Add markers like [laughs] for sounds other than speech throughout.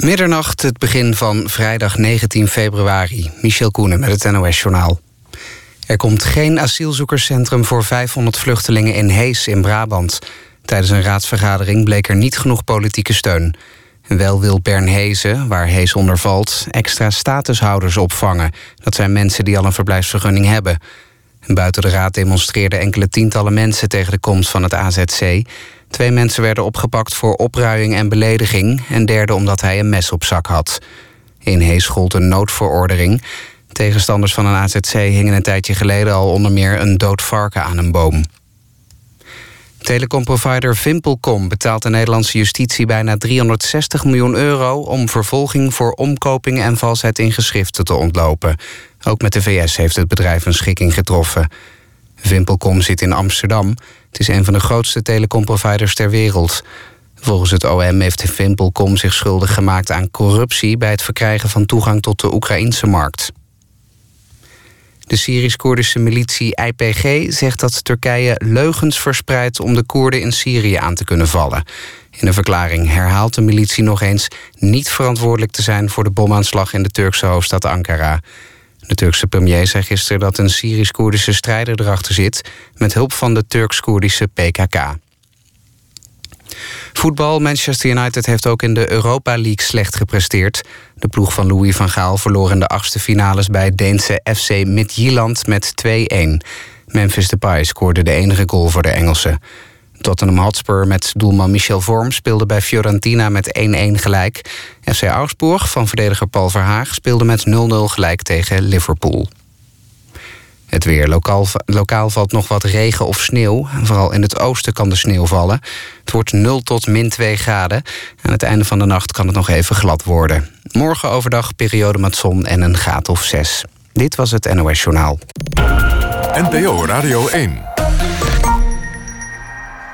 Middernacht, het begin van vrijdag 19 februari. Michel Koenen met het NOS-journaal. Er komt geen asielzoekerscentrum voor 500 vluchtelingen in Hees in Brabant. Tijdens een raadsvergadering bleek er niet genoeg politieke steun. Wel wil Bernhezen, waar Hees onder valt, extra statushouders opvangen. Dat zijn mensen die al een verblijfsvergunning hebben. Buiten de raad demonstreerden enkele tientallen mensen tegen de komst van het AZC. Twee mensen werden opgepakt voor opruiing en belediging... en derde omdat hij een mes op zak had. In Hees gold een noodverordening. Tegenstanders van een AZC hingen een tijdje geleden al onder meer een dood varken aan een boom. Telecomprovider Vimpelcom betaalt de Nederlandse justitie bijna 360 miljoen euro om vervolging voor omkoping en valsheid in geschriften te ontlopen. Ook met de VS heeft het bedrijf een schikking getroffen. Vimpelcom zit in Amsterdam. Het is een van de grootste telecomproviders ter wereld. Volgens het OM heeft Vimpelcom zich schuldig gemaakt aan corruptie bij het verkrijgen van toegang tot de Oekraïnse markt. De Syrisch-Koerdische militie IPG zegt dat Turkije leugens verspreidt om de Koerden in Syrië aan te kunnen vallen. In een verklaring herhaalt de militie nog eens niet verantwoordelijk te zijn voor de bomaanslag in de Turkse hoofdstad Ankara. De Turkse premier zei gisteren dat een Syrisch-Koerdische strijder erachter zit met hulp van de Turks-Koerdische PKK. Voetbal. Manchester United heeft ook in de Europa League slecht gepresteerd. De ploeg van Louis van Gaal verloor in de achtste finales bij Deense FC Midtjylland met 2-1. Memphis Depay scoorde de enige goal voor de Engelsen. Tottenham Hotspur met doelman Michel Vorm speelde bij Fiorentina met 1-1 gelijk. FC Augsburg van verdediger Paul Verhaag speelde met 0-0 gelijk tegen Liverpool. Het weer. Lokaal, lokaal valt nog wat regen of sneeuw. Vooral in het oosten kan de sneeuw vallen. Het wordt 0 tot min 2 graden. Aan het einde van de nacht kan het nog even glad worden. Morgen overdag periode met zon en een graad of 6. Dit was het NOS Journaal. NPO Radio 1.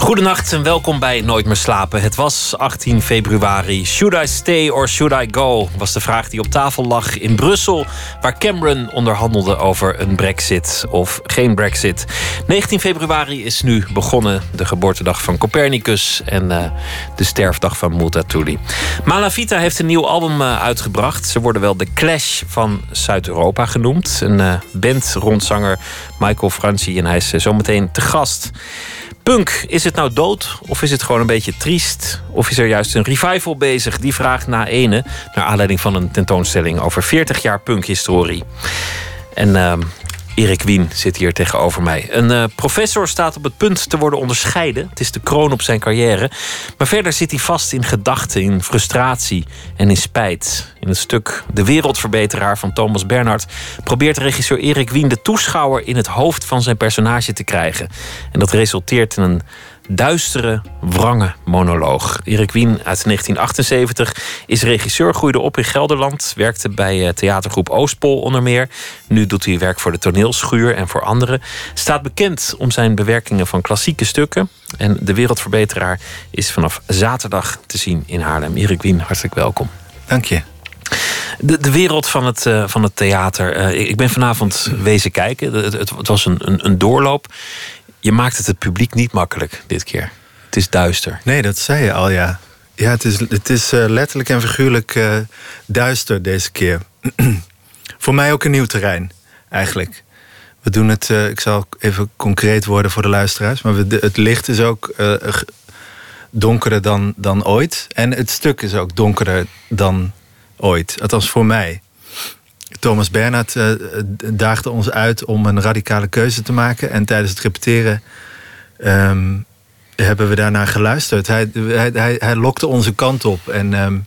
Goedenacht en welkom bij Nooit meer slapen. Het was 18 februari. Should I stay or should I go? Was de vraag die op tafel lag in Brussel, waar Cameron onderhandelde over een Brexit of geen Brexit. 19 februari is nu begonnen, de geboortedag van Copernicus en uh, de sterfdag van Multatuli. Malavita heeft een nieuw album uh, uitgebracht. Ze worden wel de Clash van Zuid-Europa genoemd. Een uh, band rond zanger Michael Franci en hij is zometeen te gast. Punk, is het nou dood of is het gewoon een beetje triest? Of is er juist een revival bezig? Die vraagt na ene, naar aanleiding van een tentoonstelling over 40 jaar punkhistorie. En uh, Erik Wien zit hier tegenover mij. Een uh, professor staat op het punt te worden onderscheiden. Het is de kroon op zijn carrière. Maar verder zit hij vast in gedachten, in frustratie en in spijt. In het stuk De Wereldverbeteraar van Thomas Bernhard probeert regisseur Erik Wien de toeschouwer in het hoofd van zijn personage te krijgen. En dat resulteert in een duistere, wrange monoloog. Erik Wien uit 1978 is regisseur, groeide op in Gelderland, werkte bij eh, theatergroep Oostpol onder meer. Nu doet hij werk voor de toneelschuur en voor anderen. Staat bekend om zijn bewerkingen van klassieke stukken. En De Wereldverbeteraar is vanaf zaterdag te zien in Haarlem. Erik Wien, hartelijk welkom. Dank je. De, de wereld van het, uh, van het theater. Uh, ik ben vanavond wezen kijken. Het, het, het was een, een, een doorloop je maakt het het publiek niet makkelijk dit keer. Het is duister. Nee, dat zei je al, ja. Ja, het is, het is uh, letterlijk en figuurlijk uh, duister deze keer. [clears throat] voor mij ook een nieuw terrein, eigenlijk. We doen het, uh, ik zal even concreet worden voor de luisteraars... maar het licht is ook donkerder dan, dan ooit. En het stuk is ook donkerder dan ooit. Althans voor mij. Thomas Bernhard uh, daagde ons uit om een radicale keuze te maken. En tijdens het repeteren um, hebben we daarnaar geluisterd. Hij, hij, hij, hij lokte onze kant op. En um,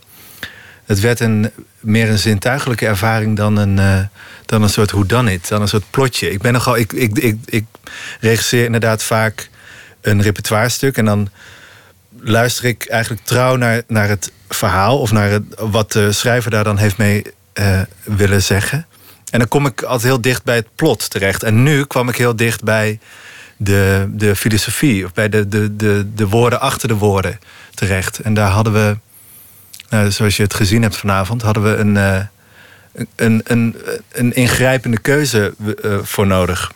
het werd een, meer een zintuigelijke ervaring dan een, uh, dan een soort whodunit. Dan een soort plotje. Ik, ben nogal, ik, ik, ik, ik regisseer inderdaad vaak een repertoirestuk. En dan luister ik eigenlijk trouw naar, naar het verhaal. Of naar het, wat de schrijver daar dan heeft mee uh, willen zeggen. En dan kom ik altijd heel dicht bij het plot terecht. En nu kwam ik heel dicht bij de, de filosofie, of bij de, de, de, de woorden achter de woorden terecht. En daar hadden we. nou, zoals je het gezien hebt vanavond, hadden we een, uh, een, een, een ingrijpende keuze uh, voor nodig.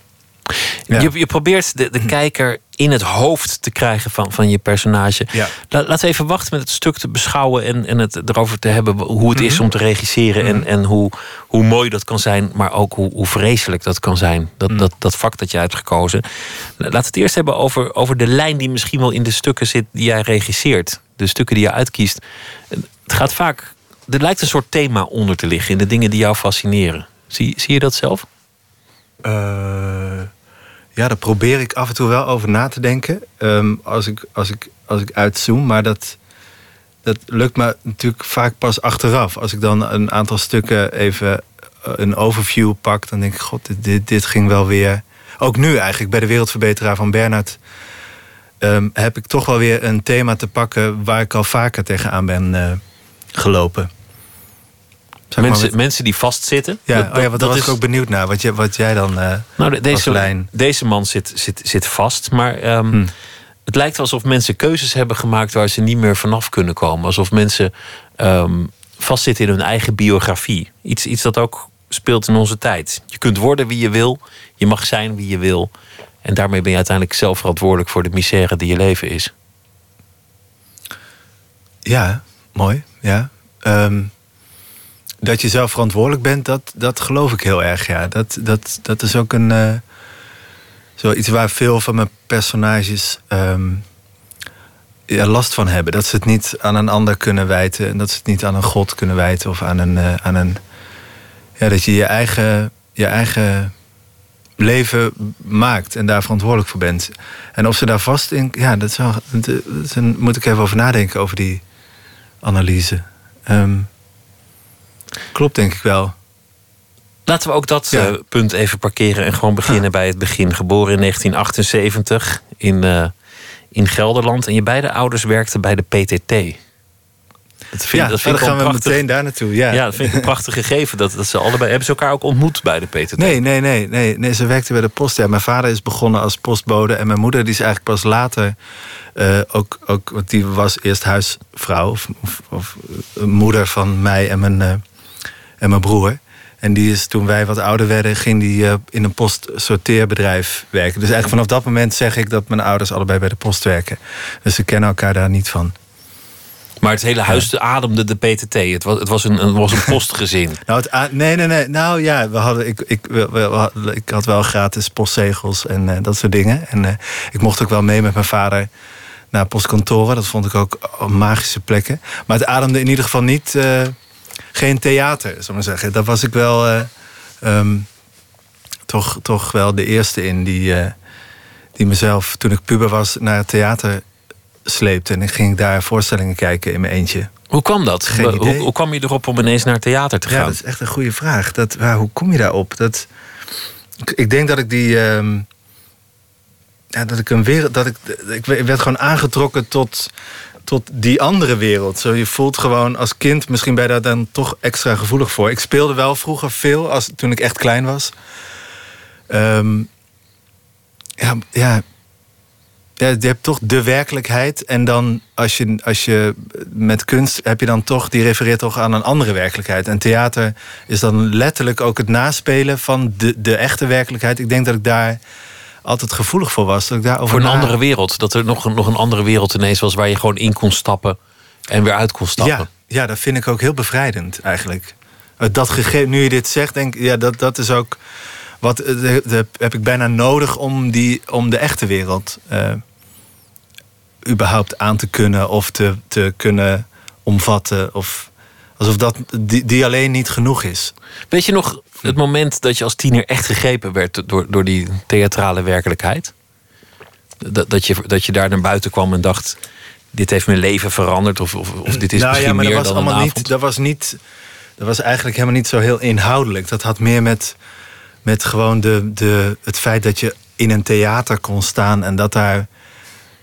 Ja. Je, je, probeert de, de kijker in het hoofd te krijgen van, van je personage. Ja. laten we even wachten met het stuk te beschouwen en, en het erover te hebben hoe het is Mhm. om te regisseren. En, en hoe, hoe mooi dat kan zijn, maar ook hoe, hoe vreselijk dat kan zijn. Dat, Mhm. dat, dat vak dat je hebt gekozen. Laten we het eerst hebben over, over de lijn die misschien wel in de stukken zit die jij regisseert. De stukken die je uitkiest. Het gaat vaak. Er lijkt een soort thema onder te liggen in de dingen die jou fascineren. Zie, zie je dat zelf? Uh, ja, daar probeer ik af en toe wel over na te denken. Um, als, ik, als, ik, als ik uitzoom. Maar dat, dat lukt me natuurlijk vaak pas achteraf. Als ik dan een aantal stukken even een overview pak, dan denk ik: God, dit, dit, dit ging wel weer. Ook nu eigenlijk bij de Wereldverbeteraar van Bernhard. Um, heb ik toch wel weer een thema te pakken waar ik al vaker tegenaan ben uh, gelopen. Mensen, met... mensen die vastzitten. Ja, dat, oh ja wat daar was is... ik ook benieuwd naar. Wat, je, wat jij dan. Uh, nou, de, deze, lijn... deze man zit, zit, zit vast. Maar um, hmm. het lijkt alsof mensen keuzes hebben gemaakt waar ze niet meer vanaf kunnen komen. Alsof mensen um, vastzitten in hun eigen biografie. Iets, iets dat ook speelt in onze tijd. Je kunt worden wie je wil. Je mag zijn wie je wil. En daarmee ben je uiteindelijk zelf verantwoordelijk voor de misère die je leven is. Ja, mooi. Ja. Um, dat je zelf verantwoordelijk bent, dat, dat geloof ik heel erg. Ja. Dat, dat, dat is ook een. Uh, zoiets waar veel van mijn personages um, ja, last van hebben. Dat ze het niet aan een ander kunnen wijten. En dat ze het niet aan een God kunnen wijten. Of aan een. Uh, aan een ja, dat je je eigen, je eigen leven maakt en daar verantwoordelijk voor bent. En of ze daar vast in. Ja, dat, is een, moet ik even over nadenken, over die analyse. Um, Klopt, denk ik wel. Laten we ook dat ja. uh, punt even parkeren en gewoon beginnen ja. bij het begin. Geboren in 1978 in, uh, in Gelderland. En je beide ouders werkten bij de PTT. Dat vind, ja, dat vind dan gaan we prachtig, meteen daar naartoe. Ja. ja, dat vind ik een prachtig gegeven. Dat, dat ze allebei, hebben ze elkaar ook ontmoet bij de PTT? Nee, nee, nee. nee, nee ze werkten bij de post. Ja, mijn vader is begonnen als postbode. En mijn moeder die is eigenlijk pas later... Uh, ook, ook, want die was eerst huisvrouw. Of, of, of moeder van mij en mijn, en mijn broer. En die is toen wij wat ouder werden, ging die uh, in een postsorteerbedrijf werken. Dus eigenlijk vanaf dat moment zeg ik dat mijn ouders allebei bij de post werken. Dus ze kennen elkaar daar niet van. Maar het hele huis ja. ademde de PTT. Het was, het was, een, het was een [laughs] postgezin. nou, het, nee, nee, nee. Nou ja, we hadden, ik, ik, we, we, ik had wel gratis postzegels en uh, dat soort dingen. En uh, ik mocht ook wel mee met mijn vader naar postkantoren. Dat vond ik ook magische plekken. Maar het ademde in ieder geval niet... Geen theater, zou ik maar zeggen. Daar was ik wel uh, um, toch, toch wel de eerste in die, uh, die mezelf, toen ik puber was, naar het theater sleepte. En ik ging daar voorstellingen kijken in mijn eentje. Hoe kwam dat? Geen hoe, hoe kwam je erop om ineens naar theater te gaan? Ja, dat is echt een goede vraag. Dat, waar, hoe kom je daarop? Dat, ik, ik denk dat ik die. Um, ja, dat ik een wereld. Dat ik, ik werd gewoon aangetrokken tot tot die andere wereld. Zo, je voelt gewoon als kind, misschien ben je daar dan toch extra gevoelig voor. Ik speelde wel vroeger veel, als, toen ik echt klein was. Ja, ja, ja, je hebt toch de werkelijkheid. En dan als je, als je met kunst heb je dan toch, die refereert toch aan een andere werkelijkheid. En theater is dan letterlijk ook het naspelen van de, de echte werkelijkheid. Ik denk dat ik daar altijd gevoelig voor was. Dat ik daarover voor een na... andere wereld. Dat er nog een, nog een andere wereld ineens was waar je gewoon in kon stappen en weer uit kon stappen. Ja, ja dat vind ik ook heel bevrijdend eigenlijk. Dat gegeven, nu je dit zegt, denk ik, ja, dat, dat is ook wat de, de, heb ik bijna nodig om, die, om de echte wereld uh, überhaupt aan te kunnen of te, te kunnen omvatten. Of alsof dat die, die alleen niet genoeg is. Weet je nog het moment dat je als tiener echt gegrepen werd door, door die theatrale werkelijkheid? Dat, dat, je, dat je daar naar buiten kwam en dacht: dit heeft mijn leven veranderd, of, of, of dit is nou, misschien ja, maar meer dat was dan allemaal een niet. Dat was, niet, dat was eigenlijk helemaal niet zo heel inhoudelijk. Dat had meer met, met gewoon de, de, het feit dat je in een theater kon staan en dat daar.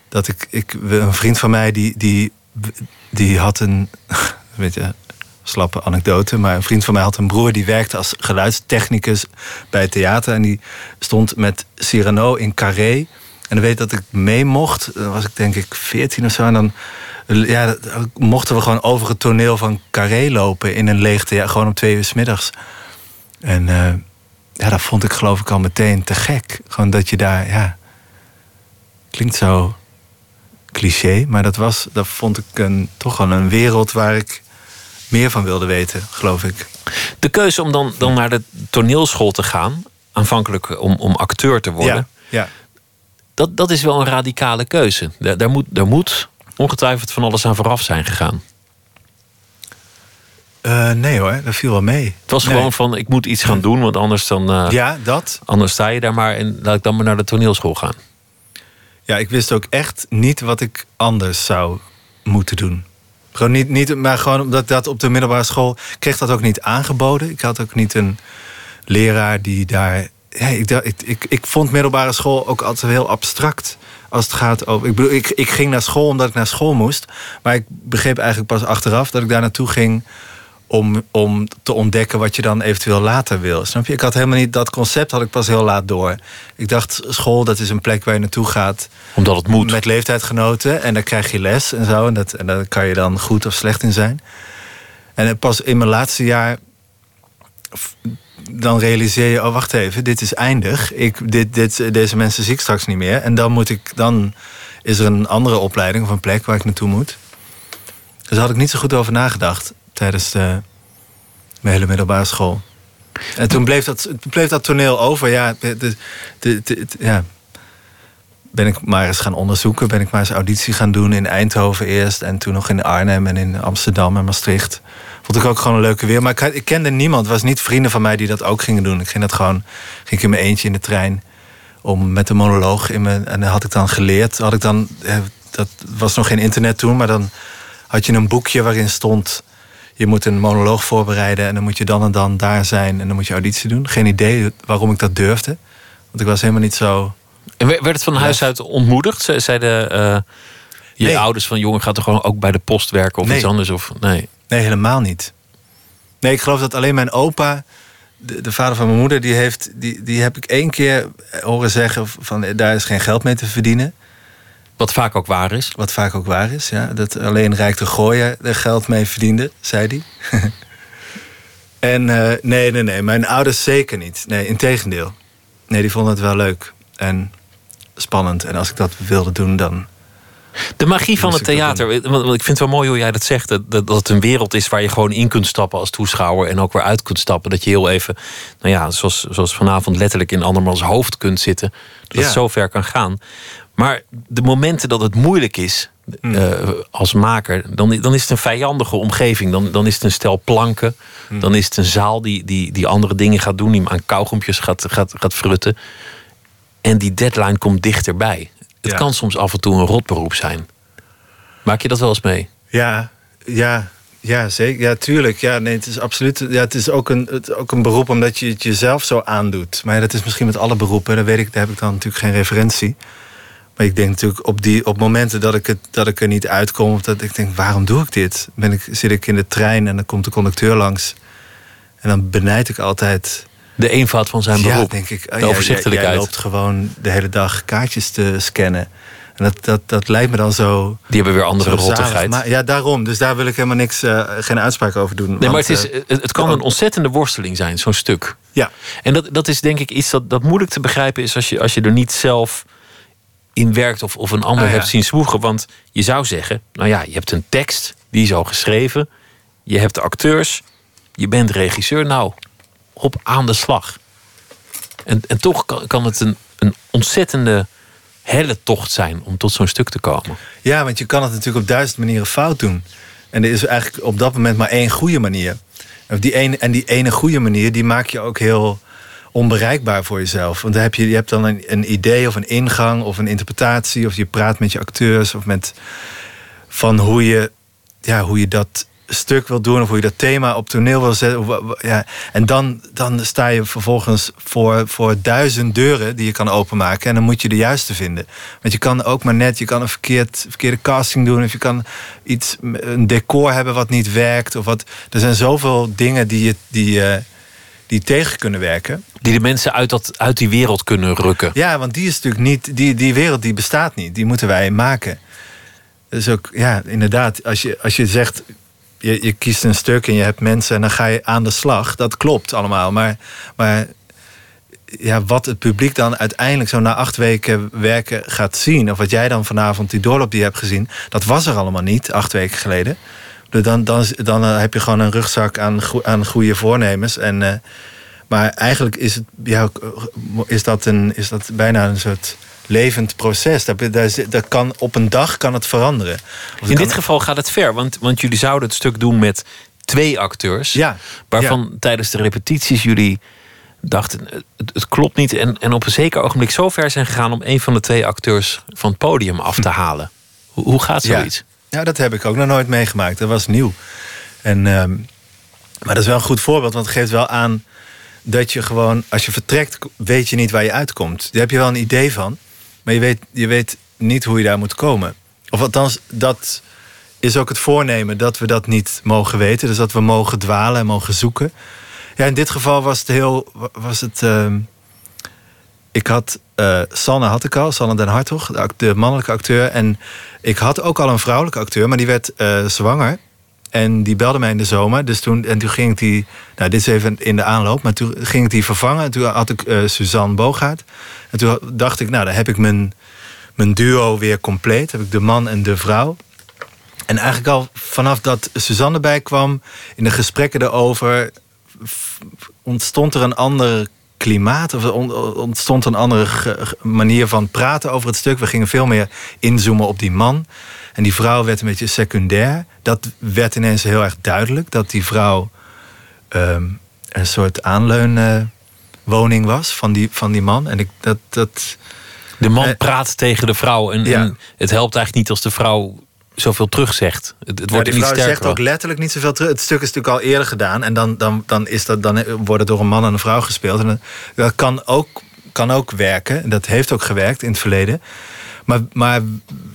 Dat ik, ik, een vriend van mij die, die, die had een. [laughs] Weet je, slappe anekdote. Maar een vriend van mij had een broer die werkte als geluidstechnicus bij het theater. En die stond met Cyrano in Carré. En dan weet dat ik mee mocht. Dan was ik denk ik 14 of zo. En dan Ja, mochten we gewoon over het toneel van Carré lopen in een leegte, ja, gewoon om twee uur 's middags. En eh, ja, dat vond ik geloof ik al meteen te gek. Gewoon dat je daar, ja. Klinkt zo cliché, maar dat was, dat vond ik een, toch wel een wereld waar ik meer van wilde weten, geloof ik. De keuze om dan, dan naar de toneelschool te gaan, aanvankelijk om, om acteur te worden, Ja, ja. dat, dat is wel een radicale keuze. Daar, daar, moet, daar moet ongetwijfeld van alles aan vooraf zijn gegaan. Eh, nee hoor, dat viel wel mee. Het was Nee. gewoon van, ik moet iets gaan doen, want anders, dan, eh, Ja, dat. anders sta je daar maar en laat ik dan maar naar de toneelschool gaan. Ja, ik wist ook echt niet wat ik anders zou moeten doen. Gewoon niet, niet maar gewoon omdat dat op de middelbare school... Kreeg dat ook niet aangeboden. Ik had ook niet een leraar die daar... Ja, ik, ik, ik, ik vond middelbare school ook altijd heel abstract. Als het gaat over... Ik, bedoel, ik, ik ging naar school omdat ik naar school moest. Maar ik begreep eigenlijk pas achteraf dat ik daar naartoe ging... Om, om te ontdekken wat je dan eventueel later wil. Snap je? Ik had helemaal niet... Dat concept had ik pas heel laat door. Ik dacht, school, dat is een plek waar je naartoe gaat... Omdat het moet. Met leeftijdgenoten. En daar krijg je les en zo. En, dat, en daar kan je dan goed of slecht in zijn. En pas in mijn laatste jaar... dan realiseer je, oh wacht even, dit is eindig. Ik, dit, dit, deze mensen zie ik straks niet meer. En dan, moet ik, dan is er een andere opleiding of een plek waar ik naartoe moet. Dus daar had ik niet zo goed over nagedacht tijdens de, mijn hele middelbare school. En toen bleef dat, bleef dat toneel over. Ja, de, de, de- de- ja, ben ik maar eens gaan onderzoeken. Ben ik maar eens auditie gaan doen in Eindhoven eerst. En toen nog in Arnhem en in Amsterdam en Maastricht. Vond ik ook gewoon een leuke weer. Maar ik, ik kende niemand. Het was niet vrienden van mij die dat ook gingen doen. Ik ging dat gewoon ging ik in mijn eentje in de trein. Om met een monoloog in mijn. En dat had ik dan geleerd. Had ik dan, eh, dat was nog geen internet toen. Maar dan had je een boekje waarin stond. Je moet een monoloog voorbereiden. En dan moet je dan en dan daar zijn. En dan moet je auditie doen. Geen idee waarom ik dat durfde. Want ik was helemaal niet zo. En werd het van huis uit ontmoedigd? Ze- Zeiden eh, je Nee. ouders van jongen gaat er gewoon ook bij de post werken of Nee. iets anders? Of, nee. Nee, helemaal niet. Nee, ik geloof dat alleen mijn opa, de, de vader van mijn moeder, die, heeft, die, die heb ik één keer horen zeggen van daar is geen geld mee te verdienen. Wat vaak ook waar is. Wat vaak ook waar is, ja. Dat alleen Rijk de Gooier er geld mee verdiende, zei hij. [laughs] en eh, nee, nee, nee, mijn ouders zeker niet. Nee, integendeel. Nee, die vonden het wel leuk en spannend. En als ik dat wilde doen, dan... De magie van het theater. Want ik vind het wel mooi hoe jij dat zegt. Dat, dat dat het een wereld is waar je gewoon in kunt stappen als toeschouwer. En ook weer uit kunt stappen. Dat je heel even, nou ja, zoals, zoals vanavond letterlijk in andermans hoofd kunt zitten. Dat Ja. het zo ver kan gaan. Maar de momenten dat het moeilijk is Hmm. eh, als maker, dan, dan is het een vijandige omgeving. Dan, dan is het een stel planken. Hmm. Dan is het een zaal die, die, die andere dingen gaat doen. Die aan kauwgompjes gaat, gaat, gaat frutten. En die deadline komt dichterbij. Het Ja. kan soms af en toe een rotberoep zijn. Maak je dat wel eens mee? Ja, ja, ja, zeker. Ja, tuurlijk. Ja, nee, het is absoluut. Ja, het is ook een, het, ook een beroep omdat je het jezelf zo aandoet. Maar ja, dat is misschien met alle beroepen. Daar weet ik, daar heb ik dan natuurlijk geen referentie. Maar ik denk natuurlijk op, die, op momenten dat ik, het, dat ik er niet uitkom, of dat ik denk, waarom doe ik dit? Ben ik, zit ik in de trein en dan komt de conducteur langs. En dan benijd ik altijd. De eenvoud van zijn ja, beroep. denk ik. oh, de ja, overzichtelijkheid. Jij loopt gewoon de hele dag kaartjes te scannen. En dat, dat, dat lijkt me dan zo. Die hebben weer andere rottigheid. Maar, ja, daarom. Dus daar wil ik helemaal niks, eh, geen uitspraak over doen. nee, maar het, is, eh, het, het kan een ontzettende worsteling zijn, zo'n stuk. ja, En dat, dat is denk ik iets dat, dat moeilijk te begrijpen is als je, als je er niet zelf in werkt of, of een ander Ah, ja. hebt zien zwoegen. Want je zou zeggen, nou ja, je hebt een tekst, die is al geschreven. Je hebt de acteurs, je bent regisseur. Nou, op aan de slag. En, en toch kan, kan het een, een ontzettende helle tocht zijn om tot zo'n stuk te komen. ja, want je kan het natuurlijk op duizend manieren fout doen. En er is eigenlijk op dat moment maar één goede manier. Of die ene, en die ene goede manier, die maak je ook heel onbereikbaar voor jezelf. Want dan heb je, je hebt dan een, een idee of een ingang of een interpretatie... of je praat met je acteurs of met... van hoe je, ja, hoe je dat stuk wil doen... of hoe je dat thema op toneel wil zetten. Ja. En dan, dan sta je vervolgens voor, voor duizend deuren die je kan openmaken... en dan moet je de juiste vinden. Want je kan ook maar net, je kan een verkeerd, verkeerde casting doen... of je kan iets, een decor hebben wat niet werkt. Of wat, er zijn zoveel dingen die, je, die, eh, die tegen kunnen werken. Die de mensen uit, dat, uit die wereld kunnen rukken. Ja, want die is natuurlijk niet, die, die wereld die bestaat niet. Die moeten wij maken. Dus ook, ja, inderdaad, als je, als je zegt, je, je kiest een stuk en je hebt mensen en dan ga je aan de slag. Dat klopt allemaal. Maar, maar ja, wat het publiek dan uiteindelijk zo na acht weken werken gaat zien, of wat jij dan vanavond die doorloop die hebt gezien, dat was er allemaal niet acht weken geleden. Dan, dan, dan eh, heb je gewoon een rugzak aan, aan goede voornemens. En, uh, maar eigenlijk is, het, ja, is, dat een, is dat bijna een soort levend proces. Dat, dat, dat kan, op een dag kan het veranderen. Of In dit geval gaat het ver, want, want jullie zouden het stuk doen met twee acteurs. Ja, waarvan tijdens de repetities jullie dachten: het, het, klopt niet. En, en op een zeker ogenblik zo ver zijn gegaan om een van de twee acteurs van het podium af te halen. Hoe, hoe gaat zoiets? Ja. dat heb ik ook nog nooit meegemaakt. Dat was nieuw. En, um, maar dat is wel een goed voorbeeld, want het geeft wel aan dat je gewoon, als je vertrekt, weet je niet waar je uitkomt. Daar heb je wel een idee van. Maar je weet, je weet niet hoe je daar moet komen. Of althans, dat is ook het voornemen dat we dat niet mogen weten. Dus dat we mogen dwalen en mogen zoeken. Ja, in dit geval was het heel. Was het, uh, ik had. Uh, Sanne had ik al, Sanne den Hartog, de, mannelijke acteur. En ik had ook al een vrouwelijke acteur, maar die werd uh, zwanger. En die belde mij in de zomer. Dus toen, en toen ging ik die. Nou, dit is even in de aanloop. Maar toen ging ik die vervangen. En toen had ik uh, Suzanne Bogaert. En toen dacht ik, nou, dan heb ik mijn, mijn duo weer compleet. Heb ik de man en de vrouw. En eigenlijk al vanaf dat Suzanne erbij kwam, in de gesprekken erover, ontstond er een ander klimaat. Of ontstond een andere manier van praten over het stuk. We gingen veel meer inzoomen op die man. En die vrouw werd een beetje secundair. Dat werd ineens heel erg duidelijk. Dat die vrouw um, een soort aanleunwoning was van die, van die man. En ik, dat, dat, de man uh, praat tegen de vrouw. En, ja. en, het helpt eigenlijk niet als de vrouw zoveel terugzegt. Het, het wordt ja, die vrouw zegt ook letterlijk niet zoveel terug. Het stuk is natuurlijk al eerder gedaan. En dan, dan, dan, is dat, dan wordt het door een man en een vrouw gespeeld. En dat kan ook, kan ook werken. Dat heeft ook gewerkt in het verleden. Maar, maar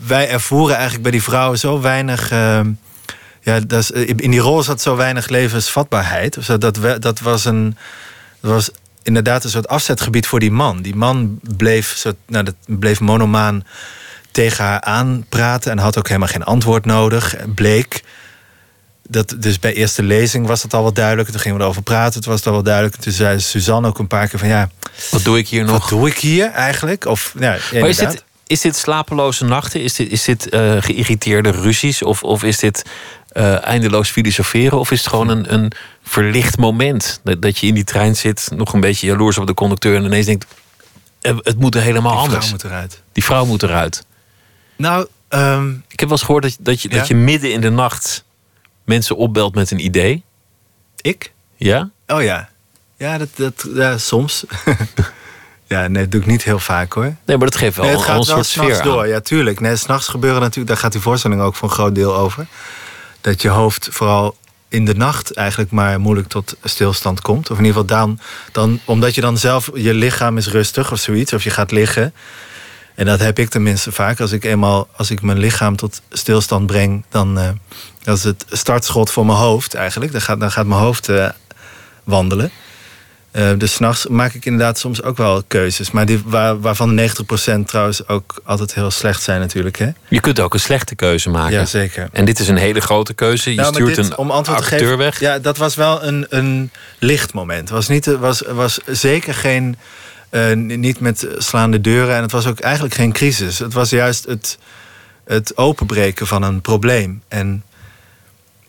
wij ervoeren eigenlijk bij die vrouwen zo weinig. Uh, ja, dat is, in die rol zat zo weinig levensvatbaarheid. Dus dat, dat, was een. Dat was inderdaad een soort afzetgebied voor die man. Die man bleef, soort, nou, dat bleef monomaan tegen haar aanpraten en had ook helemaal geen antwoord nodig. Bleek. Dat, dus bij eerste lezing was dat al wel duidelijk. Toen gingen we erover praten, toen was het al wel duidelijk. Toen zei Suzanne ook een paar keer van ja... Wat doe ik hier nog? Wat doe ik hier eigenlijk? Of, ja, maar is dit, is dit slapeloze nachten? Is dit, is dit uh, geïrriteerde ruzies? Of, of is dit uh, eindeloos filosoferen? Of is het gewoon een, een verlicht moment? Dat, dat je in die trein zit, nog een beetje jaloers op de conducteur... en ineens denkt, eh, het moet er helemaal die anders. Vrouw moet eruit. Die vrouw moet eruit. Nou, um, ik heb wel eens gehoord dat, dat, je, ja? dat je midden in de nacht mensen opbelt met een idee. Ik? Ja? Oh ja. Ja, dat, dat, ja soms. [laughs] ja, nee, dat doe ik niet heel vaak hoor. Nee, maar dat geeft wel nee, het gaat een soort sfeer door. aan. Ja, tuurlijk. Nee, s'nachts gebeuren natuurlijk, daar gaat die voorstelling ook voor een groot deel over. Dat je hoofd vooral in de nacht eigenlijk maar moeilijk tot stilstand komt. Of in ieder geval dan, dan omdat je dan zelf, je lichaam is rustig of zoiets. Of je gaat liggen. En dat heb ik tenminste vaak. Als ik eenmaal, als ik mijn lichaam tot stilstand breng, dan uh, dat is het startschot voor mijn hoofd eigenlijk. Dan gaat, dan gaat mijn hoofd uh, wandelen. Uh, dus s'nachts maak ik inderdaad soms ook wel keuzes. Maar die, waar, waarvan 90% trouwens ook altijd heel slecht zijn natuurlijk. Hè? Je kunt ook een slechte keuze maken. Ja, zeker. En dit is een hele grote keuze. Je nou, stuurt dit, een om acteur geven, weg. Ja, dat was wel een, een lichtmoment. Was, niet, was, was zeker geen... Uh, niet met slaande deuren. En het was ook eigenlijk geen crisis. Het was juist het, het openbreken van een probleem. En,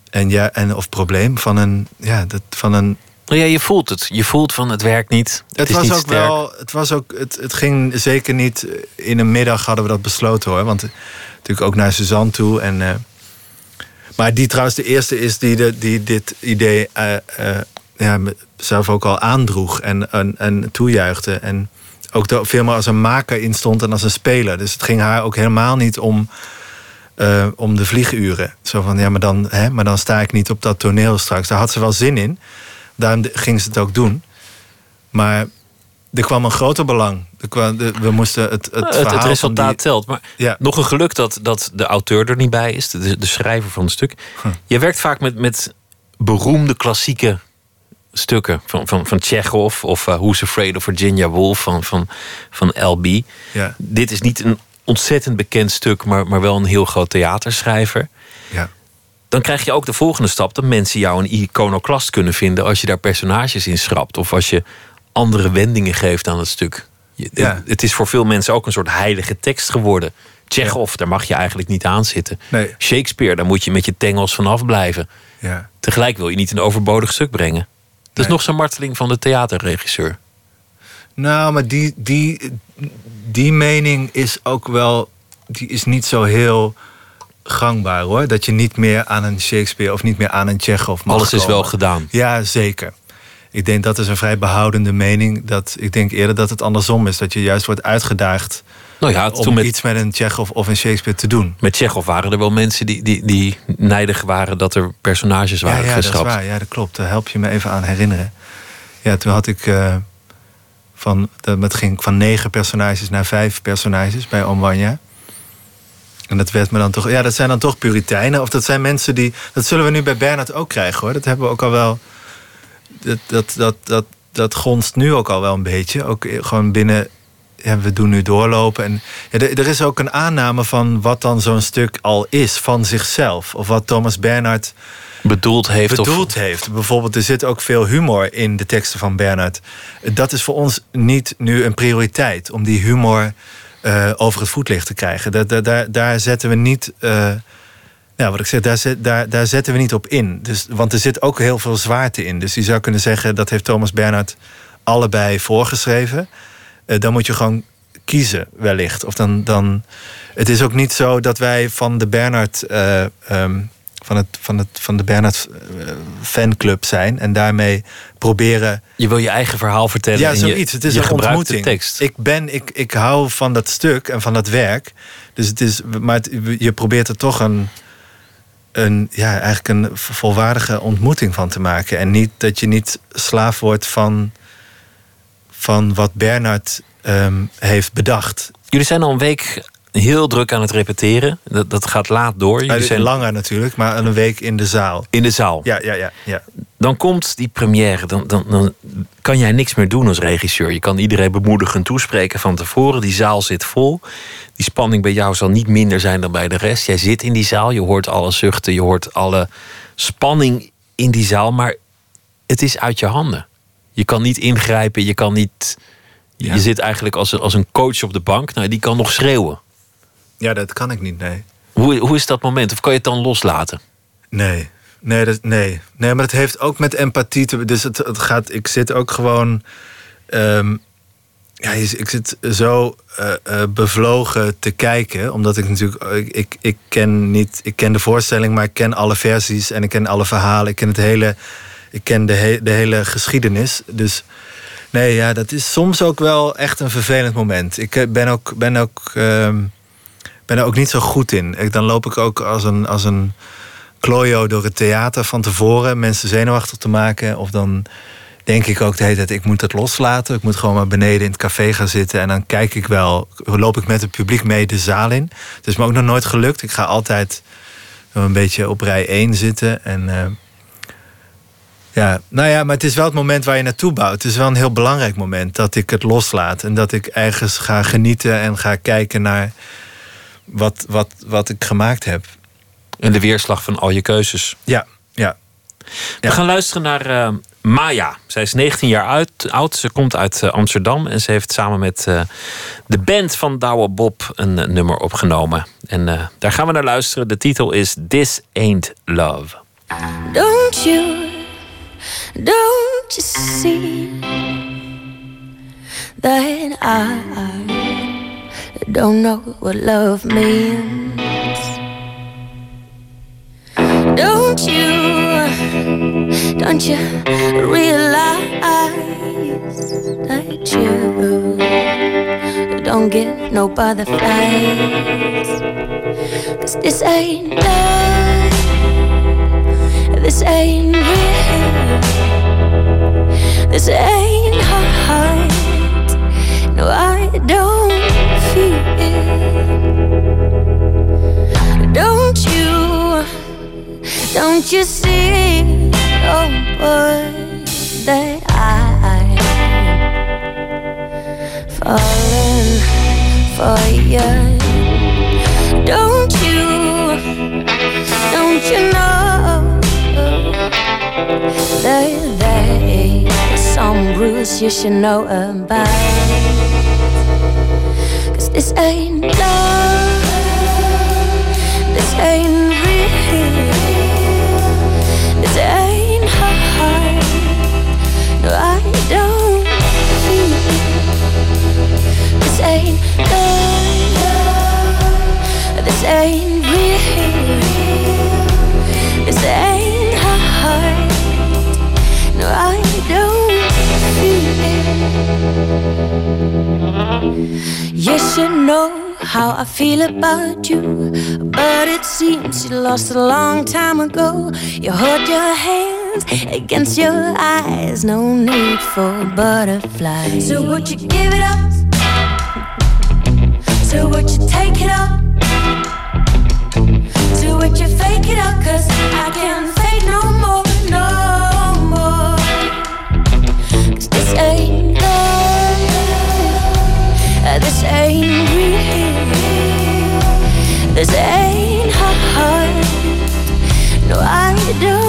en ja, en, of probleem van een, ja, dat, van een nou ja, je voelt het. Je voelt van het werkt niet. Het, het is was niet ook sterk. wel. Het, was ook, het, het ging zeker niet. In een middag hadden we dat besloten hoor. Want natuurlijk ook naar Suzanne toe. En, uh, maar die trouwens de eerste is die, de, die dit idee uh, uh, ja, zelf ook al aandroeg en, en, en toejuichte. En ook de, veel meer als een maker instond en als een speler. Dus het ging haar ook helemaal niet om. Uh, om de vlieguren. Zo van ja, maar dan, hè, maar dan sta ik niet op dat toneel straks. Daar had ze wel zin in. Daarom ging ze het ook doen. Maar er kwam een groter belang. Er we moesten het, het, het, het resultaat die... telt. Maar ja. nog een geluk dat, dat de auteur er niet bij is, de, de schrijver van het stuk. Hm. Je werkt vaak met, met beroemde klassieke stukken van, van, van Chekhov of uh, Who's Afraid of Virginia Woolf van, van, van L.B. Ja. Dit is niet een ontzettend bekend stuk, maar, maar wel een heel groot theaterschrijver. Ja. Dan krijg je ook de volgende stap dat mensen jou een iconoclast kunnen vinden als je daar personages in schrapt. Of als je andere wendingen geeft aan het stuk. Je- Ja. Het is voor veel mensen ook een soort heilige tekst geworden. Tsjechov, daar mag je eigenlijk niet aan zitten. Nee. Shakespeare, daar moet je met je tengels vanaf blijven. Ja. Tegelijk wil je niet een overbodig stuk brengen. Dat is nog zo'n marteling van de theaterregisseur. Nou, maar die, die, die mening is ook wel. Die is niet zo heel gangbaar hoor. Dat je niet meer aan een Shakespeare of niet meer aan een Chekhov mag Alles is wel gedaan. Ja, zeker. Ik denk dat is een vrij behoudende mening. Dat, ik denk eerder dat het andersom is. Dat je juist wordt uitgedaagd Nou ja, om met, iets met een Chekhov of een Shakespeare te doen. met Tsjechov waren er wel mensen die, die, die nijdig waren dat er personages Ja, waren ja dat is geschrapt. waar. Ja, dat klopt. Daar help je me even aan herinneren. Ja, toen had ik eh, van, dat het ging van negen personages naar vijf personages bij Omwanya. En dat werd me dan toch. Ja, dat zijn dan toch puriteinen. Of dat zijn mensen die. Dat zullen we nu bij Bernard ook krijgen hoor. Dat hebben we ook al wel. Dat, dat, dat, dat, dat gonst nu ook al wel een beetje. Ook gewoon binnen. Ja, we doen nu doorlopen. En ja, er, er is ook een aanname van wat dan zo'n stuk al is van zichzelf. Of wat Thomas Bernhard Bedoeld heeft bedoeld of heeft. Bijvoorbeeld, er zit ook veel humor in de teksten van Bernhard. Dat is voor ons niet nu een prioriteit om die humor eh, over het voetlicht te krijgen. Daar, daar, daar, zetten we niet. eh, ja, wat ik zeg, daar, daar, daar zetten we niet op in. Dus, want er zit ook heel veel zwaarte in. Dus je zou kunnen zeggen, dat heeft Thomas Bernhard allebei voorgeschreven. Eh, dan moet je gewoon kiezen, wellicht. Of dan, dan, het is ook niet zo dat wij van de Bernhard. eh, ehm, van, het, van, het, van de Bernhard eh, fanclub zijn. En daarmee proberen je wil je eigen verhaal vertellen. ja, zoiets. Je, het is een ontmoeting. tekst. Ik, ben, ik, ik hou van dat stuk en van dat werk. Dus het is, maar het- je probeert er toch een, een, ja, eigenlijk een volwaardige ontmoeting van te maken. En niet dat je niet slaaf wordt van, van wat Bernard ehm, heeft bedacht. Jullie zijn al een week heel druk aan het repeteren. Dat, dat gaat laat door. Jullie zijn Langer natuurlijk, maar een week in de zaal. in de zaal. Ja, ja, ja. ja. Dan komt die première. Dan, dan, dan kan jij niks meer doen als regisseur. Je kan iedereen bemoedigend toespreken van tevoren. Die zaal zit vol. Die spanning bij jou zal niet minder zijn dan bij de rest. Jij zit in die zaal. Je hoort alle zuchten. Je hoort alle spanning in die zaal. Maar het is uit je handen. Je kan niet ingrijpen. Je kan niet. Je zit eigenlijk als, een- als een coach op de bank. Nou, die kan nog schreeuwen. Ja, dat kan ik niet, nee. Hoe, hoe is dat moment? Of kan je het dan loslaten? Nee. Nee, dat, nee. nee, maar het heeft ook met empathie te Dus het, het gaat. Ik zit ook gewoon. ehm, ja, ik zit zo eh, eh, bevlogen te kijken. Omdat ik natuurlijk. Ik, ik, ik ken niet. Ik ken de voorstelling, maar ik ken alle versies en ik ken alle verhalen. Ik ken het hele. Ik ken de, he- de hele geschiedenis. Dus. Nee, ja, dat is soms ook wel echt een vervelend moment. Ik eh, ben ook. Ben ook ehm, ben er ook niet zo goed in. Dan loop ik ook als een, als een klojo door het theater van tevoren mensen zenuwachtig te maken. Of dan denk ik ook de hele tijd, ik moet het loslaten. Ik moet gewoon maar beneden in het café gaan zitten. En dan kijk ik wel, loop ik met het publiek mee de zaal in. Het is me ook nog nooit gelukt. Ik ga altijd een beetje op rij 1 zitten. En eh, ja, nou ja, maar het is wel het moment waar je naartoe bouwt. Het is wel een heel belangrijk moment dat ik het loslaat. En dat ik ergens ga genieten en ga kijken naar wat, wat, wat ik gemaakt heb. En de weerslag van al je keuzes. Ja, ja. We gaan luisteren naar eh, Maya. Zij is 19 jaar uit- oud. Ze komt uit eh, Amsterdam. En ze heeft samen met eh, de band van Douwe Bob een nummer opgenomen. En eh, daar gaan we naar luisteren. De titel is This Ain't Love. Don't you, don't you see that I don't know what love means? Don't you, don't you realize that you don't get no butterflies? Cause this ain't love. This ain't real. This ain't heart. Don't you? Don't you see? Oh, boy, that I'm falling for you. Don't you? Don't you know? That there is some rules you should know about? Cause this ain't love, this ain't real, this ain't hard. No, I don't feel. This ain't love, this ain't it. You know how I feel about you, but it seems you lost a long time ago. You hold your hands against your eyes, no need for butterflies. So would you give it up? So would you take it up? So would you fake it up? Cause I can't fake no more, no this ain't real, this ain't hard. No, I don't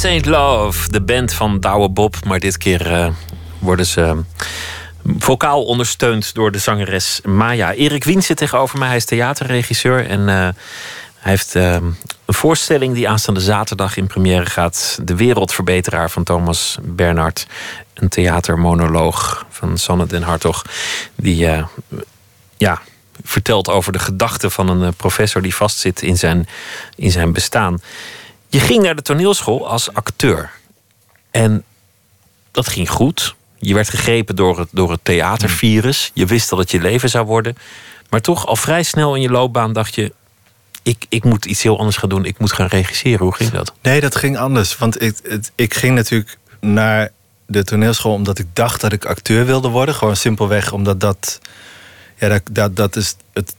This Ain't Love, de band van Douwe Bob. Maar dit keer eh, worden ze eh, vocaal ondersteund door de zangeres Maya. Erik Wien zit tegenover mij. Hij is theaterregisseur. En eh, hij heeft eh, een voorstelling die aanstaande zaterdag in première gaat. De Wereldverbeteraar van Thomas Bernhard. Een theatermonoloog van Sanne den Hartog. Die eh, ja, vertelt over de gedachten van een professor die vastzit in zijn, in zijn bestaan. Je ging naar de toneelschool als acteur. En dat ging goed. Je werd gegrepen door het, door het theatervirus. Je wist dat het je leven zou worden. Maar toch, al vrij snel in je loopbaan dacht je... Ik, ik moet iets heel anders gaan doen. Ik moet gaan regisseren. Hoe ging dat? Nee, dat ging anders. Want ik, het, ik ging natuurlijk naar de toneelschool omdat ik dacht dat ik acteur wilde worden. Gewoon simpelweg omdat dat. Ja, dat, dat, dat is het, het,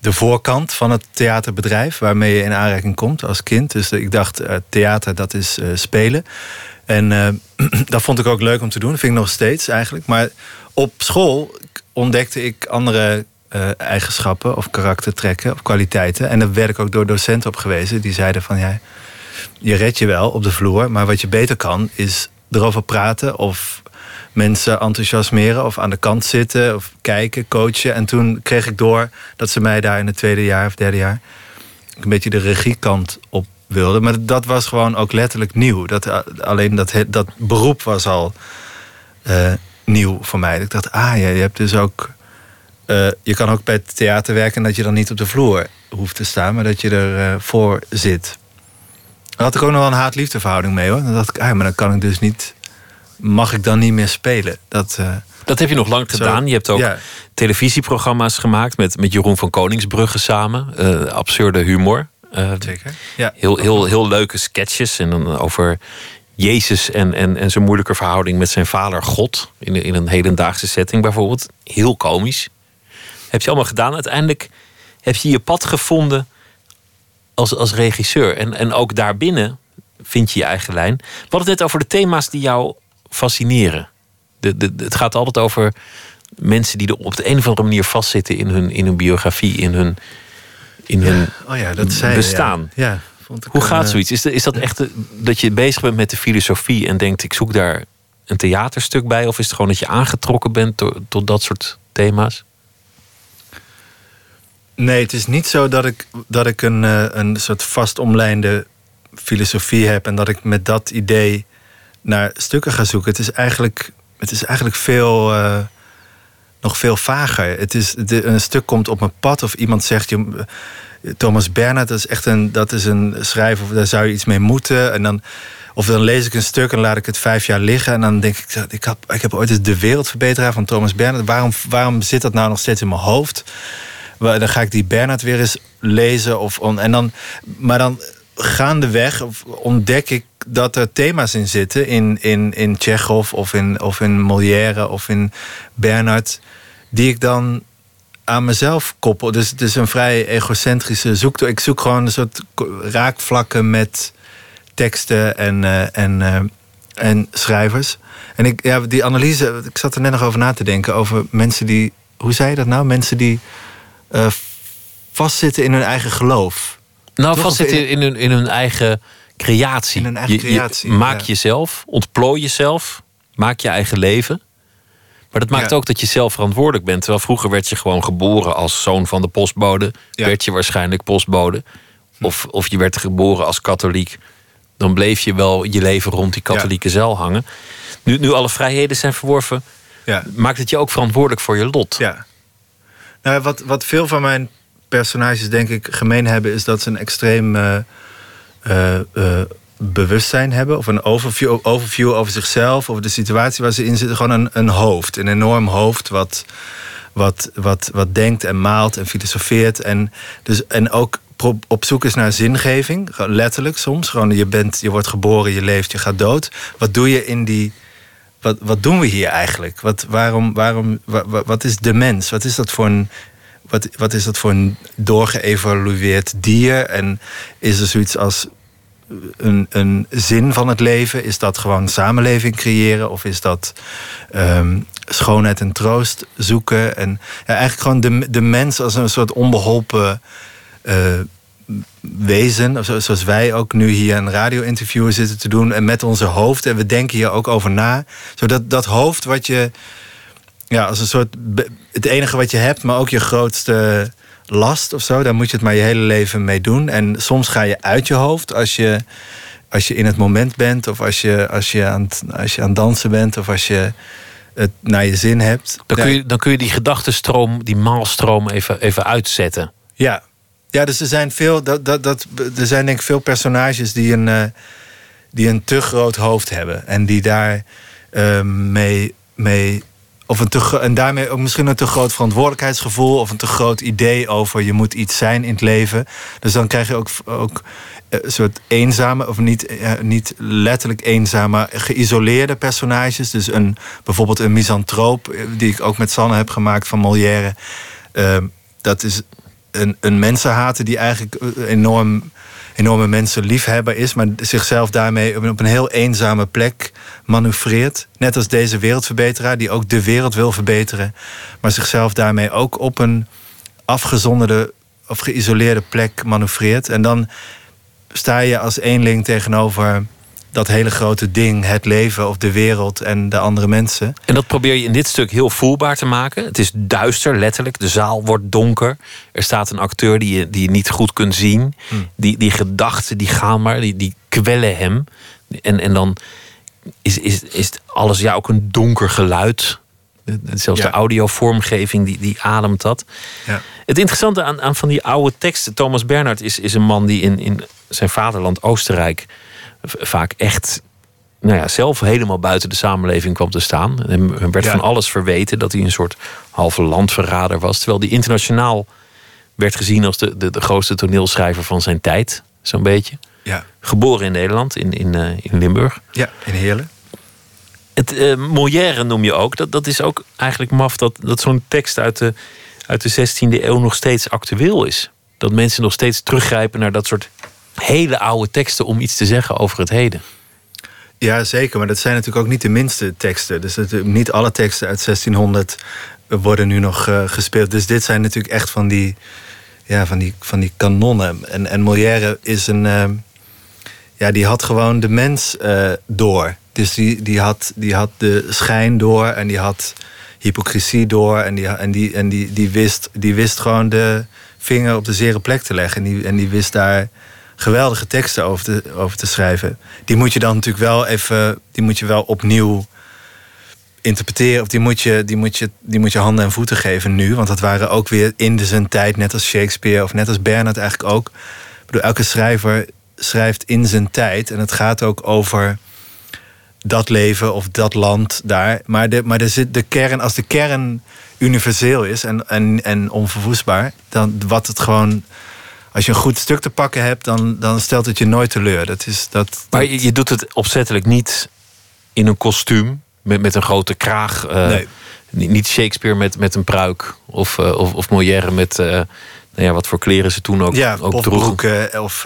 de voorkant van het theaterbedrijf waarmee je in aanraking komt als kind. Dus ik dacht, eh, theater, dat is eh, spelen. En eh, [clears throat] dat vond ik ook leuk om te doen. Dat vind ik nog steeds eigenlijk. Maar op school ontdekte ik andere eigenschappen of karaktertrekken of kwaliteiten. En daar werd ik ook door docenten op gewezen. Die zeiden van ja, je redt je wel op de vloer. Maar wat je beter kan is erover praten of mensen enthousiasmeren of aan de kant zitten of kijken, coachen. En toen kreeg ik door dat ze mij daar in het tweede jaar of derde jaar een beetje de regiekant op wilden. Maar dat was gewoon ook letterlijk nieuw. Dat, eh, alleen dat, dat beroep was al eh, nieuw voor mij. Ik dacht, ah ja, je hebt dus ook. eh, je kan ook bij het theater werken en dat je dan niet op de vloer hoeft te staan, maar dat je ervoor voor zit. Daar had ik ook nog wel een haat-liefde verhouding mee hoor. Dan dacht ik, ah, maar dan kan ik dus niet. Mag ik dan niet meer spelen? Dat, eh, Dat heb je nog lang Zo, gedaan. Je hebt ook ja. televisieprogramma's gemaakt met, met Jeroen van Koningsbrugge samen. Eh, absurde humor. Eh, zeker. Ja. heel, heel, heel leuke sketches. En dan over Jezus en, en, en zijn moeilijke verhouding met zijn vader God. In, in een hedendaagse setting bijvoorbeeld. Heel komisch. Heb je allemaal gedaan. Uiteindelijk heb je je pad gevonden als, als regisseur. En, en ook daarbinnen vind je je eigen lijn. We hadden het net over de thema's die jou fascineren. De, de, het gaat altijd over mensen die er op de een of andere manier vastzitten in hun, in hun biografie, in hun, in hun Oh ja, dat zei bestaan. Ja. Vond ik Hoe gaat eh, zoiets? Is, is dat echt dat je bezig bent met de filosofie en denkt: ik zoek daar een theaterstuk bij? Of is het gewoon dat je aangetrokken bent tot, tot dat soort thema's? Nee, het is niet zo dat ik, dat ik een, eh, een soort vastomlijnde filosofie heb en dat ik met dat idee naar stukken ga zoeken. Het is eigenlijk, het is eigenlijk veel, eh, nog veel vager. Het is, de, een stuk komt op mijn pad of iemand zegt... Je, Thomas Bernhard, dat is echt een, dat is een schrijver, daar zou je iets mee moeten. En dan, of dan lees ik een stuk en laat ik het vijf jaar liggen. En dan denk ik, ik heb, ik heb ooit eens De Wereldverbeteraar van Thomas Bernhard. Waarom, waarom zit dat nou nog steeds in mijn hoofd? Dan ga ik die Bernard weer eens lezen. Of en dan, maar dan gaandeweg ontdek ik dat er thema's in zitten. In, in, in Chekhov of in, of in Molière of in Bernard. Die ik dan aan mezelf koppel. Dus het is een vrij egocentrische zoektocht. Ik zoek gewoon een soort raakvlakken met teksten en, eh, en, eh, en schrijvers. En ik, ja, die analyse, ik zat er net nog over na te denken. Over mensen die, hoe zei je dat nou? Mensen die eh, vastzitten in hun eigen geloof. Nou, Toch vastzitten in- in hun, in hun eigen creatie. In hun eigen Je- je creatie, maak ja. jezelf, ontplooi jezelf, maak je eigen leven. Maar dat maakt Ja. ook dat je zelf verantwoordelijk bent. Terwijl vroeger werd je gewoon geboren als zoon van de postbode. Ja. Werd je waarschijnlijk postbode. Of, of je werd geboren als katholiek. Dan bleef je wel je leven rond die katholieke zeil hangen. Nu, nu alle vrijheden zijn verworven, Ja. maakt het je ook verantwoordelijk voor je lot. Ja. Nou, wat, wat veel van mijn personages denk ik gemeen hebben... is dat ze een extreem eh, eh, eh, bewustzijn hebben. Of een overview, overview over zichzelf, over de situatie waar ze in zitten. Gewoon een, een hoofd, een enorm hoofd wat, wat, wat, wat denkt en maalt en filosofeert. En, dus, en ook op zoek is naar zingeving. Letterlijk soms. Gewoon, je, bent, je wordt geboren, je leeft, je gaat dood. Wat doe je in die wat, wat doen we hier eigenlijk? Wat, waarom, waarom, wa- wa- wat is de mens? Wat is dat voor een, wat, wat is dat voor een doorgeëvalueerd dier? En is er zoiets als een, een zin van het leven? Is dat gewoon samenleving creëren? Of is dat ehm, schoonheid en troost zoeken? En ja, eigenlijk gewoon de, de mens als een soort onbeholpen eh, wezen, zoals wij ook nu hier een radio-interview zitten te doen, en met onze hoofd, en we denken hier ook over na. Zodat dat hoofd wat je, ja, als een soort, het enige wat je hebt, maar ook je grootste last of zo, daar moet je het maar je hele leven mee doen. En soms ga je uit je hoofd als je, als je in het moment bent, of als je, als je, aan, het, als je aan het dansen bent, of als je het naar je zin hebt. Dan, kun je, dan kun je die gedachtenstroom, die maalstroom even, even uitzetten. Ja. Ja, dus er zijn veel, dat, dat, dat, er zijn denk ik veel personages die een, eh, die een te groot hoofd hebben. En die daar eh, mee, mee of een te, en daarmee ook misschien een te groot verantwoordelijkheidsgevoel of een te groot idee over je moet iets zijn in het leven. Dus dan krijg je ook, ook eh, een soort eenzame, of niet, eh, niet letterlijk eenzame, geïsoleerde personages. Dus een, bijvoorbeeld een misantroop, eh, die ik ook met Sanne heb gemaakt van Molière. Eh, dat is een, een mensenhater die eigenlijk enorm, enorme mensenliefhebber is, maar zichzelf daarmee op een- op een heel eenzame plek manoeuvreert. Net als deze wereldverbeteraar, die ook de wereld wil verbeteren, maar zichzelf daarmee ook op een afgezonderde of geïsoleerde plek manoeuvreert. En dan sta je als eenling tegenover dat hele grote ding, het leven of de wereld en de andere mensen. En dat probeer je in dit stuk heel voelbaar te maken. Het is duister, letterlijk. De zaal wordt donker. Er staat een acteur die je, die je niet goed kunt zien. Die, die gedachten die gaan maar, die, die kwellen hem. En, en dan is, is, is alles ja, ook een donker geluid. Zelfs Ja. de audiovormgeving die, die ademt dat. Ja. Het interessante aan, aan van die oude teksten. Thomas Bernhard is, is een man die in, in zijn vaderland Oostenrijk vaak echt nou ja, zelf helemaal buiten de samenleving kwam te staan. Hem werd Ja. van alles verweten dat hij een soort halve landverrader was. Terwijl hij internationaal werd gezien als de, de, de grootste toneelschrijver van zijn tijd. Zo'n beetje. Ja, Geboren in Nederland, in, in, eh, in Limburg. ja in Heerlen. Het eh, Molière noem je ook. Dat, dat is ook eigenlijk maf dat, dat zo'n tekst uit de, uit de 16e eeuw nog steeds actueel is. Dat mensen nog steeds teruggrijpen naar dat soort hele oude teksten om iets te zeggen over het heden. Ja, zeker. Maar dat zijn natuurlijk ook niet de minste teksten. Dus niet alle teksten uit 1600 worden nu nog eh, gespeeld. Dus dit zijn natuurlijk echt van die, ja, van die, van die kanonnen. En, en Molière is een. eh, ja, die had gewoon de mens eh, door. Dus die, die, had, die had de schijn door en die had hypocrisie door. En die, en die, en die, die, wist, die wist gewoon de vinger op de zere plek te leggen. En die, en die wist daar geweldige teksten over te, over te schrijven. Die moet je dan natuurlijk wel even, die moet je wel opnieuw interpreteren. Of die moet, je, die, moet je, die moet je handen en voeten geven nu. Want dat waren ook weer in de zijn tijd, net als Shakespeare of net als Bernard eigenlijk ook. Ik bedoel, elke schrijver schrijft in zijn tijd. En het gaat ook over dat leven of dat land daar. Maar, de, maar er zit de kern, als de kern universeel is en, en, en onverwoestbaar, dan wat het gewoon. Als je een goed stuk te pakken hebt, dan, dan stelt het je nooit teleur. Dat is, dat, Maar je, je doet het opzettelijk niet in een kostuum met, met een grote kraag. eh, Nee. Niet niet Shakespeare met, met een pruik. Of, eh, of, of Molière met eh, nou ja, wat voor kleren ze toen ook, ja, ook of droegen. broeken of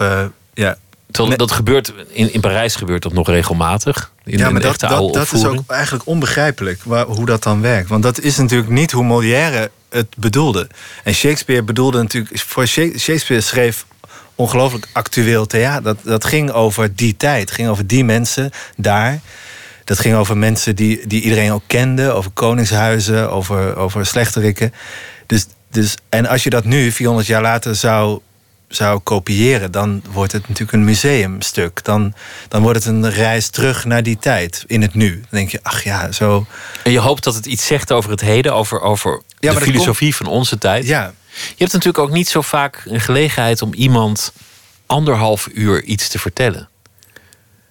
ja. Terwijl dat gebeurt in, in Parijs gebeurt dat nog regelmatig. In, ja, maar dat, dat, dat is ook eigenlijk onbegrijpelijk waar, hoe dat dan werkt. Want dat is natuurlijk niet hoe Molière het bedoelde. En Shakespeare bedoelde natuurlijk. Voor Sha- Shakespeare schreef ongelooflijk actueel theater. Dat, dat ging over die tijd, ging over die mensen daar. Dat ging over mensen die, die iedereen ook kende, over koningshuizen, over, over slechterikken. Dus, dus, en als je dat nu, 400 jaar later, zou, zou kopiëren, dan wordt het natuurlijk een museumstuk. Dan, dan wordt het een reis terug naar die tijd, in het nu. Dan denk je, ach ja, zo. En je hoopt dat het iets zegt over het heden, over, over de filosofie van onze tijd. Ja, Je hebt natuurlijk ook niet zo vaak een gelegenheid om iemand anderhalf uur iets te vertellen.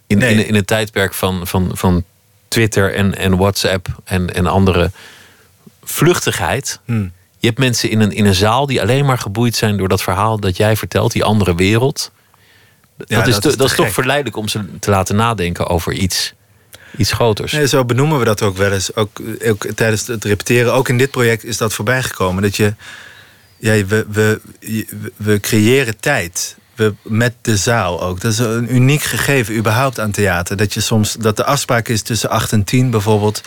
In, Nee. in, in het tijdperk van, van, van Twitter en, en WhatsApp en, en andere vluchtigheid. Hm. Je hebt mensen in een, in een zaal die alleen maar geboeid zijn door dat verhaal dat jij vertelt, die andere wereld. Ja, dat is, dat te- is te dat is toch verleidelijk om ze te laten nadenken over iets, iets groters. Nee, zo benoemen we dat ook wel eens. Ook, ook tijdens het repeteren. Ook in dit project is dat voorbijgekomen. Dat je. Ja, we, we, we, we creëren tijd. We, met de zaal ook. Dat is een uniek gegeven überhaupt aan theater. Dat je soms. Dat de afspraak is tussen 8 en 10 bijvoorbeeld.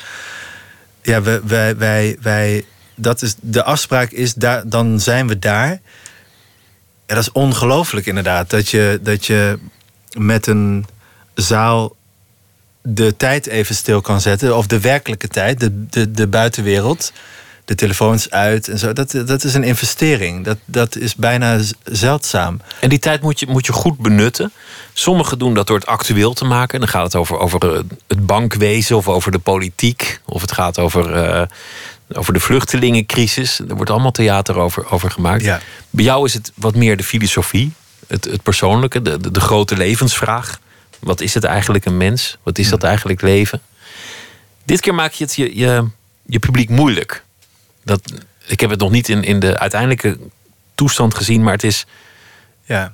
Ja, we, wij, wij, wij. Dat is, de afspraak is daar, dan zijn we daar. Ja, dat is ongelooflijk inderdaad. Dat je, dat je met een zaal de tijd even stil kan zetten. Of de werkelijke tijd, de, de, de buitenwereld. De telefoons uit en zo. Dat, dat is een investering. Dat, dat is bijna zeldzaam. En die tijd moet je, moet je goed benutten. Sommigen doen dat door het actueel te maken. Dan gaat het over, over eh, het bankwezen of over de politiek. Of het gaat over, eh, over de vluchtelingencrisis. Er wordt allemaal theater over, over gemaakt. Ja. Bij jou is het wat meer de filosofie. Het, het persoonlijke, de, de, de grote levensvraag. Wat is het eigenlijk een mens? Wat is dat eigenlijk leven? Dit keer maak je het je, je, je publiek moeilijk. Dat, ik heb het nog niet in, in de uiteindelijke toestand gezien, maar het is Ja.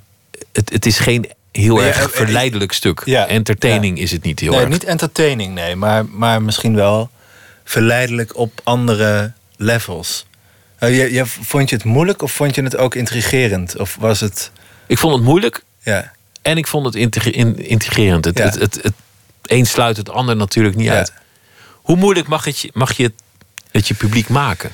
het, het is geen heel erg eh, eh, verleidelijk stuk. ja, Entertaining is het niet heel nee, erg. niet entertaining, nee. Maar, maar misschien wel verleidelijk op andere levels. Eh, je, je, vond je het moeilijk of vond je het ook intrigerend? Of was het... Ik vond het moeilijk Ja, en ik vond het integre- in- integrerend. Het, Ja. het, het, het een sluit het ander natuurlijk niet Ja. uit. Hoe moeilijk mag, het je, mag je het, het je publiek maken?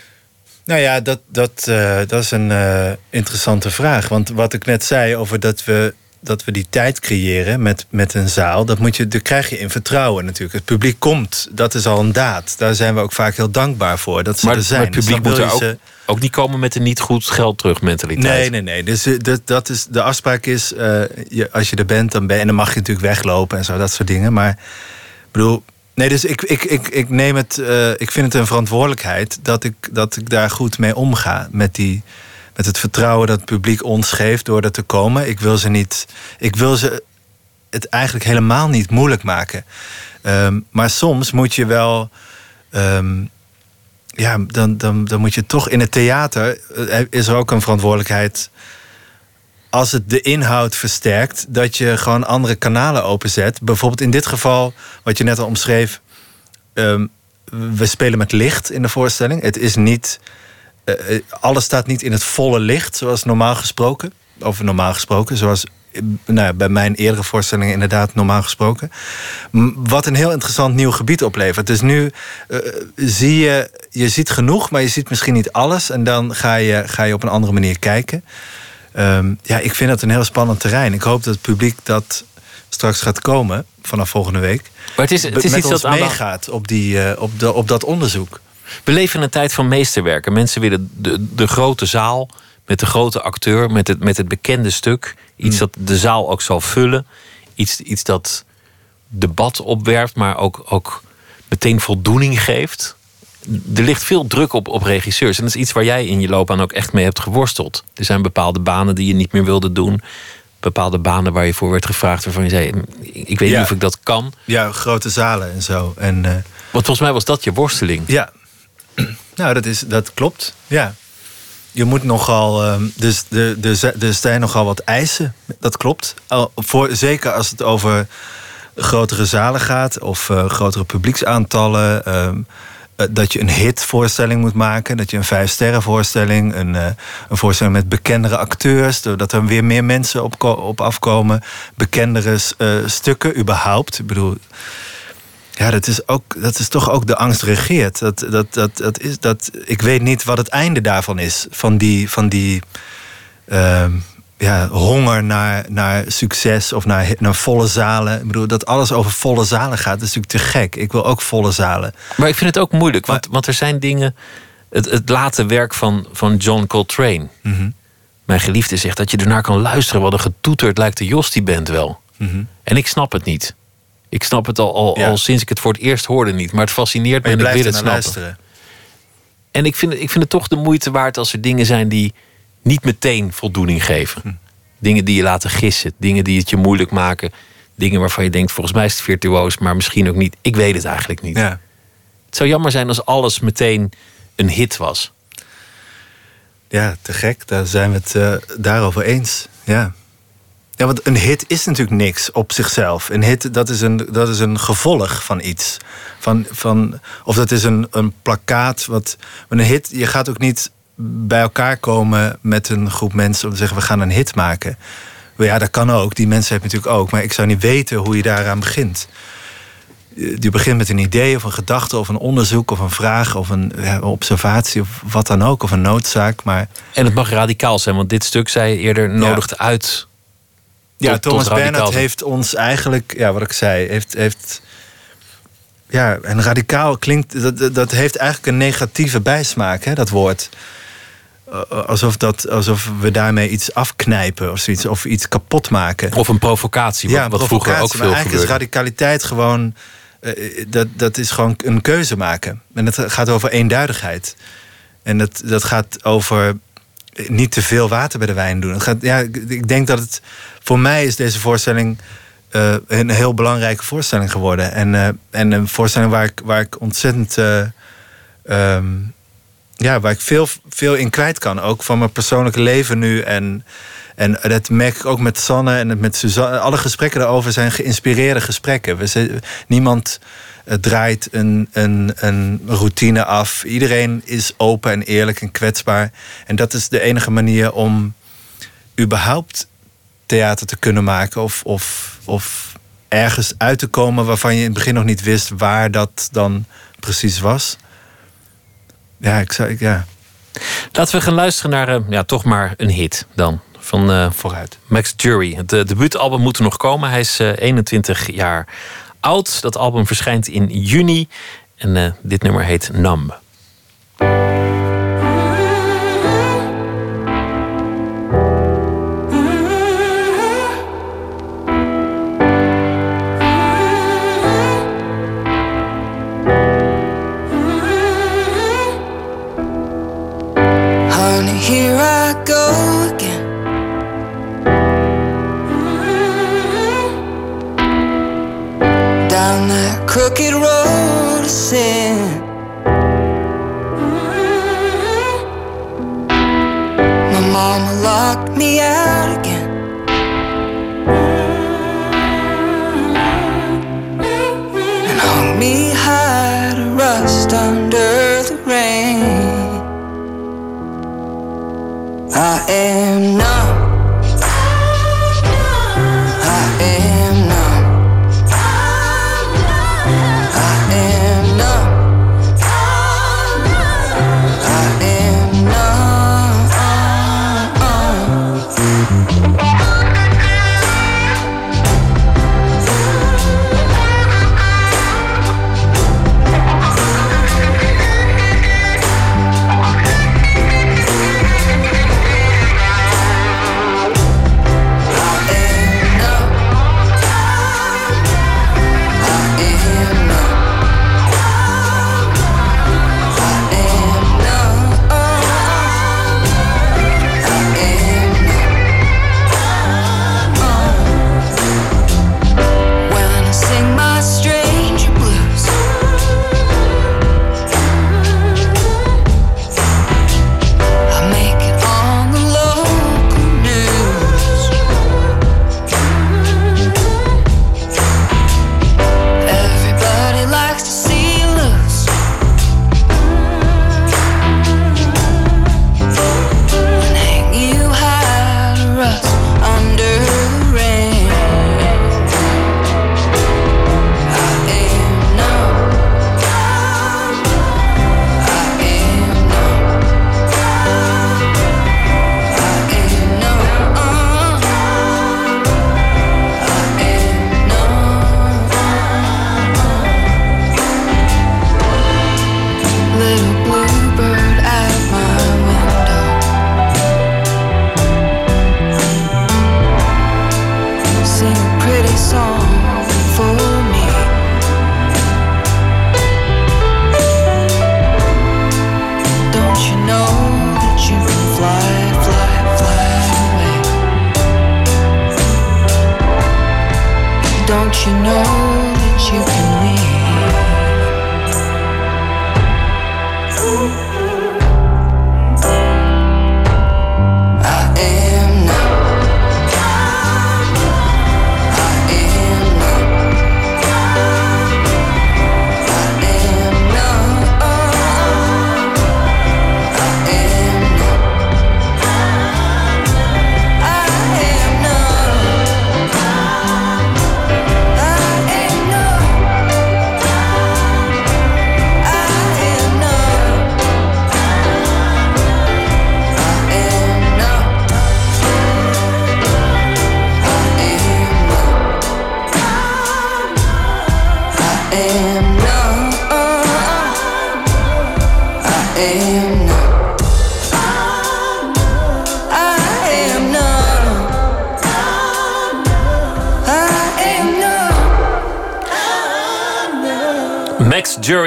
Nou ja, dat, dat, eh, dat is een eh, interessante vraag. Want wat ik net zei over dat we, dat we die tijd creëren met, met een zaal, dat, moet je, dat krijg je in vertrouwen natuurlijk. Het publiek komt, dat is al een daad. Daar zijn we ook vaak heel dankbaar voor. Dat ze Maar, er zijn. maar het Dus publiek dan moet er ook, niet komen met een niet goed geld terug mentaliteit. Nee, nee, nee. Dus eh, dat, dat is, de afspraak is, eh, je, als je er bent, dan ben en dan mag je natuurlijk weglopen en zo, dat soort dingen. Maar ik bedoel, nee, dus ik, ik, ik, ik neem het, eh, ik vind het een verantwoordelijkheid dat ik, dat ik daar goed mee omga. Met, die, met het vertrouwen dat het publiek ons geeft door er te komen. Ik wil ze niet, ik wil ze het eigenlijk helemaal niet moeilijk maken. Ehm, maar soms moet je wel. ehm, ja, dan, dan, dan moet je toch in het theater. eh, is er ook een verantwoordelijkheid. Als het de inhoud versterkt, dat je gewoon andere kanalen openzet. Bijvoorbeeld in dit geval, wat je net al omschreef. ehm, we spelen met licht in de voorstelling. Het is niet. Eh, eh, alles staat niet in het volle licht, zoals normaal gesproken. Of normaal gesproken, zoals eh, nou ja, bij mijn eerdere voorstellingen inderdaad normaal gesproken. Wat een heel interessant nieuw gebied oplevert. Dus nu zie je, je ziet genoeg, maar je ziet misschien niet alles. En dan ga je, ga je op een andere manier kijken. Ehm, ja, ik vind dat een heel spannend terrein. Ik hoop dat het publiek dat straks gaat komen vanaf volgende week. Maar het is, het is met iets ons dat meegaat op, die, op, de, op dat onderzoek. We leven in een tijd van meesterwerken. Mensen willen de, de grote zaal met de grote acteur, met het, met het bekende stuk. Iets Hmm. dat de zaal ook zal vullen. Iets, iets dat debat opwerpt, maar ook, ook meteen voldoening geeft. Er ligt veel druk op, op regisseurs. En dat is iets waar jij in je loopbaan ook echt mee hebt geworsteld. Er zijn bepaalde banen die je niet meer wilde doen. bepaalde banen waar je voor werd gevraagd, waarvan je zei: Ik weet Ja. niet of ik dat kan. Ja, grote zalen en zo. En, eh, Want volgens mij was dat je worsteling. ja, nou, dat, is, dat klopt. Ja. Je moet nogal. ehm, dus er, zi- er zijn nogal wat eisen. Dat klopt. Voor, zeker als het over grotere zalen gaat of eh, grotere publieksaantallen. ehm, eh, dat je een hitvoorstelling moet maken. Dat je een vijfsterrenvoorstelling, een, eh, een voorstelling met bekendere acteurs. Dat er weer meer mensen op, op afkomen. Bekendere stukken überhaupt. Ik bedoel, ja, dat is, ook, dat is toch ook de angst regeert. Dat, dat, dat, dat is, dat, ik weet niet wat het einde daarvan is. Van die, van die ehm, ja, honger naar, naar succes of naar, naar volle zalen. Ik bedoel, dat alles over volle zalen gaat, is natuurlijk te gek. Ik wil ook volle zalen. Maar ik vind het ook moeilijk, want, want er zijn dingen. Het, het late werk van, van John Coltrane. Mhm. Mijn geliefde zegt dat je ernaar kan luisteren. Wat een getoeterd lijkt de Jos die band wel. Mhm. En ik snap het niet. Ik snap het al, al, Ja. al sinds ik het voor het eerst hoorde niet. Maar het fascineert me Maar en ik wil het snappen. luisteren. En ik vind, het- ik vind het toch de moeite waard als er dingen zijn die niet meteen voldoening geven. Hm. Dingen die je laten gissen. Dingen die het je moeilijk maken. Dingen waarvan je denkt, volgens mij is het virtuoos, maar misschien ook niet. Ik weet het eigenlijk niet. Ja. Het zou jammer zijn als alles meteen een hit was. Ja, te gek. Daar zijn we het eh, daarover eens. Ja. Ja, want een hit is natuurlijk niks op zichzelf. Een hit, dat is een, dat is een gevolg van iets. Van, van, of dat is een, een plakkaat. Wat, een hit, je gaat ook niet bij elkaar komen met een groep mensen... om te zeggen, we gaan een hit maken. Maar Ja, dat kan ook. Die mensen heb je natuurlijk ook. Maar ik zou niet weten hoe je daaraan begint. Je begint met een idee of een gedachte of een onderzoek of een vraag of een ja, observatie of wat dan ook, of een noodzaak. Maar En het mag radicaal zijn, want dit stuk, zei je eerder, nodigt uit. Ja, tot- Thomas tot Bernhard heeft ons eigenlijk, ja, wat ik zei, heeft. heeft ja, en radicaal klinkt, dat, dat- dat heeft eigenlijk een negatieve bijsmaak, hè, dat woord. Uh, Alsof, dat, alsof we daarmee iets afknijpen of zoiets, of iets kapot maken. Of een provocatie, wat, ja, wat vroeger ook provocatie, maar veel eigenlijk gebeurde. is radicaliteit gewoon... eh, dat, dat is gewoon een keuze maken. En het gaat over eenduidigheid. En dat, dat gaat over niet te veel water bij de wijn doen. Gaat, ja, ik denk dat het... Voor mij is deze voorstelling eh, een heel belangrijke voorstelling geworden. En, eh, en een voorstelling waar ik, waar ik ontzettend... eh, ehm, ja, waar ik veel, veel in kwijt kan. Ook van mijn persoonlijke leven nu. En, en dat merk ik ook met Sanne en met Suzanne. Alle gesprekken daarover zijn geïnspireerde gesprekken. We niemand draait een, een, een routine af. Iedereen is open en eerlijk en kwetsbaar. En dat is de enige manier om überhaupt theater te kunnen maken. Of, of, of ergens uit te komen waarvan je in het begin nog niet wist waar dat dan precies was. Ja, ik zou, ja, Laten we gaan luisteren naar eh, ja, toch maar een hit dan. Van eh, vooruit. Max Jury. Het eh, debuutalbum moet er nog komen. Hij is eh, 21 jaar oud. Dat album verschijnt in juni. En eh, dit nummer heet Numb.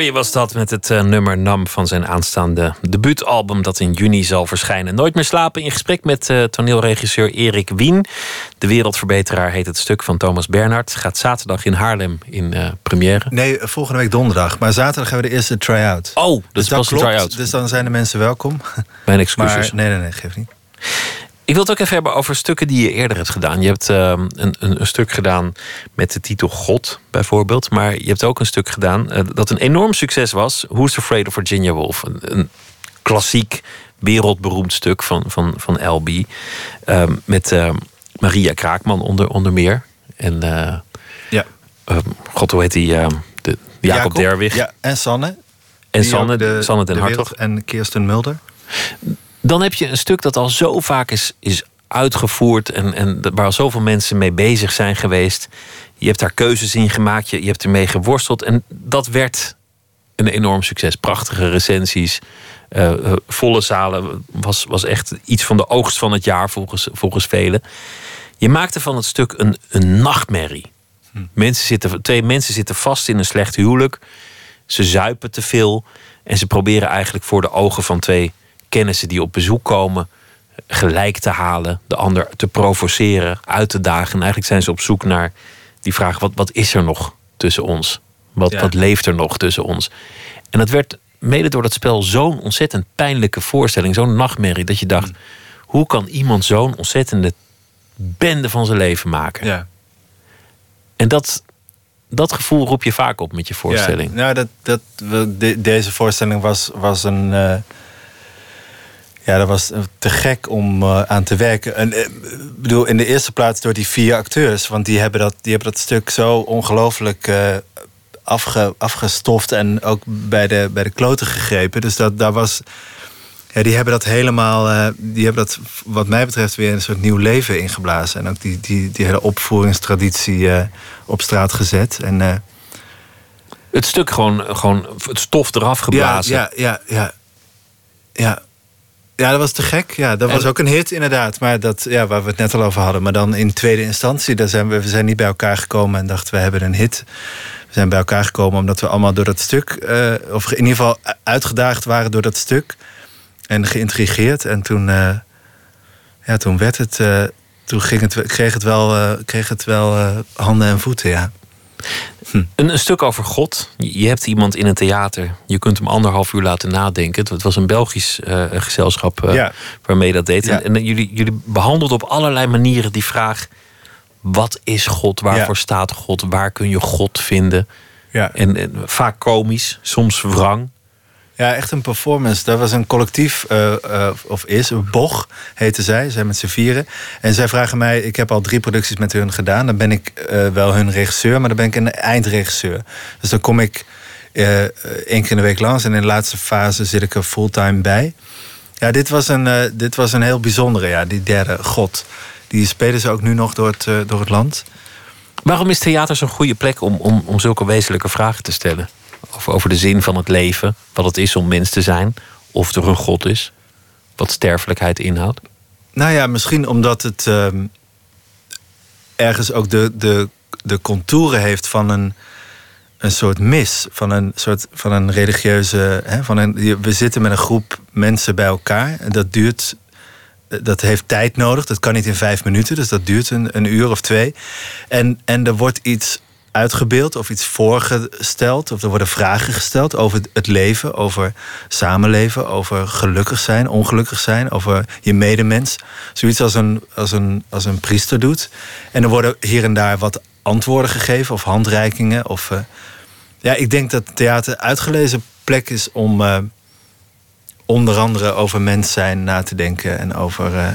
Jury was dat met het eh, nummer Nam van zijn aanstaande debuutalbum dat in juni zal verschijnen. Nooit meer slapen in gesprek met eh, toneelregisseur Erik Wien. De Wereldverbeteraar heet het stuk van Thomas Bernhard. Gaat zaterdag in Haarlem in eh, première. Nee, volgende week donderdag. Maar zaterdag hebben we de eerste try-out. Oh, dat dus is pas een klopt. try-out. Dus dan zijn de mensen welkom. Mijn excuses. Maar nee, nee, nee, geef niet. Ik wil het ook even hebben over stukken die je eerder hebt gedaan. Je hebt ehm, een, een, een stuk gedaan met de titel God, bijvoorbeeld. Maar je hebt ook een stuk gedaan eh, dat een enorm succes was. Who's Afraid of Virginia Woolf? Een, een klassiek, wereldberoemd stuk van, van, van LB. Ehm, met ehm, Maria Kraakman onder, onder meer. En eh, Ja. god, hoe heet die? de, Jacob, Derwig. Ja, en Sanne. en Sanne, de- Sanne den de Hartog. En Kirsten Mulder. Dan heb je een stuk dat al zo vaak is, is uitgevoerd en, en waar al zoveel mensen mee bezig zijn geweest. Je hebt daar keuzes in gemaakt, je, je hebt ermee geworsteld en dat werd een enorm succes. Prachtige recensies, eh, eh, volle zalen, was, was echt iets van de oogst van het jaar volgens, volgens velen. Je maakte van het stuk een, een nachtmerrie. Mensen zitten, twee mensen zitten vast in een slecht huwelijk. Ze zuipen te veel. En ze proberen eigenlijk voor de ogen van twee kennissen die op bezoek komen. gelijk te halen. De ander te provoceren, uit te dagen. En eigenlijk zijn ze op zoek naar die vraag: wat, wat is er nog tussen ons? Wat, Ja. wat leeft er nog tussen ons? En dat werd mede door dat spel zo'n ontzettend pijnlijke voorstelling. Zo'n nachtmerrie. Dat je dacht: hoe kan iemand zo'n ontzettende bende van zijn leven maken? Ja. En dat, dat gevoel roep je vaak op met je voorstelling. Ja, nou, dat, dat, de- deze voorstelling was, was een. eh, ja, dat was te gek om eh, aan te werken. En, eh, ik bedoel, in de eerste plaats door die vier acteurs. Want die hebben dat, die hebben dat stuk zo ongelooflijk eh, afge, afgestoft. En ook bij de, bij de kloten gegrepen. Dus dat, daar was. Ja, die hebben dat helemaal. eh, die hebben dat, wat mij betreft, weer een soort nieuw leven ingeblazen. En ook die, die, die hele opvoeringstraditie eh, op straat gezet. En. eh, Het stuk gewoon, gewoon het stof eraf geblazen. ja, ja, ja, ja. Ja, ja dat was te gek. Ja, dat En- was ook een hit inderdaad. Maar dat, ja, waar we het net al over hadden. Maar dan in tweede instantie, daar zijn we, we zijn niet bij elkaar gekomen en dachten we hebben een hit. We zijn bij elkaar gekomen omdat we allemaal door dat stuk, eh, of in ieder geval uitgedaagd waren door dat stuk. En geïntrigeerd. En toen, eh, ja, toen werd het, eh, toen ging het, kreeg het wel, kreeg het wel handen en voeten, ja. Een, een stuk over God. Je hebt iemand in een theater. Je kunt hem anderhalf uur laten nadenken. Het was een Belgisch eh, gezelschap Ja. waarmee dat deed. Ja. En, en jullie, jullie behandelden op allerlei manieren die vraag... wat is God? Waarvoor Ja. staat God? Waar kun je God vinden? ja. En, en vaak komisch, soms wrang. Ja, echt een performance. Dat was een collectief, eh, eh, of is, een Boch heette zij. Zij met z'n vieren. En zij vragen mij, ik heb al drie producties met hun gedaan. Dan ben ik eh, wel hun regisseur, maar dan ben ik een eindregisseur. Dus dan kom ik één keer in de week langs. En in de laatste fase zit ik er fulltime bij. Ja, dit was een, dit was een heel bijzondere, ja, die derde God. Die spelen ze ook nu nog door het, door het land. Waarom is theater zo'n goede plek om, om, om zulke wezenlijke vragen te stellen? Over, over de zin van het leven, wat het is om mens te zijn, of er een God is, wat sterfelijkheid inhoudt. Nou ja, misschien omdat het ehm, ergens ook de, de, de contouren heeft van een, een soort mis. Van een soort van een religieuze. Hè, van een, we zitten met een groep mensen bij elkaar. En dat duurt. Dat heeft tijd nodig. Dat kan niet in vijf minuten. Dus dat duurt een, een uur of twee. En, en er wordt iets uitgebeeld of iets voorgesteld. Of er worden vragen gesteld over het leven, over samenleven, over gelukkig zijn, ongelukkig zijn, over je medemens. Zoiets als een, als een, als een priester doet. En er worden hier en daar wat antwoorden gegeven of handreikingen. Of, uh, ja, ik denk dat theater uitgelezen plek is om uh, onder andere over mens zijn na te denken. En over. Uh,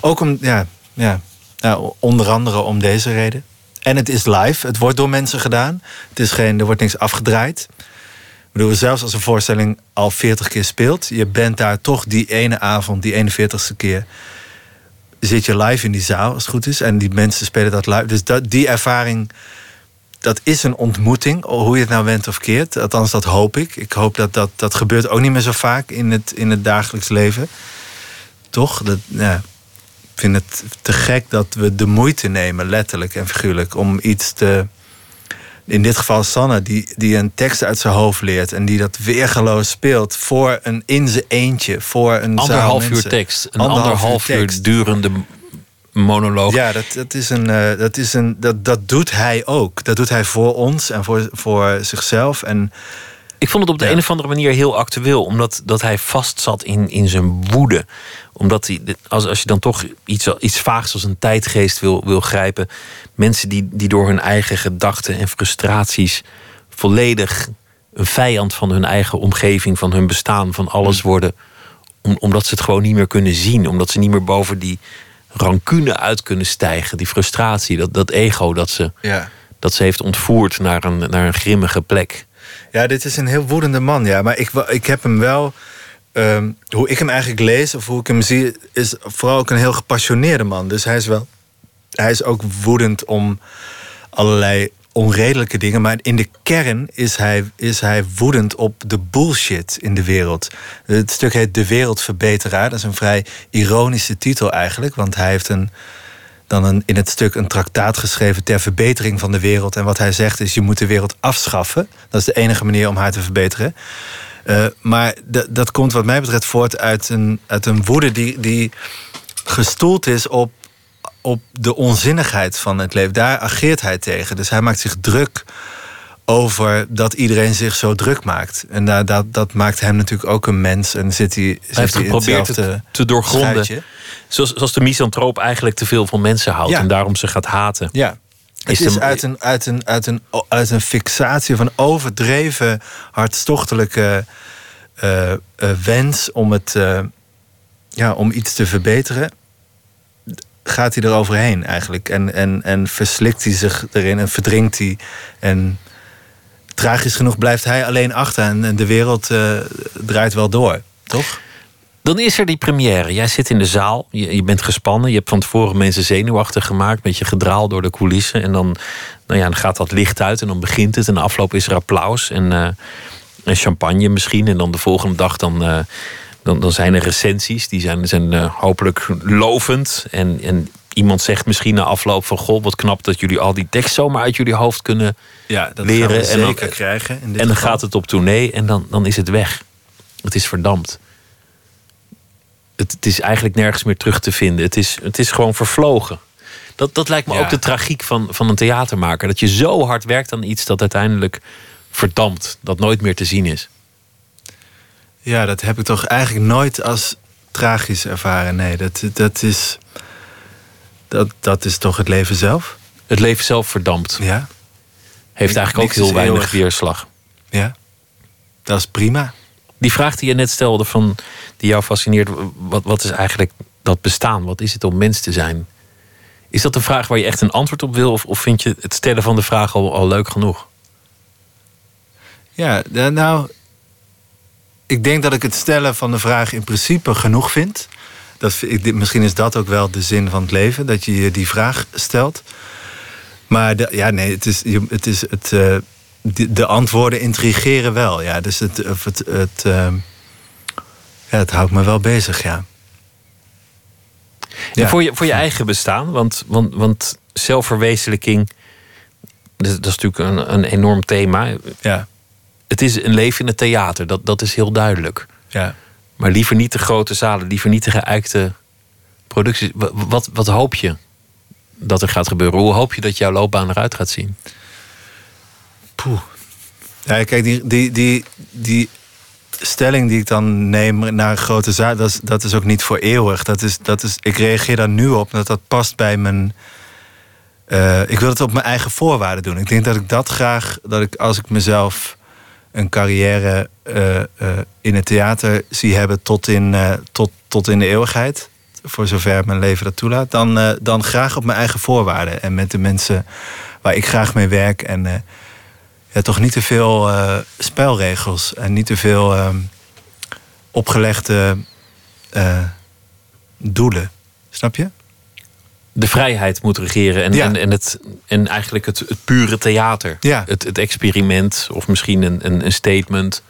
ook om, ja, ja, nou, onder andere om deze reden. En het is live. Het wordt door mensen gedaan. Het is geen, er wordt niks afgedraaid. Ik bedoel, zelfs als een voorstelling al 40 keer speelt, je bent daar toch die ene avond, die 41ste keer, zit je live in die zaal, als het goed is. En die mensen spelen dat live. Dus dat, die ervaring, dat is een ontmoeting, hoe je het nou went of keert. Althans, dat hoop ik. Ik hoop dat dat, dat gebeurt ook niet meer zo vaak in het, in het dagelijks leven. Toch? Dat, ja vind het te gek dat we de moeite nemen, letterlijk en figuurlijk, om iets te. In dit geval Sanne, die, die een tekst uit zijn hoofd leert en die dat weergeloos speelt voor een in zijn eentje, voor een anderhalf uur tekst, een anderhalf, uur, uur durende monoloog. Ja, dat, dat, is een, uh, dat, is een, dat, dat doet hij ook. Dat doet hij voor ons en voor, voor zichzelf. En ik vond het op de een of andere manier heel actueel, omdat dat hij vastzat in, in zijn woede. Omdat hij, als, als je dan toch iets, iets vaags als een tijdgeest wil, wil grijpen, mensen die, die door hun eigen gedachten en frustraties volledig een vijand van hun eigen omgeving, van hun bestaan, van alles mm. worden, om, omdat ze het gewoon niet meer kunnen zien, omdat ze niet meer boven die rancune uit kunnen stijgen, die frustratie, dat, dat ego dat ze, ja. dat ze heeft ontvoerd naar een, naar een grimmige plek. Ja, dit is een heel woedende man, ja. Maar ik, ik heb hem wel... Ehm, hoe ik hem eigenlijk lees, of hoe ik hem zie... is vooral ook een heel gepassioneerde man. Dus hij is wel... Hij is ook woedend om allerlei onredelijke dingen. Maar in de kern is hij, is hij woedend op de bullshit in de wereld. Het stuk heet De Wereldverbeteraar. Dat is een vrij ironische titel eigenlijk. Want hij heeft een dan een, in het stuk een traktaat geschreven ter verbetering van de wereld. En wat hij zegt is: je moet de wereld afschaffen. Dat is de enige manier om haar te verbeteren. Uh, maar dat komt, wat mij betreft, voort uit een, uit een woede die, die gestoeld is op, op de onzinnigheid van het leven. Daar ageert hij tegen. Dus hij maakt zich druk over dat iedereen zich zo druk maakt. En dat, dat, dat maakt hem natuurlijk ook een mens. En zit hij, hij heeft geprobeerd het te doorgronden. Zoals, zoals de misantroop eigenlijk te veel van mensen houdt en daarom ze gaat haten. Ja. Het is, uit, een, uit, een, uit, een, uit een fixatie van overdreven hartstochtelijke uh, uh, wens om, het, uh, ja, om iets te verbeteren. Gaat hij eroverheen eigenlijk. En, en, en verslikt hij zich erin en verdrinkt hij. En tragisch genoeg blijft hij alleen achter. En, de wereld draait wel door, toch? Dan is er die première. Jij zit in de zaal, je, je, bent gespannen. Je hebt van tevoren mensen zenuwachtig gemaakt. Met je gedraal door de coulissen. En dan, nou ja, dan gaat dat licht uit en dan begint het. En afloop is er applaus en, uh, en champagne misschien. En dan de volgende dag dan, uh, dan, dan zijn er recensies. Die zijn, zijn hopelijk lovend. En, en iemand zegt misschien na afloop van... Goh, wat knap dat jullie al die tekst zomaar uit jullie hoofd kunnen ja, dat leren. en dan, krijgen. en dan gaat het op tournee en dan, dan is het weg. Het is verdampt het, het, is eigenlijk nergens meer terug te vinden. Het is, het is gewoon vervlogen. Dat, dat lijkt me ook de tragiek van, van een theatermaker. Dat je zo hard werkt aan iets dat uiteindelijk verdampt. Dat nooit meer te zien is. Ja, dat heb ik toch eigenlijk nooit als tragisch ervaren. Nee, dat, dat, is, dat, dat is toch het leven zelf? Het leven zelf verdampt. Ja. Heeft eigenlijk ook heel weinig weerslag. Ja, dat is prima. Die vraag die je net stelde, van, die jou fascineert, wat, wat is eigenlijk dat bestaan? Wat is het om mens te zijn? Is dat een vraag waar je echt een antwoord op wil? Of, of vind je het stellen van de vraag al, al leuk genoeg? Ja, nou, ik denk dat ik het stellen van de vraag in principe genoeg vind. Dat, ik, misschien is dat ook wel de zin van het leven, dat je je die vraag stelt. Maar de, ja, nee, het is het, is het, uh, de, de, antwoorden intrigeren wel. Ja, dus het, het, het, uh, ja, het houdt me wel bezig, ja. ja. voor, je, voor je eigen bestaan, want, want, want zelfverwezenlijking, dat, dat is natuurlijk een, een enorm thema. Ja. Het is een leven in het theater, dat, dat is heel duidelijk. Ja. Maar liever niet de grote zalen, liever niet de geuikte producties. Wat, wat, hoop je dat er gaat gebeuren? Hoe hoop je dat jouw loopbaan eruit gaat zien? Poeh. Ja, kijk, die, die, die, die stelling die ik dan neem naar grote zaak, dat is, dat is ook niet voor eeuwig. Dat is, dat is, ik reageer daar nu op, dat dat past bij mijn. Uh, ik wil het op mijn eigen voorwaarden doen. Ik denk dat ik dat graag, dat ik als ik mezelf een carrière uh, uh, in het theater zie hebben tot in, tot, tot in de eeuwigheid, voor zover mijn leven dat toelaat, dan, dan graag op mijn eigen voorwaarden en met de mensen waar ik graag mee werk. En ja, toch niet te veel spelregels en niet te veel uh, opgelegde doelen. Snap je? De vrijheid moet regeren en, en, en, het, en eigenlijk het, het pure theater. Ja. Het, het experiment of misschien een, een, een statement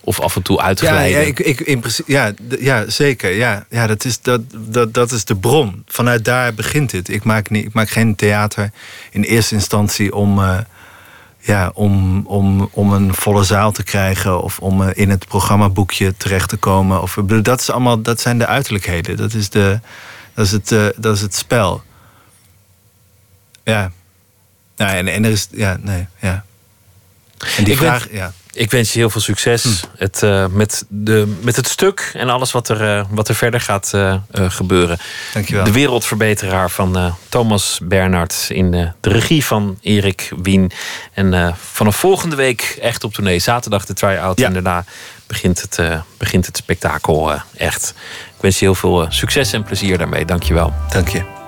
of af en toe uitglijden. Ja, ja, ik, ik, in principe, ja, ja zeker. Ja, ja, dat, is, dat, dat, dat is de bron. Vanuit daar begint het. Ik maak, niet, ik maak geen theater in eerste instantie om ja, om, om, om een volle zaal te krijgen of om eh, in het programmaboekje terecht te komen. Of, dat, is allemaal, dat zijn de uiterlijkheden. Dat is, de, dat is, het, uh, dat is het spel. Ja. Nou, en, en er is. Ja, nee, ja. En die Ik vraag. Ja. Ik wens je heel veel succes Hm. het, eh, met, de, met het stuk en alles wat er, eh, wat er verder gaat eh, gebeuren. Dankjewel. De wereldverbeteraar van Thomas Bernhard in de regie van Erik Wien. En vanaf volgende week echt op tournee. Zaterdag de try-out Ja. en daarna begint het, begint het spektakel echt. Ik wens je heel veel succes en plezier daarmee. Dankjewel. Dank je.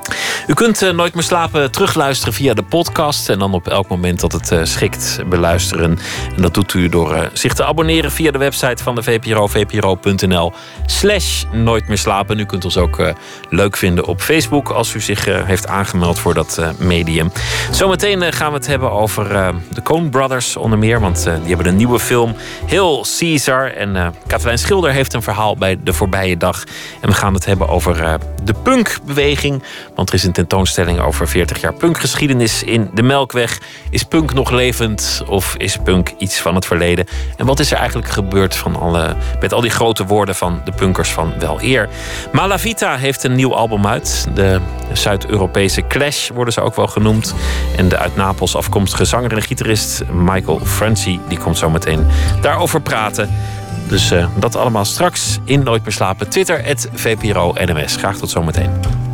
U kunt eh, Nooit meer slapen terugluisteren via de podcast. En dan op elk moment dat het eh, schikt beluisteren. En dat doet u door eh, zich te abonneren via de website van de VPRO. VPRO.nl slash Nooit meer slapen. U kunt ons ook leuk vinden op Facebook. Als u zich heeft aangemeld voor dat medium. Zometeen gaan we het hebben over de Coen Brothers onder meer. Want die hebben een nieuwe film. Heel Caesar. En Katelijn Schilder heeft een verhaal bij De Voorbije Dag. En we gaan het hebben over de punkbeweging. Want er is een tentoonstelling over 40 jaar punkgeschiedenis in de Melkweg. Is punk nog levend of is punk iets van het verleden? En wat is er eigenlijk gebeurd van alle, met al die grote woorden van de punkers van wel eer? Malavita heeft een nieuw album uit. De Zuid-Europese Clash worden ze ook wel genoemd. En de uit Napels afkomstige zanger en gitarist Michael Franci... die komt zo meteen daarover praten. Dus eh, dat allemaal straks in Nooit meer slapen. Twitter, het VPRO NMS. Graag tot zometeen.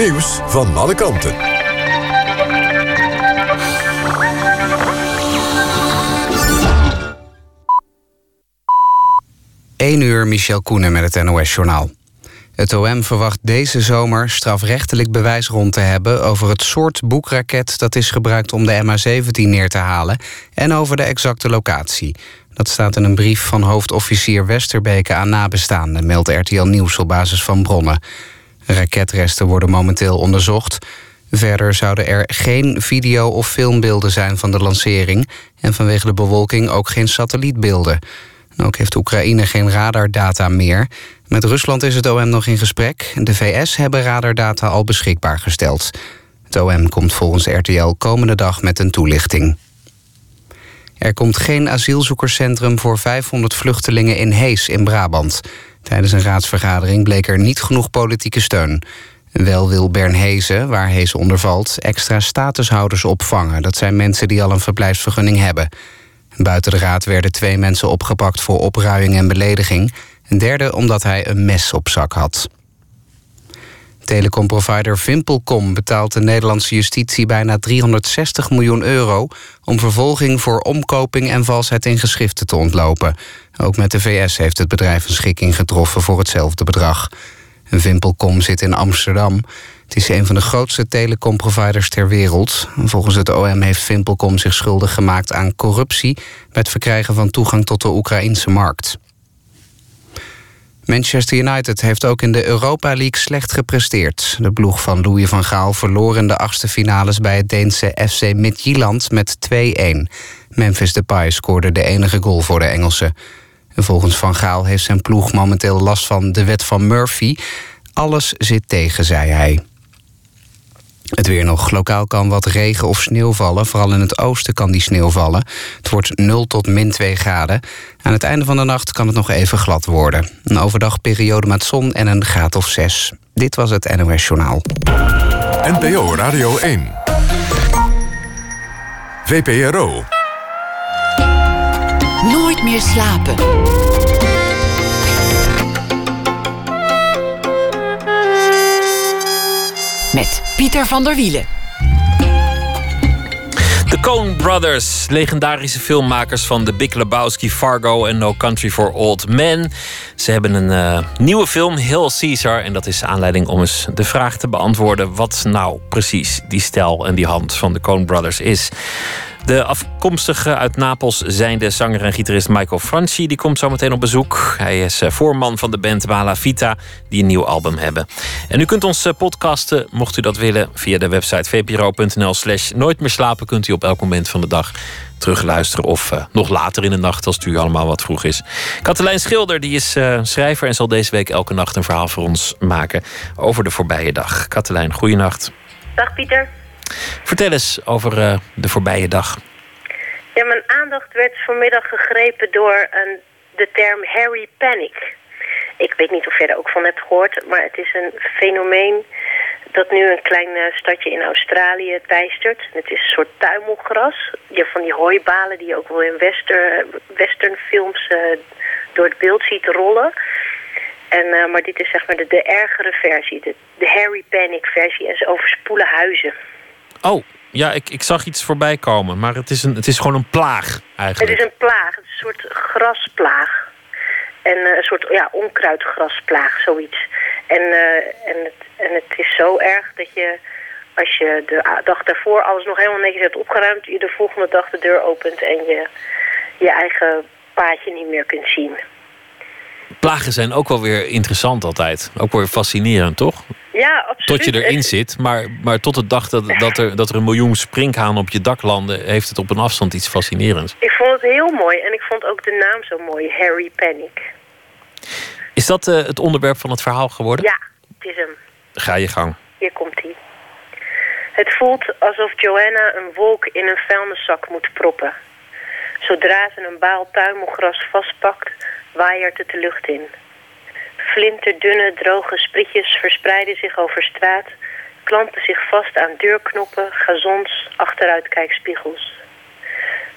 Nieuws van alle kanten. 1 uur Michel Koenen met het NOS-journaal. Het OM verwacht deze zomer strafrechtelijk bewijs rond te hebben... over het soort boekraket dat is gebruikt om de MH17 neer te halen... en over de exacte locatie. Dat staat in een brief van hoofdofficier Westerbeke aan nabestaanden... meldt RTL Nieuws op basis van bronnen. Raketresten worden momenteel onderzocht. Verder zouden er geen video- of filmbeelden zijn van de lancering... en vanwege de bewolking ook geen satellietbeelden. En Ook heeft Oekraïne geen radardata meer. Met Rusland is het OM nog in gesprek. De VS hebben radardata al beschikbaar gesteld. Het OM komt volgens RTL komende dag met een toelichting. Er komt geen asielzoekerscentrum voor 500 vluchtelingen in Hees in Brabant. Tijdens een raadsvergadering bleek er niet genoeg politieke steun. Wel wil Bernhezen, waar Hees onder valt, extra statushouders opvangen. Dat zijn mensen die al een verblijfsvergunning hebben. Buiten de raad werden twee mensen opgepakt voor opruiing en belediging. Een derde omdat hij een mes op zak had. Telecomprovider Vimpelcom betaalt de Nederlandse justitie bijna 360 miljoen euro om vervolging voor omkoping en valsheid in geschriften te ontlopen. Ook met de VS heeft het bedrijf een schikking getroffen voor hetzelfde bedrag. Vimpelcom zit in Amsterdam. Het is een van de grootste telecomproviders ter wereld. Volgens het OM heeft Vimpelcom zich schuldig gemaakt aan corruptie... bij het verkrijgen van toegang tot de Oekraïnse markt. Manchester United heeft ook in de Europa League slecht gepresteerd. De ploeg van Louis van Gaal verloor in de achtste finales... bij het Deense FC Midtjylland met 2-1. Memphis Depay scoorde de enige goal voor de Engelsen. Volgens Van Gaal heeft zijn ploeg momenteel last van de wet van Murphy. Alles zit tegen, zei hij. Het weer nog. Lokaal kan wat regen of sneeuw vallen. Vooral in het oosten kan die sneeuw vallen. Het wordt 0 tot min 2 graden. Aan het einde van de nacht kan het nog even glad worden. Een overdag periode met zon en een graad of 6. Dit was het NOS Journaal. NPO Radio 1. VPRO. Nooit meer slapen. Met Pieter van der Wielen. De Coen Brothers, legendarische filmmakers van The Big Lebowski, Fargo en No Country for Old Men. Ze hebben een uh, nieuwe film, Hill Caesar. En dat is aanleiding om eens de vraag te beantwoorden... wat nou precies die stijl en die hand van de Coen Brothers is. De afkomstige uit Napels zijnde zanger en gitarist Michael Franchi... die komt zo meteen op bezoek. Hij is eh, voorman van de band Wala Vita, die een nieuw album hebben. En u kunt ons eh, podcasten, mocht u dat willen... via de website vpro.nl slash nooit meer slapen... kunt u op elk moment van de dag terugluisteren... of uh, nog later in de nacht, als het u allemaal wat vroeg is. Katelijn Schilder die is schrijver... en zal deze week elke nacht een verhaal voor ons maken... over de voorbije dag. Katelijn, goeienacht. Dag Pieter. Vertel eens over uh, de voorbije dag. Ja, mijn aandacht werd vanmiddag gegrepen door een, de term Harry Panic. Ik weet niet of je er ook van hebt gehoord, maar het is een fenomeen dat nu een klein uh, stadje in Australië teistert. Het is een soort tuimelgras. Je van die hooibalen die je ook wel in western, westernfilms uh, door het beeld ziet rollen. En, maar dit is zeg maar de, de ergere versie, de, de Harry Panic versie. En ze overspoelen huizen. Oh, ja, ik, ik zag iets voorbij komen. Maar het is, een, het is gewoon een plaag eigenlijk. Het is een plaag. Het is een soort grasplaag. En uh, een soort ja, onkruidgrasplaag, zoiets. En, uh, en, het, en het is zo erg dat je, als je de dag daarvoor alles nog helemaal netjes hebt opgeruimd... je de volgende dag de deur opent en je je eigen paadje niet meer kunt zien. Plagen zijn ook wel weer interessant altijd. Ook wel weer fascinerend, toch? Ja, absoluut. Tot je erin zit, maar, maar tot de dag dat, dat, er, dat er een miljoen sprinkhaan op je dak landen... heeft het op een afstand iets fascinerends. Ik vond het heel mooi en ik vond ook de naam zo mooi, Harry Panic. Is dat uh, het onderwerp van het verhaal geworden? Ja, het is hem. Ga je gang. Hier komt hij. Het voelt alsof Joanna een wolk in een vuilniszak moet proppen. Zodra ze een baal tuimelgras vastpakt, waaiert het de lucht in. Flinterdunne, droge sprietjes verspreiden zich over straat, klampen zich vast aan deurknoppen, gazons, achteruitkijkspiegels.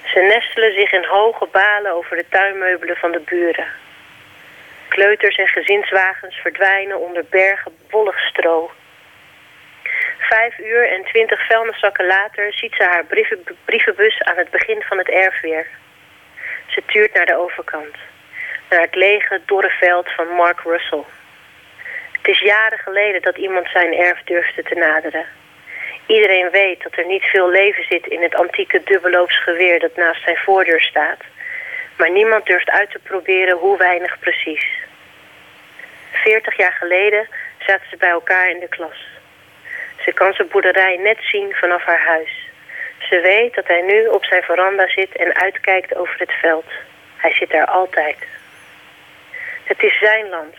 Ze nestelen zich in hoge balen over de tuinmeubelen van de buren. Kleuters en gezinswagens verdwijnen onder bergen wollig stro. Vijf uur en twintig vuilniszakken later ziet ze haar brievenbus aan het begin van het erf weer. Ze tuurt naar de overkant naar het lege, dorre veld van Mark Russell. Het is jaren geleden dat iemand zijn erf durfde te naderen. Iedereen weet dat er niet veel leven zit in het antieke dubbelloopsgeweer dat naast zijn voordeur staat. Maar niemand durft uit te proberen hoe weinig precies. Veertig jaar geleden zaten ze bij elkaar in de klas. Ze kan zijn boerderij net zien vanaf haar huis. Ze weet dat hij nu op zijn veranda zit en uitkijkt over het veld. Hij zit daar altijd. Het is zijn land.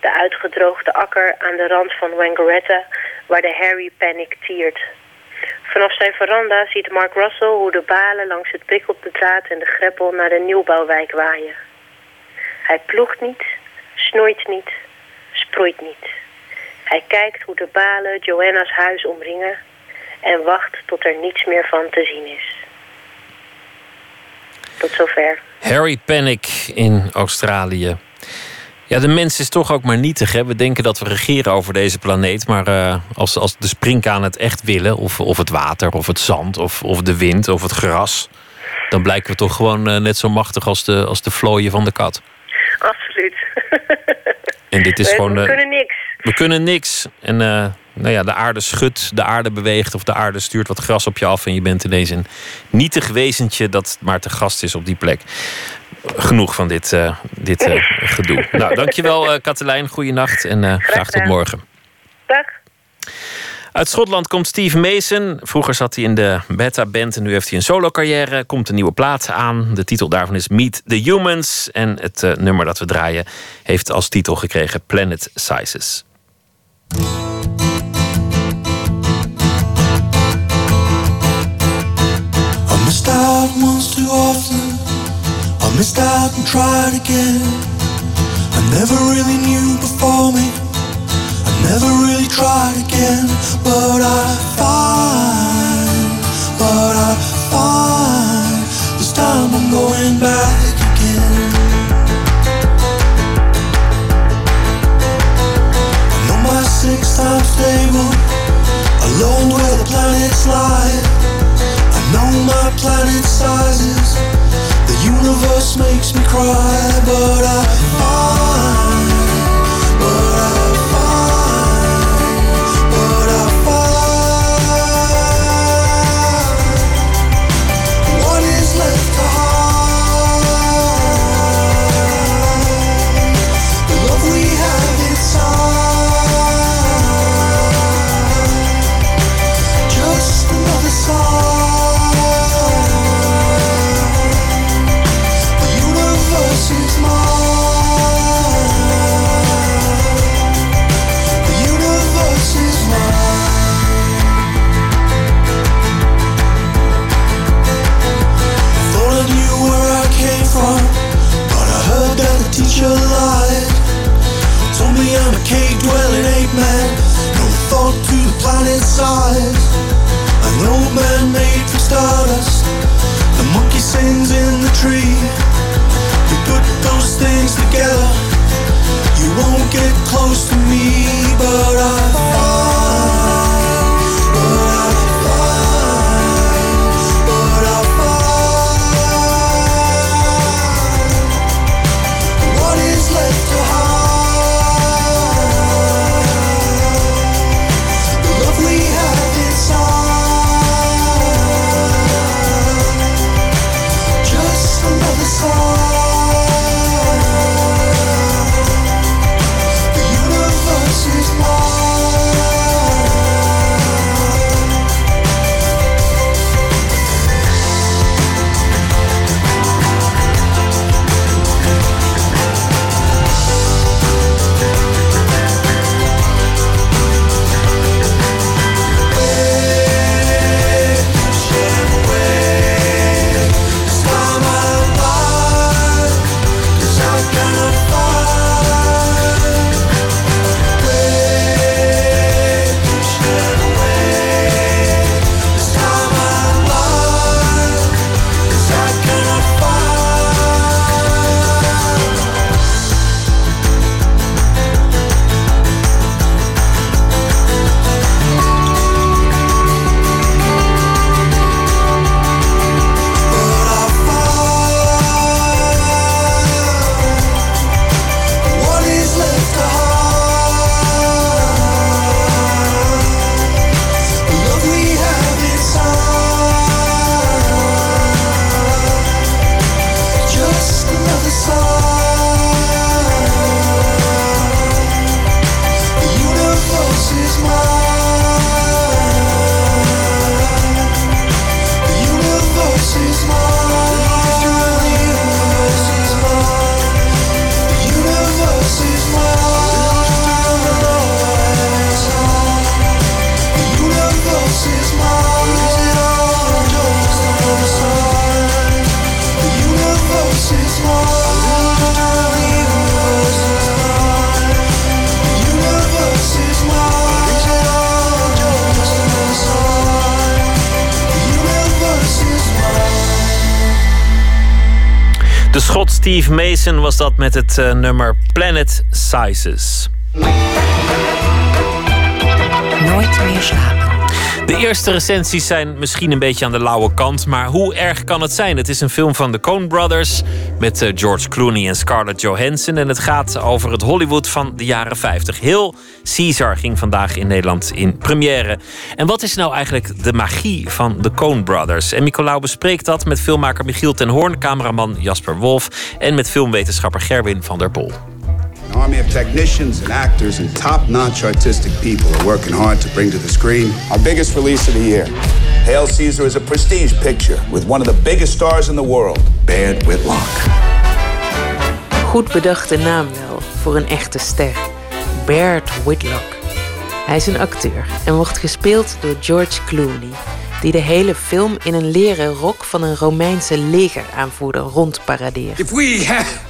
De uitgedroogde akker aan de rand van Wangaratta, waar de Harry Panic tiert. Vanaf zijn veranda ziet Mark Russell hoe de balen langs het prikkelbedraad en de greppel naar de nieuwbouwwijk waaien. Hij ploegt niet, snoeit niet, sproeit niet. Hij kijkt hoe de balen Joanna's huis omringen en wacht tot er niets meer van te zien is. Tot zover. Harry Panic in Australië. Ja, de mens is toch ook maar nietig. Hè? We denken dat we regeren over deze planeet. Maar uh, als, als de springkaan het echt willen, of, of het water, of het zand, of, of de wind, of het gras. dan blijken we toch gewoon uh, net zo machtig als de, als de vlooien van de kat. Absoluut. [laughs] En dit is we, gewoon. we uh, kunnen niks. We kunnen niks. En nou ja, de aarde schudt, de aarde beweegt of de aarde stuurt wat gras op je af. En je bent ineens een nietig wezentje dat maar te gast is op die plek. Genoeg van dit, uh, dit uh, [laughs] gedoe. Nou, dankjewel uh, Katelijn. Goeienacht en graag, graag tot morgen. Dag. Uit Schotland komt Steve Mason. Vroeger zat hij in de Beta Band en nu heeft hij een solo carrière. Komt een nieuwe plaat aan. De titel daarvan is Meet the Humans. En het nummer dat we draaien heeft als titel gekregen Planet Sizes. I missed out and tried again. I never really knew before me. I never really tried again. But I find, but I find this time I'm going back again. I know my six times stable, alone where the planets lie I know my planet sizes. Universe makes me cry, but Steve Mason was dat met het uh, nummer Planet Sizes. Nooit meer slapen. De eerste recensies zijn misschien een beetje aan de lauwe kant, maar hoe erg kan het zijn? Het is een film van de Coen Brothers met uh, George Clooney en Scarlett Johansson en het gaat over het Hollywood van de jaren 50. Heel Caesar ging vandaag in Nederland in première. En wat is nou eigenlijk de magie van de Coen Brothers? En Nicolaou bespreekt dat met filmmaker Michiel ten Hoorn, cameraman Jasper Wolf en met filmwetenschapper Gerwin van der Pol. Army of technicians and actors and top-notch artistic people are working hard to bring to the screen our biggest release of the year. Hail Caesar is a prestige picture with one of the biggest stars in the world, Baird Whitlock. Goed bedachte naam wel voor een echte ster. Baird Whitlock. Hij is een acteur en wordt gespeeld door George Clooney, die de hele film in een leren rok van een Romeinse legeraanvoerder rondparadeert. If we have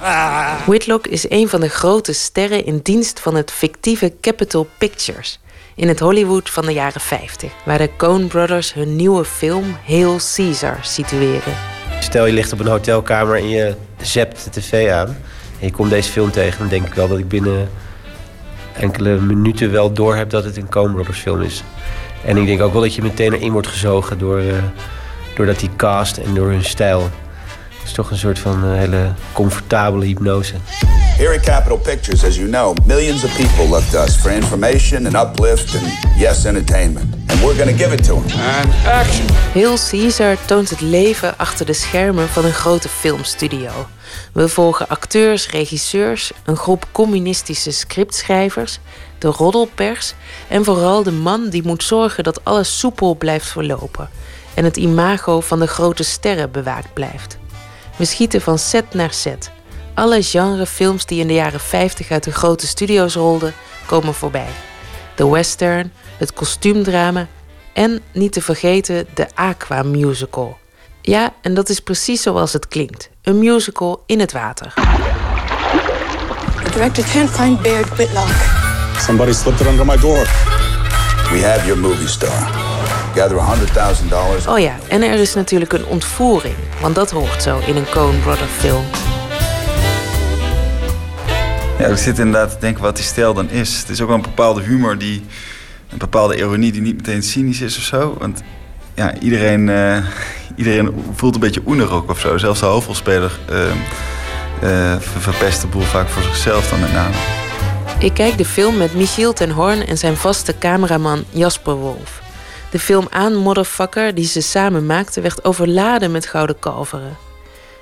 Ah. Whitlock is een van de grote sterren in dienst van het fictieve Capitol Pictures in het Hollywood van de jaren 50, waar de Coen Brothers hun nieuwe film Hail Caesar situeren. Stel je ligt op een hotelkamer en je zept de tv aan en je komt deze film tegen, dan denk ik wel dat ik binnen enkele minuten wel door heb dat het een Coen Brothers film is. En ik denk ook wel dat je meteen erin wordt gezogen door, uh, doordat die cast en door hun stijl. Het is toch een soort van uh, hele comfortabele hypnose. Here at Capitol Pictures, as you know, millions of people look to us for information and uplift and, yes, entertainment. And we're gonna give it to them. And action. Hail Caesar toont het leven achter de schermen van een grote filmstudio. We volgen acteurs, regisseurs, een groep communistische scriptschrijvers, de roddelpers en vooral de man die moet zorgen dat alles soepel blijft verlopen en het imago van de grote sterren bewaakt blijft. We schieten van set naar set. Alle genrefilms die in de jaren 50 uit de grote studio's rolden, komen voorbij. De western, het kostuumdrama en niet te vergeten de Aqua Musical. Ja, en dat is precies zoals het klinkt. Een musical in het water. The director can't find Baird Whitlock. Somebody slipped it under my door. We have your movie star. Gather $100,000. Oh ja, en er is natuurlijk een ontvoering, want dat hoort zo in een Coen Brother film. Ja, ik zit inderdaad te denken wat die stijl dan is. Het is ook wel een bepaalde humor, die, een bepaalde ironie die niet meteen cynisch is of zo. Want ja, iedereen, uh, iedereen voelt een beetje oenerig of zo. Zelfs de hoofdrolspeler uh, uh, verpest de boel vaak voor zichzelf dan met name. Ik kijk de film met Michiel ten Hoorn en zijn vaste cameraman Jasper Wolf. De film Aan Motherfucker, die ze samen maakten, werd overladen met gouden kalveren.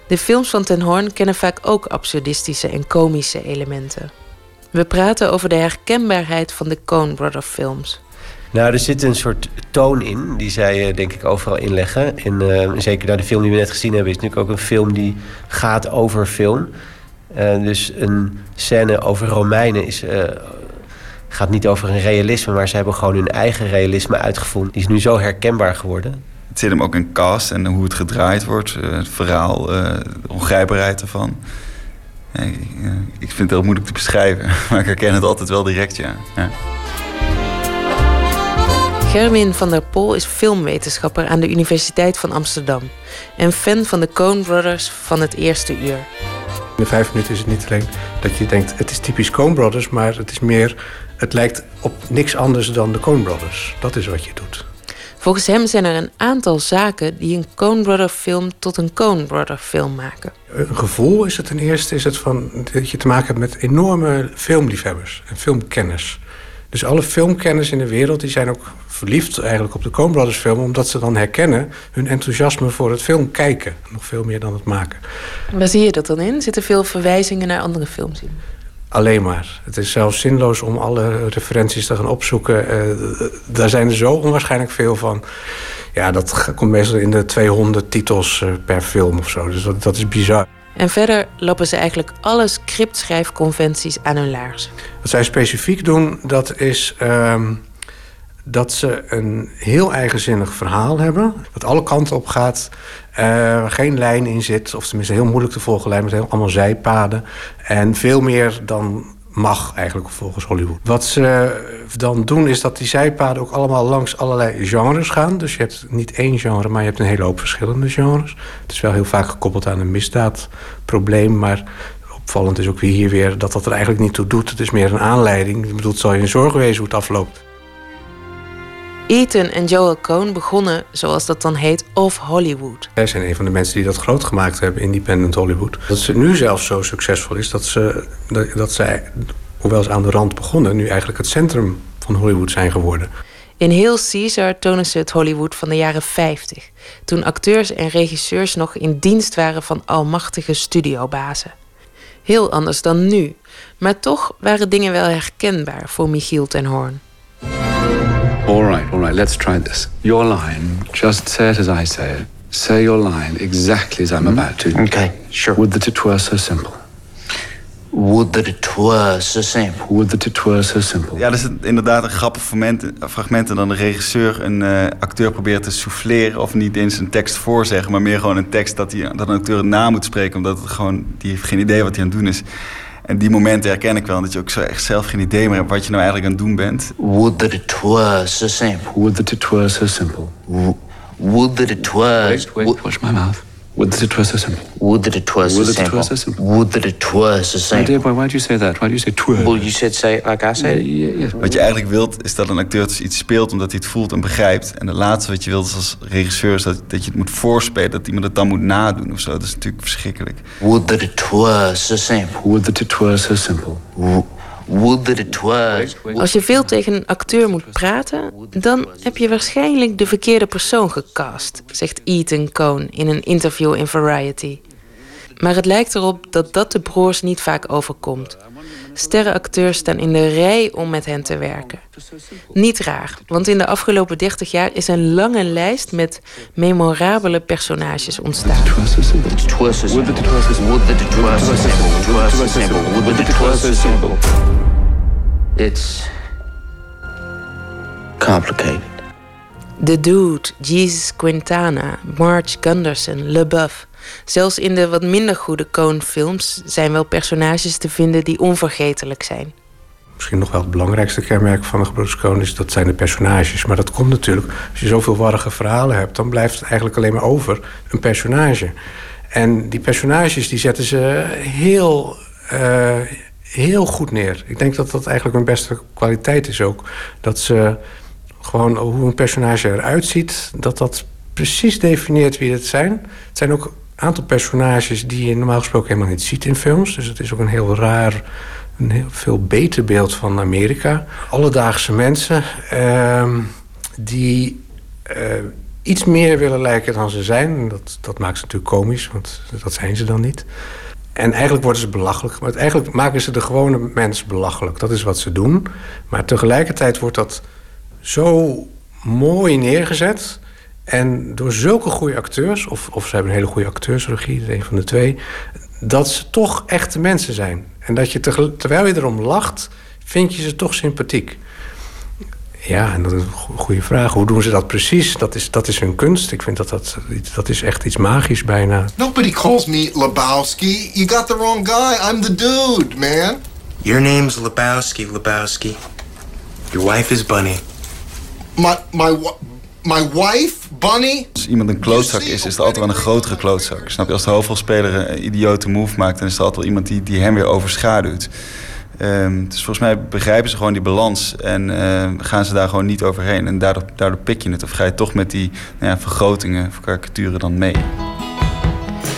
De films van Ten Hoorn kennen vaak ook absurdistische en komische elementen. We praten over de herkenbaarheid van de Coen Brother films. Nou, er zit een soort toon in, die zij denk ik overal inleggen. En uh, zeker naar de film die we net gezien hebben, is natuurlijk ook een film die gaat over film. Uh, dus een scène over Romeinen is, gaat niet over een realisme, maar ze hebben gewoon hun eigen realisme uitgevonden. Die is nu zo herkenbaar geworden. Het zit hem ook in cast en hoe het gedraaid wordt, het verhaal, de ongrijpbaarheid ervan. Ik, ik vind het heel moeilijk te beschrijven, [laughs] maar ik herken het altijd wel direct, ja. ja. Gerwin van der Pol is filmwetenschapper aan de Universiteit van Amsterdam en fan van de Coen Brothers van het eerste uur. In vijf minuten is het niet alleen dat je denkt het is typisch Coen Brothers, maar het is meer het lijkt op niks anders dan de Coen Brothers. Dat is wat je doet. Volgens hem zijn er een aantal zaken die een Coen Brother film tot een Coen Brother film maken. Een gevoel is het ten eerste is het van, dat je te maken hebt met enorme filmliefhebbers en filmkenners. Dus alle filmkenners in de wereld die zijn ook verliefd eigenlijk op de Coen Brothers film... omdat ze dan herkennen hun enthousiasme voor het film kijken. Nog veel meer dan het maken. Waar zie je dat dan in? Zitten veel verwijzingen naar andere films in? Alleen maar. Het is zelfs zinloos om alle referenties te gaan opzoeken. Uh, daar zijn er zo onwaarschijnlijk veel van. Ja, dat komt meestal in de 200 titels uh, per film of zo. Dus dat, dat is bizar. En verder lopen ze eigenlijk alle scriptschrijfconventies aan hun laars. Wat zij specifiek doen, dat is um, dat ze een heel eigenzinnig verhaal hebben. Dat alle kanten op gaat. Uh, geen lijn in zit. Of tenminste heel moeilijk te volgen lijn met heel, allemaal zijpaden. En veel meer dan mag eigenlijk volgens Hollywood. Wat ze dan doen is dat die zijpaden ook allemaal langs allerlei genres gaan. Dus je hebt niet één genre, maar je hebt een hele hoop verschillende genres. Het is wel heel vaak gekoppeld aan een misdaadprobleem, maar opvallend is ook weer hier weer dat dat er eigenlijk niet toe doet. Het is meer een aanleiding. Ik bedoel, het zal je een zorg wezen hoe het afloopt. Ethan en Joel Cohn begonnen, zoals dat dan heet, off Hollywood. Zij zijn een van de mensen die dat groot gemaakt hebben, Independent Hollywood. Dat ze nu zelfs zo succesvol is dat, ze, dat zij, hoewel ze aan de rand begonnen, nu eigenlijk het centrum van Hollywood zijn geworden. In heel Caesar tonen ze het Hollywood van de jaren 50, toen acteurs en regisseurs nog in dienst waren van almachtige studiobazen. Heel anders dan nu, maar toch waren dingen wel herkenbaar voor Michiel ten Hoorn. All right, all right, let's try this. Your line, just say it as I say it. Say your line exactly as I'm mm-hmm. about to. Okay, sure. Would that it were so simple. Would that it were so simple. Would that it were so simple. Ja, er is inderdaad een grappig fragment, fragmenten dan de regisseur een uh, acteur probeert te souffleren of niet eens een tekst voorzeggen, maar meer gewoon een tekst dat, hij, dat een acteur het na moet spreken, omdat het gewoon, die heeft geen idee wat hij aan het doen is. En die momenten herken ik wel. Dat je ook zo echt zelf geen idee meer hebt wat je nou eigenlijk aan het doen bent. Would that it were so simple. Would that it were so simple. Would that it were... Wait, wait, watch my mouth. Would that it were so simple. Would that it were so Would simple. That it were so simple. Would that it were so simple. My dear boy, why do you say that? Why do you say twere? Well, you said say it like I said it. Yeah, yeah, Wat je eigenlijk wilt, is dat een acteur dus iets speelt omdat hij het voelt en begrijpt. En het laatste wat je wilt als regisseur is dat, dat je het moet voorspelen. Dat iemand het dan moet nadoen of zo. Dat is natuurlijk verschrikkelijk. Would that it were so simple. Would that it were so simple. Als je veel tegen een acteur moet praten, dan heb je waarschijnlijk de verkeerde persoon gecast, zegt Ethan Cohn in een interview in Variety. Maar het lijkt erop dat dat de broers niet vaak overkomt. Sterrenacteurs staan in de rij om met hen te werken. Niet raar, want in de afgelopen 30 jaar is een lange lijst met memorabele personages ontstaan. It's complicated. The Dude, Jesus Quintana, Marge Gunderson, LeBuff. Zelfs in de wat minder goede Coen-films zijn wel personages te vinden die onvergetelijk zijn. Misschien nog wel het belangrijkste kenmerk van de gebroeders Coen is dat zijn de personages. Maar dat komt natuurlijk, als je zoveel warrige verhalen hebt, dan blijft het eigenlijk alleen maar over een personage. En die personages die zetten ze heel, uh, heel goed neer. Ik denk dat dat eigenlijk hun beste kwaliteit is ook. Dat ze gewoon hoe een personage eruit ziet, dat dat precies definieert wie het zijn. Het zijn ook aantal personages die je normaal gesproken helemaal niet ziet in films. Dus het is ook een heel raar, een heel veel beter beeld van Amerika. Alledaagse mensen uh, die uh, iets meer willen lijken dan ze zijn. Dat, dat maakt ze natuurlijk komisch, want dat zijn ze dan niet. En eigenlijk worden ze belachelijk. Maar eigenlijk maken ze de gewone mens belachelijk. Dat is wat ze doen. Maar tegelijkertijd wordt dat zo mooi neergezet en door zulke goede acteurs, of, of ze hebben een hele goede acteursregie, dat is een van de twee, dat ze toch echte mensen zijn. En dat je terwijl je erom lacht, vind je ze toch sympathiek. Ja, en dat is een goede vraag. Hoe doen ze dat precies? Dat is, dat is hun kunst. Ik vind dat dat, dat is echt iets magisch bijna. Nobody calls me Lebowski. You got the wrong guy. I'm the dude, man. Your name's Lebowski, Lebowski. Your wife is Bunny. My, my, my wife, Bunny? Als iemand een klootzak is, is het altijd wel een grotere klootzak. Snap je? Als de hoofdrolspeler een idiote move maakt... dan is er altijd wel iemand die, die hem weer overschaduwt. Um, dus volgens mij begrijpen ze gewoon die balans en uh, gaan ze daar gewoon niet overheen. En daardoor, daardoor pik je het. Of ga je toch met die nou ja, vergrotingen of karikaturen dan mee.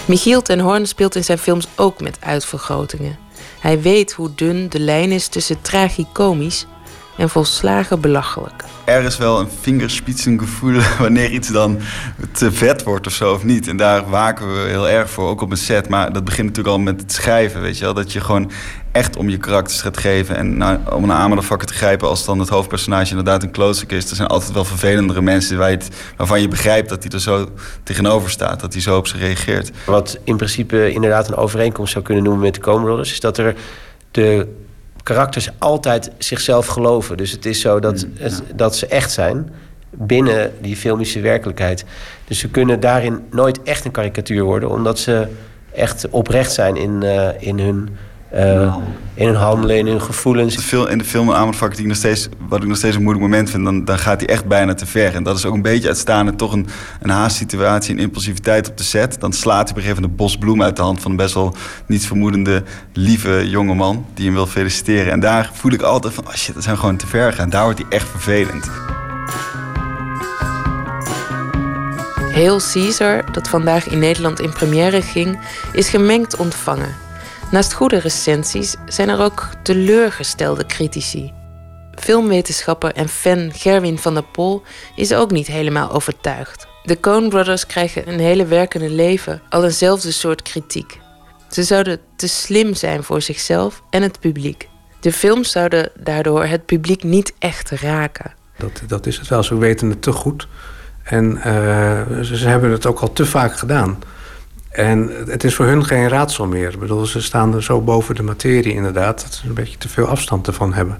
Michiel ten Hoorn speelt in zijn films ook met uitvergrotingen. Hij weet hoe dun de lijn is tussen tragicomisch en volslagen belachelijk. Er is wel een vingerspitsengevoel [laughs] wanneer iets dan te vet wordt of zo of niet. En daar waken we heel erg voor, ook op een set. Maar dat begint natuurlijk al met het schrijven, weet je wel. Dat je gewoon echt om je karakters gaat geven. En nou, om een aanmadervakker te grijpen als dan het hoofdpersonage inderdaad een klootzak is. Er zijn altijd wel vervelendere mensen waar je het, waarvan je begrijpt dat hij er zo tegenover staat. Dat hij zo op ze reageert. Wat in principe inderdaad een overeenkomst zou kunnen noemen met de Coen Brothers... is dat er de karakters altijd zichzelf geloven. Dus het is zo dat, het, dat ze echt zijn binnen die filmische werkelijkheid. Dus ze kunnen daarin nooit echt een karikatuur worden, omdat ze echt oprecht zijn in, uh, in hun eh, in hun handelen, in hun gevoelens. In de film Amersfoort, die ik nog steeds, wat ik nog steeds een moeilijk moment vind, dan, dan gaat hij echt bijna te ver. En dat is ook een beetje uitstaande, toch een, een haassituatie, een impulsiviteit op de set. Dan slaat hij op een gegeven moment een bos bloem uit de hand van een best wel niets vermoedende, lieve jonge man die hem wil feliciteren. En daar voel ik altijd van, oh shit, dat zijn gewoon te ver gegaan. Daar wordt hij echt vervelend. Heel Caesar, dat vandaag in Nederland in première ging, is gemengd ontvangen. Naast goede recensies zijn er ook teleurgestelde critici. Filmwetenschapper en fan Gerwin van der Pol is ook niet helemaal overtuigd. De Coen Brothers krijgen een hele werkende leven al eenzelfde soort kritiek. Ze zouden te slim zijn voor zichzelf en het publiek. De films zouden daardoor het publiek niet echt raken. Dat, dat is het wel, ze weten het te goed. En ze, ze hebben het ook al te vaak gedaan. En het is voor hun geen raadsel meer. Ik bedoel, ze staan er zo boven de materie inderdaad... dat ze een beetje te veel afstand ervan hebben.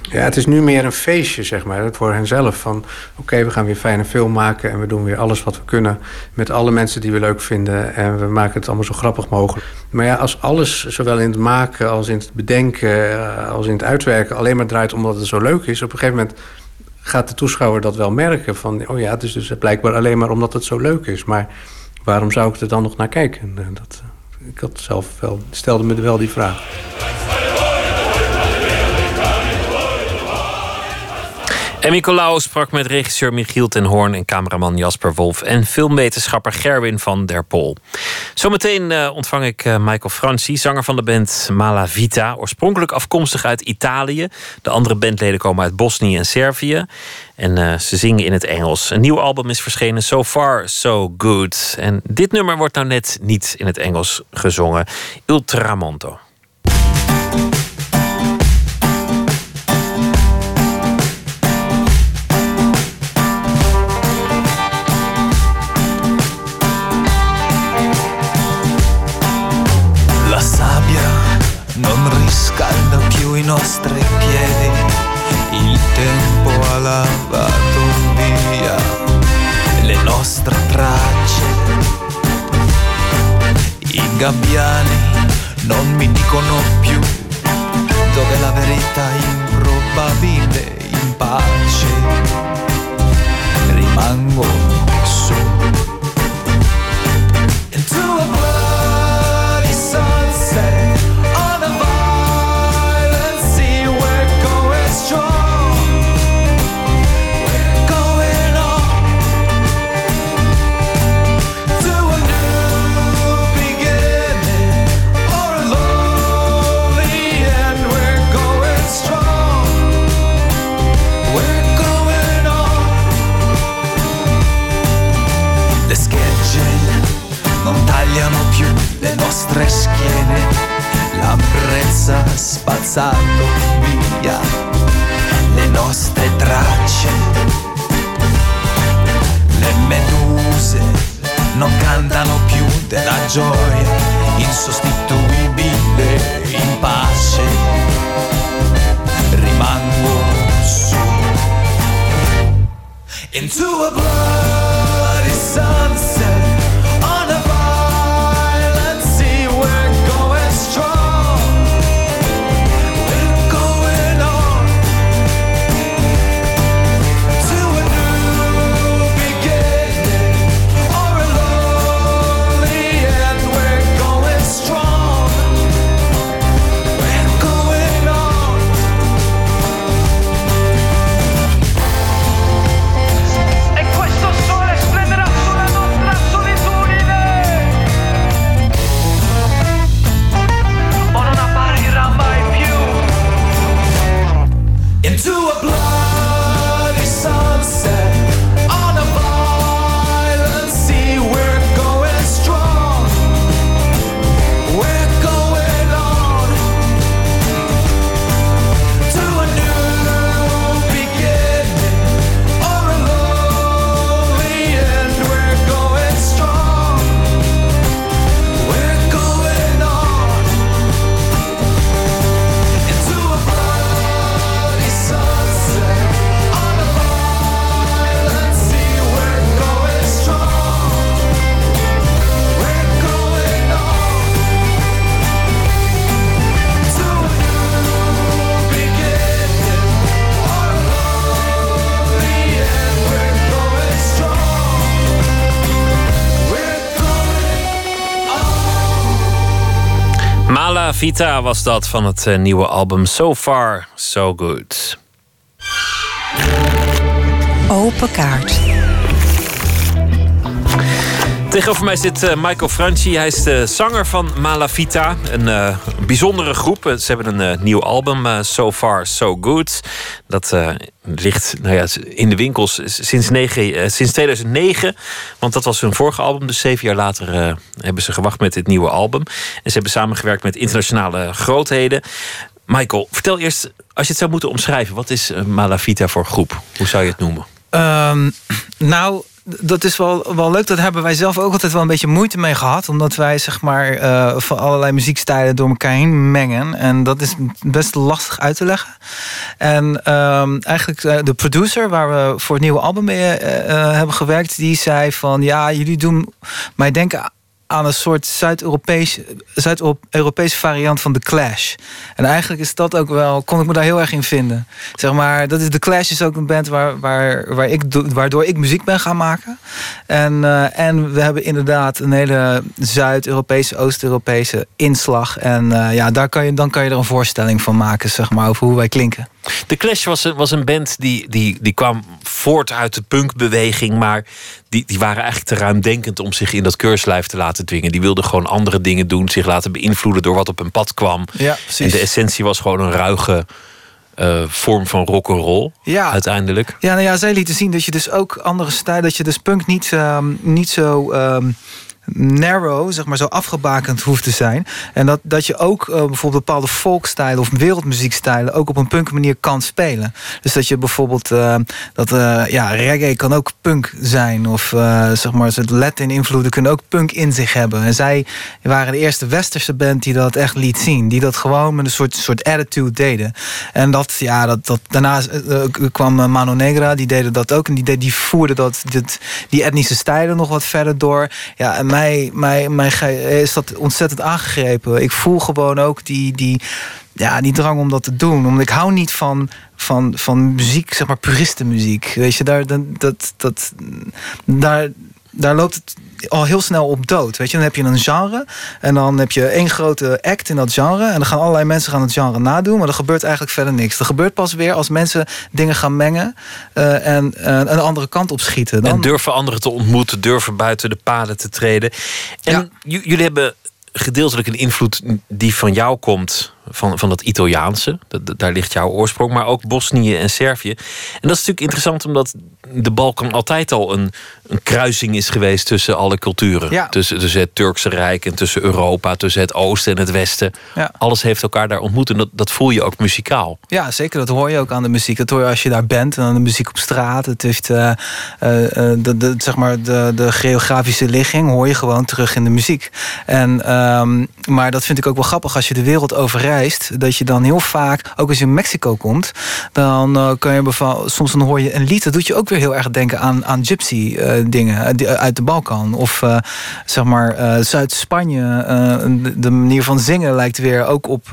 Ja, het is nu meer een feestje, zeg maar, voor henzelf. Van, oké, we gaan weer fijne film maken... en we doen weer alles wat we kunnen met alle mensen die we leuk vinden... en we maken het allemaal zo grappig mogelijk. Maar ja, als alles, zowel in het maken als in het bedenken... Eh, als in het uitwerken, alleen maar draait omdat het zo leuk is... op een gegeven moment gaat de toeschouwer dat wel merken. Van, oh ja, het is dus blijkbaar alleen maar omdat het zo leuk is. Maar waarom zou ik er dan nog naar kijken? Dat, ik had zelf wel, stelde me wel die vraag. En Nicolaou sprak met regisseur Michiel ten Hoorn en cameraman Jasper Wolf en filmwetenschapper Gerwin van der Pol. Zometeen uh, ontvang ik uh, Michael Franci, zanger van de band Mala Vita, oorspronkelijk afkomstig uit Italië. De andere bandleden komen uit Bosnië en Servië. En uh, ze zingen in het Engels. Een nieuw album is verschenen, So Far So Good. En dit nummer wordt nou net niet in het Engels gezongen. Ultramonto. I nostri piedi, il tempo ha lavato via le nostre tracce. I gabbiani non mi dicono più dove la verità improbabile in pace. Rimango su. Nostre schiene, la brezza spazzato via le nostre tracce. Le meduse non cantano più della gioia insostituibile in pace. Rimango su. Into a bloody sunset Vita was dat van het eh, nieuwe album So Far, So Good. Open kaart. Tegenover mij zit eh, Michael Franchi. Hij is de zanger van Malavita. Een eh, bijzondere groep. Ze hebben een eh, nieuw album, So Far So Good. Dat ligt nou ja, in de winkels sinds, sinds 2009. Want dat was hun vorige album. Dus zeven jaar later hebben ze gewacht met dit nieuwe album. En ze hebben samengewerkt met internationale grootheden. Michael, vertel eerst, als je het zou moeten omschrijven... wat is Malavita voor groep? Hoe zou je het noemen? Ehm, nou, dat is wel, wel leuk. Dat hebben wij zelf ook altijd wel een beetje moeite mee gehad. Omdat wij zeg maar eh, van allerlei muziekstijlen door elkaar heen mengen. En dat is best lastig uit te leggen. En ehm, eigenlijk eh, de producer waar we voor het nieuwe album mee eh, hebben gewerkt... die zei van ja, jullie doen mij denken aan een soort Zuid-Europese variant van The Clash. En eigenlijk is dat ook wel, kon ik me daar heel erg in vinden. Zeg maar, dat is The Clash is ook een band waar, waar, waar ik, do- waardoor ik muziek ben gaan maken. En, eh, en we hebben inderdaad een hele Zuid-Europese, Oost-Europese inslag. En eh, ja, daar kan je, dan kan je er een voorstelling van maken, zeg maar, over hoe wij klinken. The Clash was een, was een band die, die, die kwam voort uit de punkbeweging, maar die, die waren eigenlijk te ruimdenkend om zich in dat keurslijf te laten dwingen. Die wilden gewoon andere dingen doen, zich laten beïnvloeden door wat op hun pad kwam. Ja, precies. En de essentie was gewoon een ruige eh, vorm van rock and roll. Ja. Uiteindelijk. Ja, nou ja, zij lieten zien dat je dus ook andere stijlen, dat je dus punk niet, ehm, niet zo ehm, narrow, zeg maar zo afgebakend hoeft te zijn. En dat, dat je ook eh, bijvoorbeeld bepaalde folkstijlen of wereldmuziekstijlen ook op een punk manier kan spelen. Dus dat je bijvoorbeeld, eh, dat eh, ja, reggae kan ook punk zijn. Of zeg maar, Latin invloeden kunnen ook punk in zich hebben. En zij waren de eerste westerse band die dat echt liet zien. Die dat gewoon met een soort, soort attitude deden. En dat, ja, dat, dat, daarna kwam Mano Negra, die deden dat ook. En die, die voerden dat, dit, die etnische stijlen nog wat verder door. Ja, en mij, mij, mij ge- is dat ontzettend aangegrepen. Ik voel gewoon ook die, die, ja, die drang om dat te doen. Omdat ik hou niet van, van, van muziek, zeg maar puristenmuziek. Weet je, daar, dat, dat, daar, daar loopt het al heel snel op dood. Weet je, dan heb je een genre en dan heb je één grote act in dat genre en dan gaan allerlei mensen gaan het genre nadoen, maar er gebeurt eigenlijk verder niks. Er gebeurt pas weer als mensen dingen gaan mengen eh, en eh, een andere kant op schieten. Dan, En durven anderen te ontmoeten, durven buiten de paden te treden. En jullie hebben gedeeltelijk een invloed die van jou komt, van, van dat Italiaanse. Dat, daar ligt jouw oorsprong, maar ook Bosnië en Servië. En dat is natuurlijk interessant omdat de Balkan altijd al een, een kruising is geweest tussen alle culturen. Ja. Tussen, tussen het Turkse Rijk en tussen Europa, tussen het Oosten en het Westen. Ja. Alles heeft elkaar daar ontmoet en dat, dat voel je ook muzikaal. Ja, zeker. Dat hoor je ook aan de muziek. Dat hoor je als je daar bent en aan de muziek op straat. Het heeft, eh, eh, eh, de, de, zeg maar de, de geografische ligging hoor je gewoon terug in de muziek. En, ehm, maar dat vind ik ook wel grappig als je de wereld over Dat je dan heel vaak, ook als je in Mexico komt, dan eh, kan je beval, soms dan hoor je een lied. Dat doet je ook weer heel erg denken aan, aan gypsy eh, dingen eh, uit de Balkan. Of zeg maar Zuid-Spanje. de, manier van zingen lijkt weer ook op.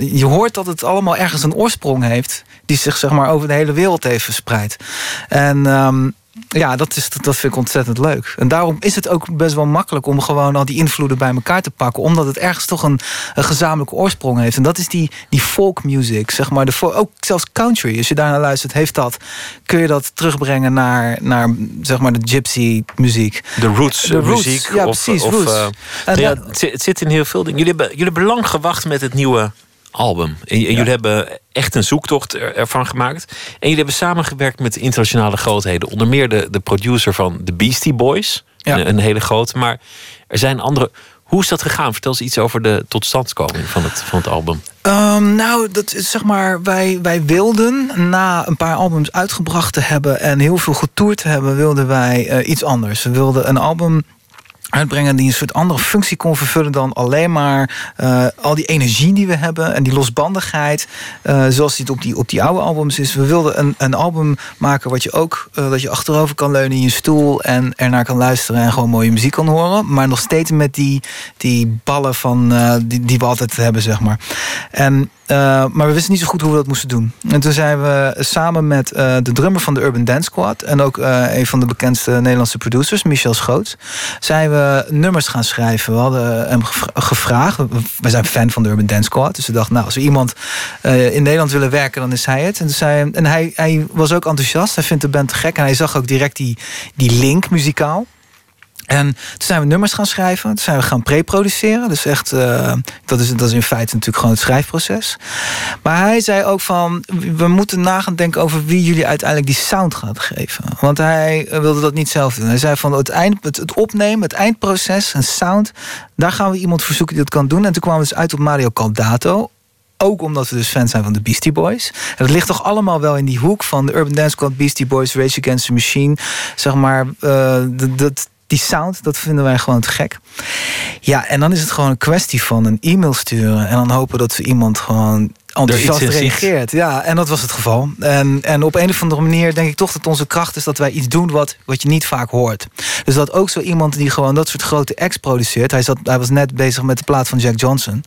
je hoort dat het allemaal ergens een oorsprong heeft. Die zich zeg maar over de hele wereld heeft verspreid. En ehm, ja, dat, is, dat vind ik ontzettend leuk. En daarom is het ook best wel makkelijk om gewoon al die invloeden bij elkaar te pakken. Omdat het ergens toch een, een gezamenlijke oorsprong heeft. En dat is die, die folk music, zeg maar. De, ook zelfs country, als je daarnaar luistert, heeft dat. Kun je dat terugbrengen naar, naar zeg maar de gypsy muziek. De roots, De roots, muziek. ja, of, precies, of, roots. eh, ja, het, zit- in heel veel dingen. Jullie hebben, jullie hebben lang gewacht met het nieuwe album. En, en jullie hebben echt een zoektocht er- ervan gemaakt. En jullie hebben samengewerkt met internationale grootheden. Onder meer de, de producer van The Beastie Boys. Een, een hele grote. Maar er zijn andere... Hoe is dat gegaan? Vertel eens iets over de totstandkoming van het, van het album. Ehm, nou, dat is zeg maar, wij, wij wilden na een paar albums uitgebracht te hebben en heel veel getoerd te hebben, wilden wij eh, iets anders. We wilden een album uitbrengen die een soort andere functie kon vervullen dan alleen maar eh, al die energie die we hebben en die losbandigheid, eh, zoals die het op die, op die oude albums is. We wilden een, een album maken wat je ook, eh, dat je achterover kan leunen in je stoel en ernaar kan luisteren en gewoon mooie muziek kan horen, maar nog steeds met die, die ballen van, eh, die, die we altijd hebben, zeg maar. En Eh, maar we wisten niet zo goed hoe we dat moesten doen. En toen zijn we samen met eh, de drummer van de Urban Dance Squad... en ook eh, een van de bekendste Nederlandse producers, Michel Schoots... zijn we nummers gaan schrijven. We hadden hem gev- gevraagd. We zijn fan van de Urban Dance Squad. Dus we dachten, nou, als we iemand in Nederland willen werken... dan is hij het. En, zei, en hij, hij was ook enthousiast. Hij vindt de band te gek. En hij zag ook direct die, die link muzikaal. En toen zijn we nummers gaan schrijven. Toen zijn we gaan pre-produceren. Dus echt, eh, dat, is, dat is in feite natuurlijk gewoon het schrijfproces. Maar hij zei ook van, we moeten na gaan denken over wie jullie uiteindelijk die sound gaat geven. Want hij eh, wilde dat niet zelf doen. Hij zei van het, eind, het, opnemen, het eindproces, een sound, daar gaan we iemand voor zoeken die dat kan doen. En toen kwamen we dus uit op Mario Caldato. Ook omdat we dus fans zijn van de Beastie Boys. En dat ligt toch allemaal wel in die hoek van de Urban Dance Squad, Beastie Boys, Rage Against the Machine. Zeg maar, eh, dat, die sound, dat vinden wij gewoon te gek. Ja, en dan is het gewoon een kwestie van een e-mail sturen. En dan hopen dat ze iemand gewoon enthousiast Er reageert. Ja, en dat was het geval. En, en op een of andere manier denk ik toch dat onze kracht is dat wij iets doen wat, wat je niet vaak hoort. Dus dat ook zo iemand die gewoon dat soort grote acts produceert. Hij, zat, hij was net bezig met de plaat van Jack Johnson.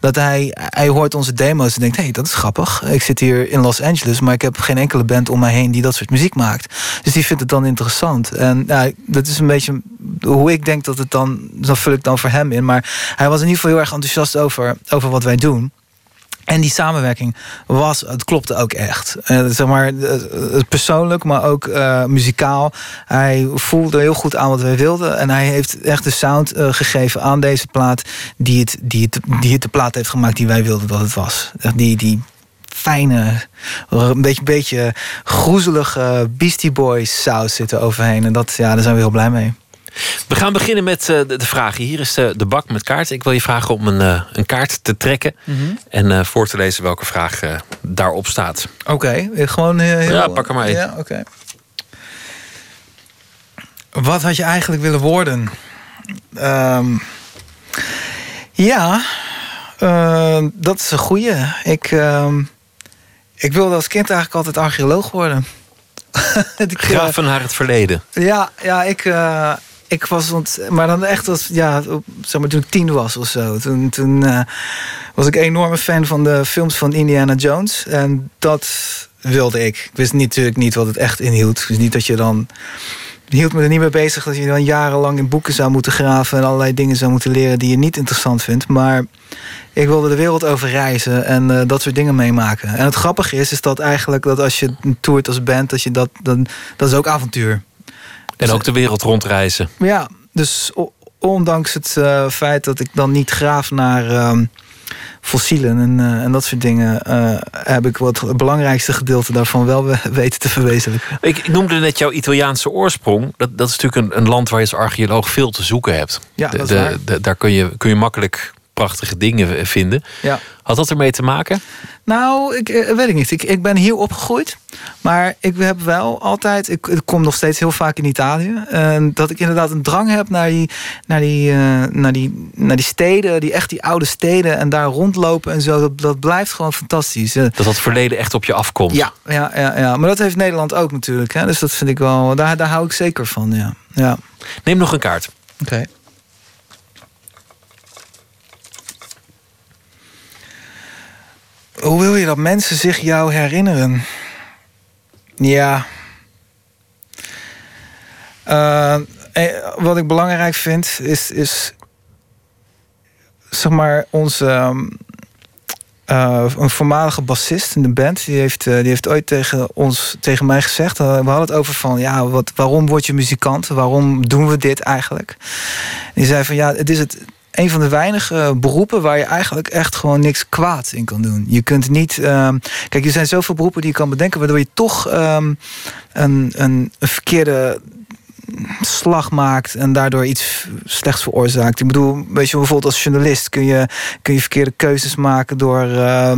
Dat hij, hij hoort onze demo's en denkt: hé, hey, dat is grappig. Ik zit hier in Los Angeles, maar ik heb geen enkele band om mij heen die dat soort muziek maakt. Dus die vindt het dan interessant. En ja, dat is een beetje hoe ik denk dat het dan. Dat vul ik dan voor hem in. Maar hij was in ieder geval heel erg enthousiast over, over wat wij doen. En die samenwerking was, het klopte ook echt. Eh, zeg maar, eh, persoonlijk, maar ook eh, muzikaal. Hij voelde heel goed aan wat wij wilden. En hij heeft echt de sound gegeven aan deze plaat... Die het, die, het, die het de plaat heeft gemaakt die wij wilden dat het was. Die, die fijne, een beetje, beetje groezelige Beastie Boys saus zit er overheen. En dat, ja, daar zijn we heel blij mee. We gaan beginnen met eh, de, de vragen. Hier is de, de bak met kaarten. Ik wil je vragen om een, eh, een kaart te trekken Mhm. en eh, voor te lezen welke vraag eh, daarop staat. Oké, eh, gewoon heel, Ja, pak er maar één. Ja, oké. Wat had je eigenlijk willen worden? Ehm, ja, eh, dat is een goeie. Ik, ehm, ik wilde als kind eigenlijk altijd archeoloog worden. [laughs] Eh, Graven naar het verleden. ja, ja ik, eh, ik was ont, maar dan echt als ja, zeg maar toen ik tien was of zo. Toen, toen eh, was ik een enorme fan van de films van Indiana Jones en dat wilde ik. Ik wist natuurlijk niet wat het echt inhield. Dus niet dat je dan hield me er niet mee bezig dat je dan jarenlang in boeken zou moeten graven en allerlei dingen zou moeten leren die je niet interessant vindt. Maar ik wilde de wereld over reizen en eh, dat soort dingen meemaken. En het grappige is, is dat eigenlijk dat als je toert als band, dat je dat, dan, dat is ook avontuur. En ook de wereld rondreizen. Ja, dus ondanks het eh, feit dat ik dan niet graaf naar ehm, fossielen en, eh, en dat soort dingen, eh, heb ik wat het belangrijkste gedeelte daarvan wel we- [laughs] weten te verwezenlijken. Ik, ik noemde net jouw Italiaanse oorsprong. Dat, dat is natuurlijk een, een land waar je als archeoloog veel te zoeken hebt. Ja, De- dat is de- waar. de- daar kun je, kun je makkelijk prachtige dingen vinden. Ja. Had dat ermee te maken? Nou, ik eh, weet ik niet. Ik, ik ben hier opgegroeid. Maar ik heb wel altijd. Ik, ik kom nog steeds heel vaak in Italië. En dat ik inderdaad een drang heb naar die, naar die, eh, naar die, naar die steden. Die echt die oude steden. En daar rondlopen en zo. Dat, dat blijft gewoon fantastisch. Eh, Dat dat verleden echt op je afkomt. Ja, ja, ja, ja. Maar dat heeft Nederland ook natuurlijk. Hè? Dus dat vind ik wel. Daar, daar hou ik zeker van. Ja. ja. Neem nog een kaart. Oké. Hoe wil je dat mensen zich jou herinneren? Ja. Eh, eh, wat ik belangrijk vind is, is zeg maar onze ehm, eh, een voormalige bassist in de band. Die heeft, die heeft ooit tegen ons, tegen mij gezegd. we hadden het over van ja, wat, waarom word je muzikant? Waarom doen we dit eigenlijk? Die zei van ja, het is het een van de weinige beroepen waar je eigenlijk echt gewoon niks kwaad in kan doen. Je kunt niet. ehm, kijk, er zijn zoveel beroepen die je kan bedenken, waardoor je toch ehm, een, een, een verkeerde slag maakt en daardoor iets slechts veroorzaakt. Ik bedoel, weet je, bijvoorbeeld als journalist kun je, kun je verkeerde keuzes maken door uh,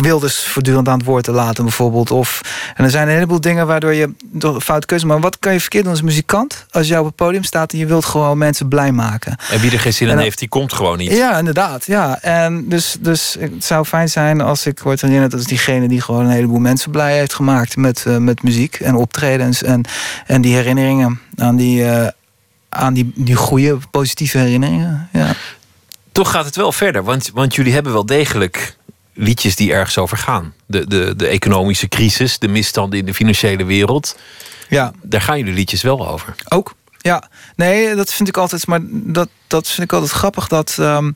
Wilders voortdurend aan het woord te laten, bijvoorbeeld. Of, en er zijn een heleboel dingen waardoor je door foute keuzes Maar wat kan je verkeerd doen als muzikant? Als je op het podium staat en je wilt gewoon mensen blij maken. En wie er geen zin in heeft, die komt gewoon niet. Ja, inderdaad. Ja. En dus, dus het zou fijn zijn als ik word herinnerd als diegene die gewoon een heleboel mensen blij heeft gemaakt met, eh, met muziek en optredens en, en die herinneringen aan die, eh, aan die, die goede, positieve herinneringen. Ja. Toch gaat het wel verder, want, want jullie hebben wel degelijk liedjes die ergens over gaan. De, de, de economische crisis, de misstanden in de financiële wereld. Ja. Daar gaan jullie liedjes wel over. Ook, ja. Nee, dat vind ik altijd. Maar dat, dat vind ik altijd grappig. Dat ehm,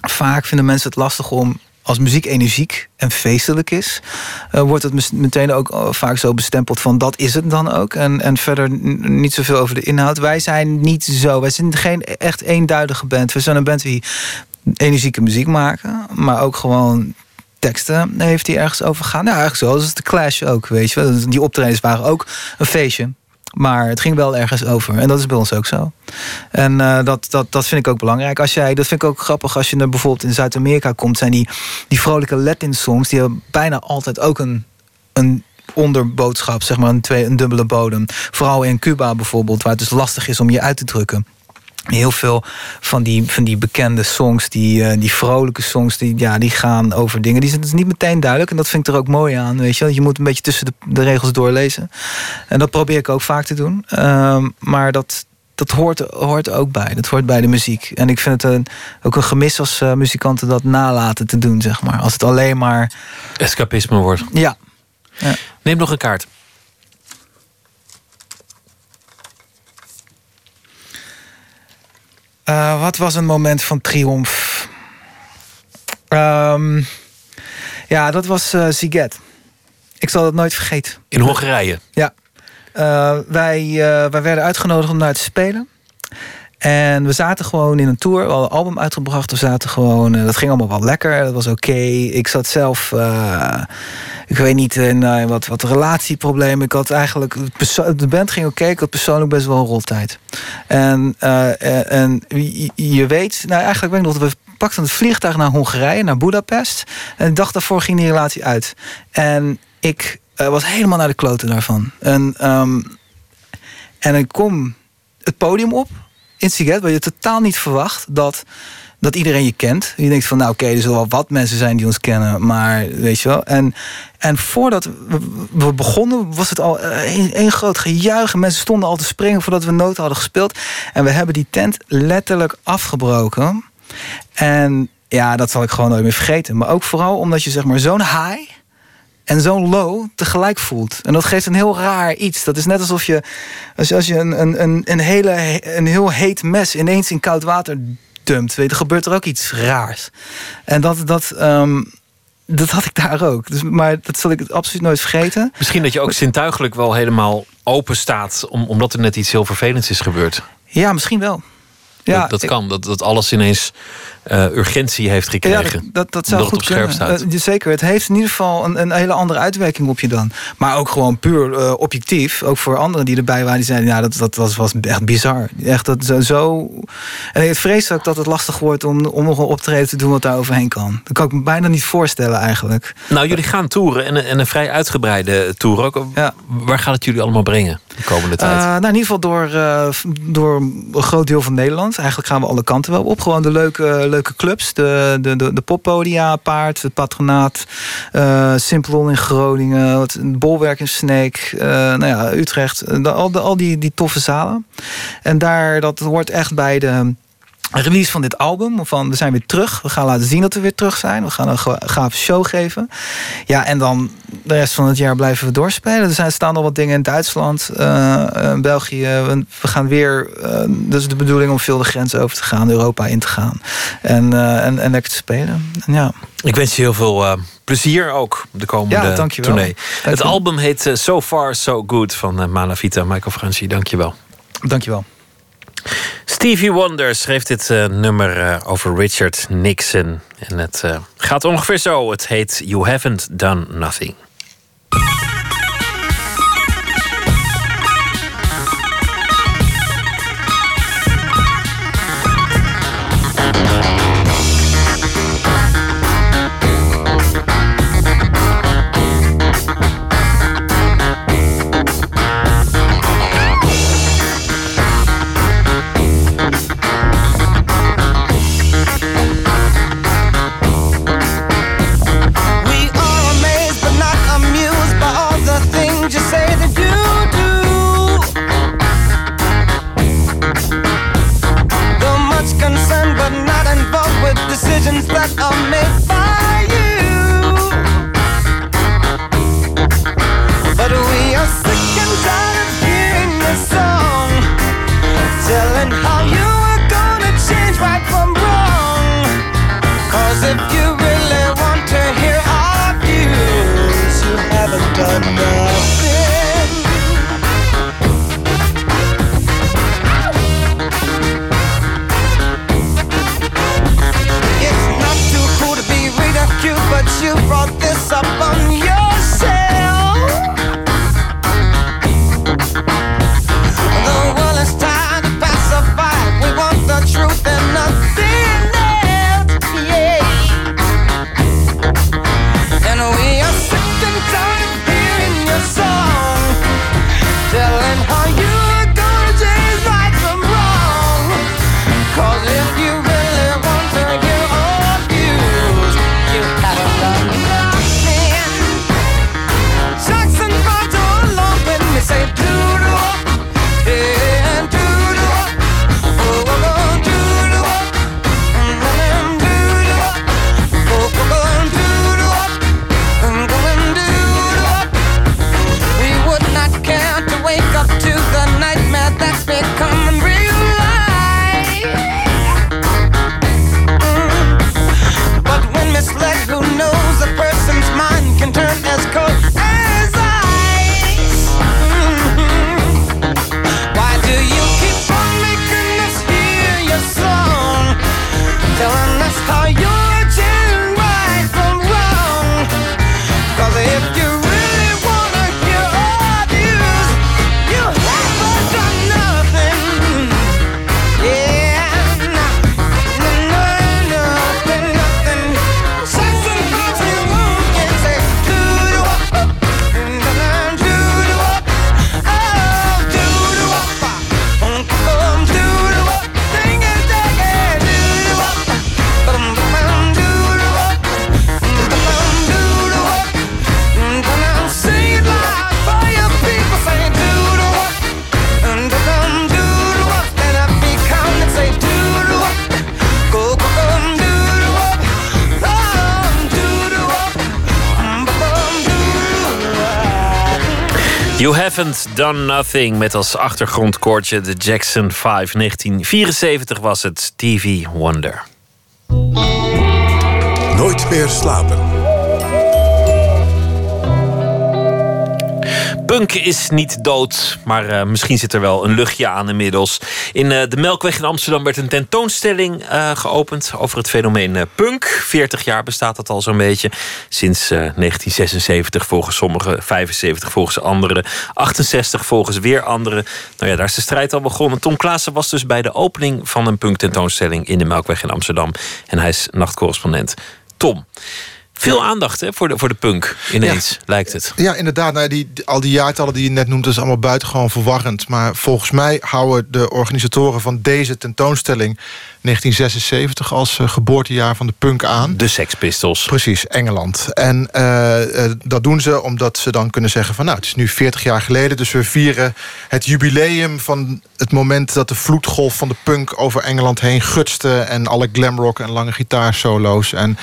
vaak vinden mensen het lastig om. Als muziek energiek en feestelijk is, eh, wordt het meteen ook eh, vaak zo bestempeld van dat is het dan ook. En, en verder niet zoveel over de inhoud. Wij zijn niet zo. Wij zijn geen echt eenduidige band. We zijn een band die energieke muziek maken, maar ook gewoon teksten heeft hij ergens over gaan. Nou, eigenlijk zo. Dat is de Clash ook, weet je wel. Die optredens waren ook een feestje. Maar het ging wel ergens over. En dat is bij ons ook zo. En eh, dat, dat, dat vind ik ook belangrijk. Als jij, dat vind ik ook grappig als je bijvoorbeeld in Zuid-Amerika komt, zijn die, die vrolijke Latin-songs, die hebben bijna altijd ook een, een onderboodschap, zeg maar, een, twee, een dubbele bodem. Vooral in Cuba bijvoorbeeld, waar het dus lastig is om je uit te drukken. Heel veel van die, van die bekende songs, die, eh, die vrolijke songs, die, ja, die gaan over dingen. Die zijn dus niet meteen duidelijk. En dat vind ik er ook mooi aan. Weet je, wel. je moet een beetje tussen de, de regels doorlezen. En dat probeer ik ook vaak te doen. Ehm, maar dat, dat hoort, hoort ook bij. Dat hoort bij de muziek. En ik vind het een, ook een gemis als eh, muzikanten dat nalaten te doen, zeg maar. Als het alleen maar. Escapisme wordt. Ja. ja. Neem nog een kaart. Eh, wat was een moment van triomf? Ehm, ja, dat was eh Ziget. Ik zal het nooit vergeten. In Hongarije. Ja. Eh, wij, wij werden uitgenodigd om daar te spelen. En we zaten gewoon in een tour. We hadden een album uitgebracht. We zaten gewoon... eh, dat ging allemaal wel lekker. Dat was oké. Ik zat zelf... eh, ik weet niet in eh, wat, wat relatieproblemen. Ik had eigenlijk... De band ging oké. Ik had persoonlijk best wel een roltijd. En, en je, weet... Nou, eigenlijk weet ik nog dat we pakten het vliegtuig naar Hongarije, naar Budapest. En de dag daarvoor ging die relatie uit. En ik was helemaal naar de kloten daarvan. En, ehm, en ik kom het podium op in Siget, waar je totaal niet verwacht dat, dat iedereen je kent. Je denkt van, nou oké, er zullen wel wat mensen zijn die ons kennen, maar weet je wel. En, en voordat we, begonnen, was het al een, een groot gejuich. En Mensen stonden al te springen voordat we noten hadden gespeeld. En we hebben die tent letterlijk afgebroken. En ja, dat zal ik gewoon nooit meer vergeten. Maar ook vooral omdat je zeg maar zo'n high en zo'n low tegelijk voelt. En dat geeft een heel raar iets. Dat is net alsof je, als je, als je een, een, een, hele, een heel heet mes ineens in koud water dumpt. Weet, je, gebeurt er ook iets raars. En dat, dat, ehm, dat had ik daar ook. Dus, maar dat zal ik absoluut nooit vergeten. Misschien dat je ook zintuigelijk wel helemaal open staat... Om, omdat er net iets heel vervelends is gebeurd. Ja, misschien wel. Ja, dat dat kan, dat, dat alles ineens eh, urgentie heeft gekregen. Ja, dat, dat, zou het goed kunnen. staat. Eh, zeker, het heeft in ieder geval een, een hele andere uitwerking op je dan. Maar ook gewoon puur eh, objectief. Ook voor anderen die erbij waren, die zeiden... ja, dat, dat was, was echt bizar. Echt dat zo, zo... En vrees ook dat het lastig wordt om, om nog een optreden te doen... wat daar overheen kan. Dat kan ik me bijna niet voorstellen eigenlijk. Nou, jullie gaan toeren en, een- en een vrij uitgebreide tour ook. Waar gaat het jullie allemaal brengen de komende tijd? Nou, in ieder geval door, door een groot deel van Nederland. Eigenlijk gaan we alle kanten wel op. Gewoon de leuke, leuke clubs. De, de, de, poppodia, Paard, het Patronaat. Simplon in Groningen. Het Bolwerk in Sneek. eh, nou ja, Utrecht. de- al, de, al die, die toffe zalen. En daar, dat hoort echt bij de release van dit album. Van we zijn weer terug. We gaan laten zien dat we weer terug zijn. We gaan een ga- gave show geven. Ja, en dan de rest van het jaar blijven we doorspelen. Er zijn, staan nog wat dingen in Duitsland, eh, eh, België. We, we gaan weer. eh dus de bedoeling om veel de grens over te gaan, Europa in te gaan. En, en, en lekker te spelen. En ja. Ik wens je heel veel plezier ook de komende Ja, dankjewel. tournee. Dankjewel. Het album heet So Far So Good van Malavita. Michael Franchi, dankjewel. Dankjewel. Stevie Wonder schreef dit eh, nummer eh, over Richard Nixon. En het eh, gaat ongeveer zo. Het heet You Haven't Done Nothing. Haven't done nothing met als achtergrondkoortje de Jackson 5. 1974 was het TV Wonder. Nooit meer slapen. Punk is niet dood, maar uh, misschien zit er wel een luchtje aan inmiddels. In uh, de Melkweg in Amsterdam werd een tentoonstelling uh, geopend over het fenomeen punk. 40 jaar bestaat dat al zo'n beetje. Sinds 1976 volgens sommigen, 75 volgens anderen, 68 volgens weer anderen. Nou ja, daar is de strijd al begonnen. Tom Klaassen was dus bij de opening van een punk tentoonstelling in de Melkweg in Amsterdam. En hij is nachtcorrespondent. Tom. Veel aandacht hè, voor, de, voor de punk ineens, lijkt het. Ja, inderdaad. Nou, die, al die jaartallen die je net noemt... is allemaal buitengewoon verwarrend. Maar volgens mij houden de organisatoren van deze tentoonstelling... 1976 als uh, geboortejaar van de punk aan. De Sex Pistols. Precies, Engeland. En uh, uh, dat doen ze omdat ze dan kunnen zeggen van... nou, het is nu 40 jaar geleden, dus we vieren het jubileum... van het moment dat de vloedgolf van de punk over Engeland heen gutste... en alle glamrock en lange gitaarsolo's... en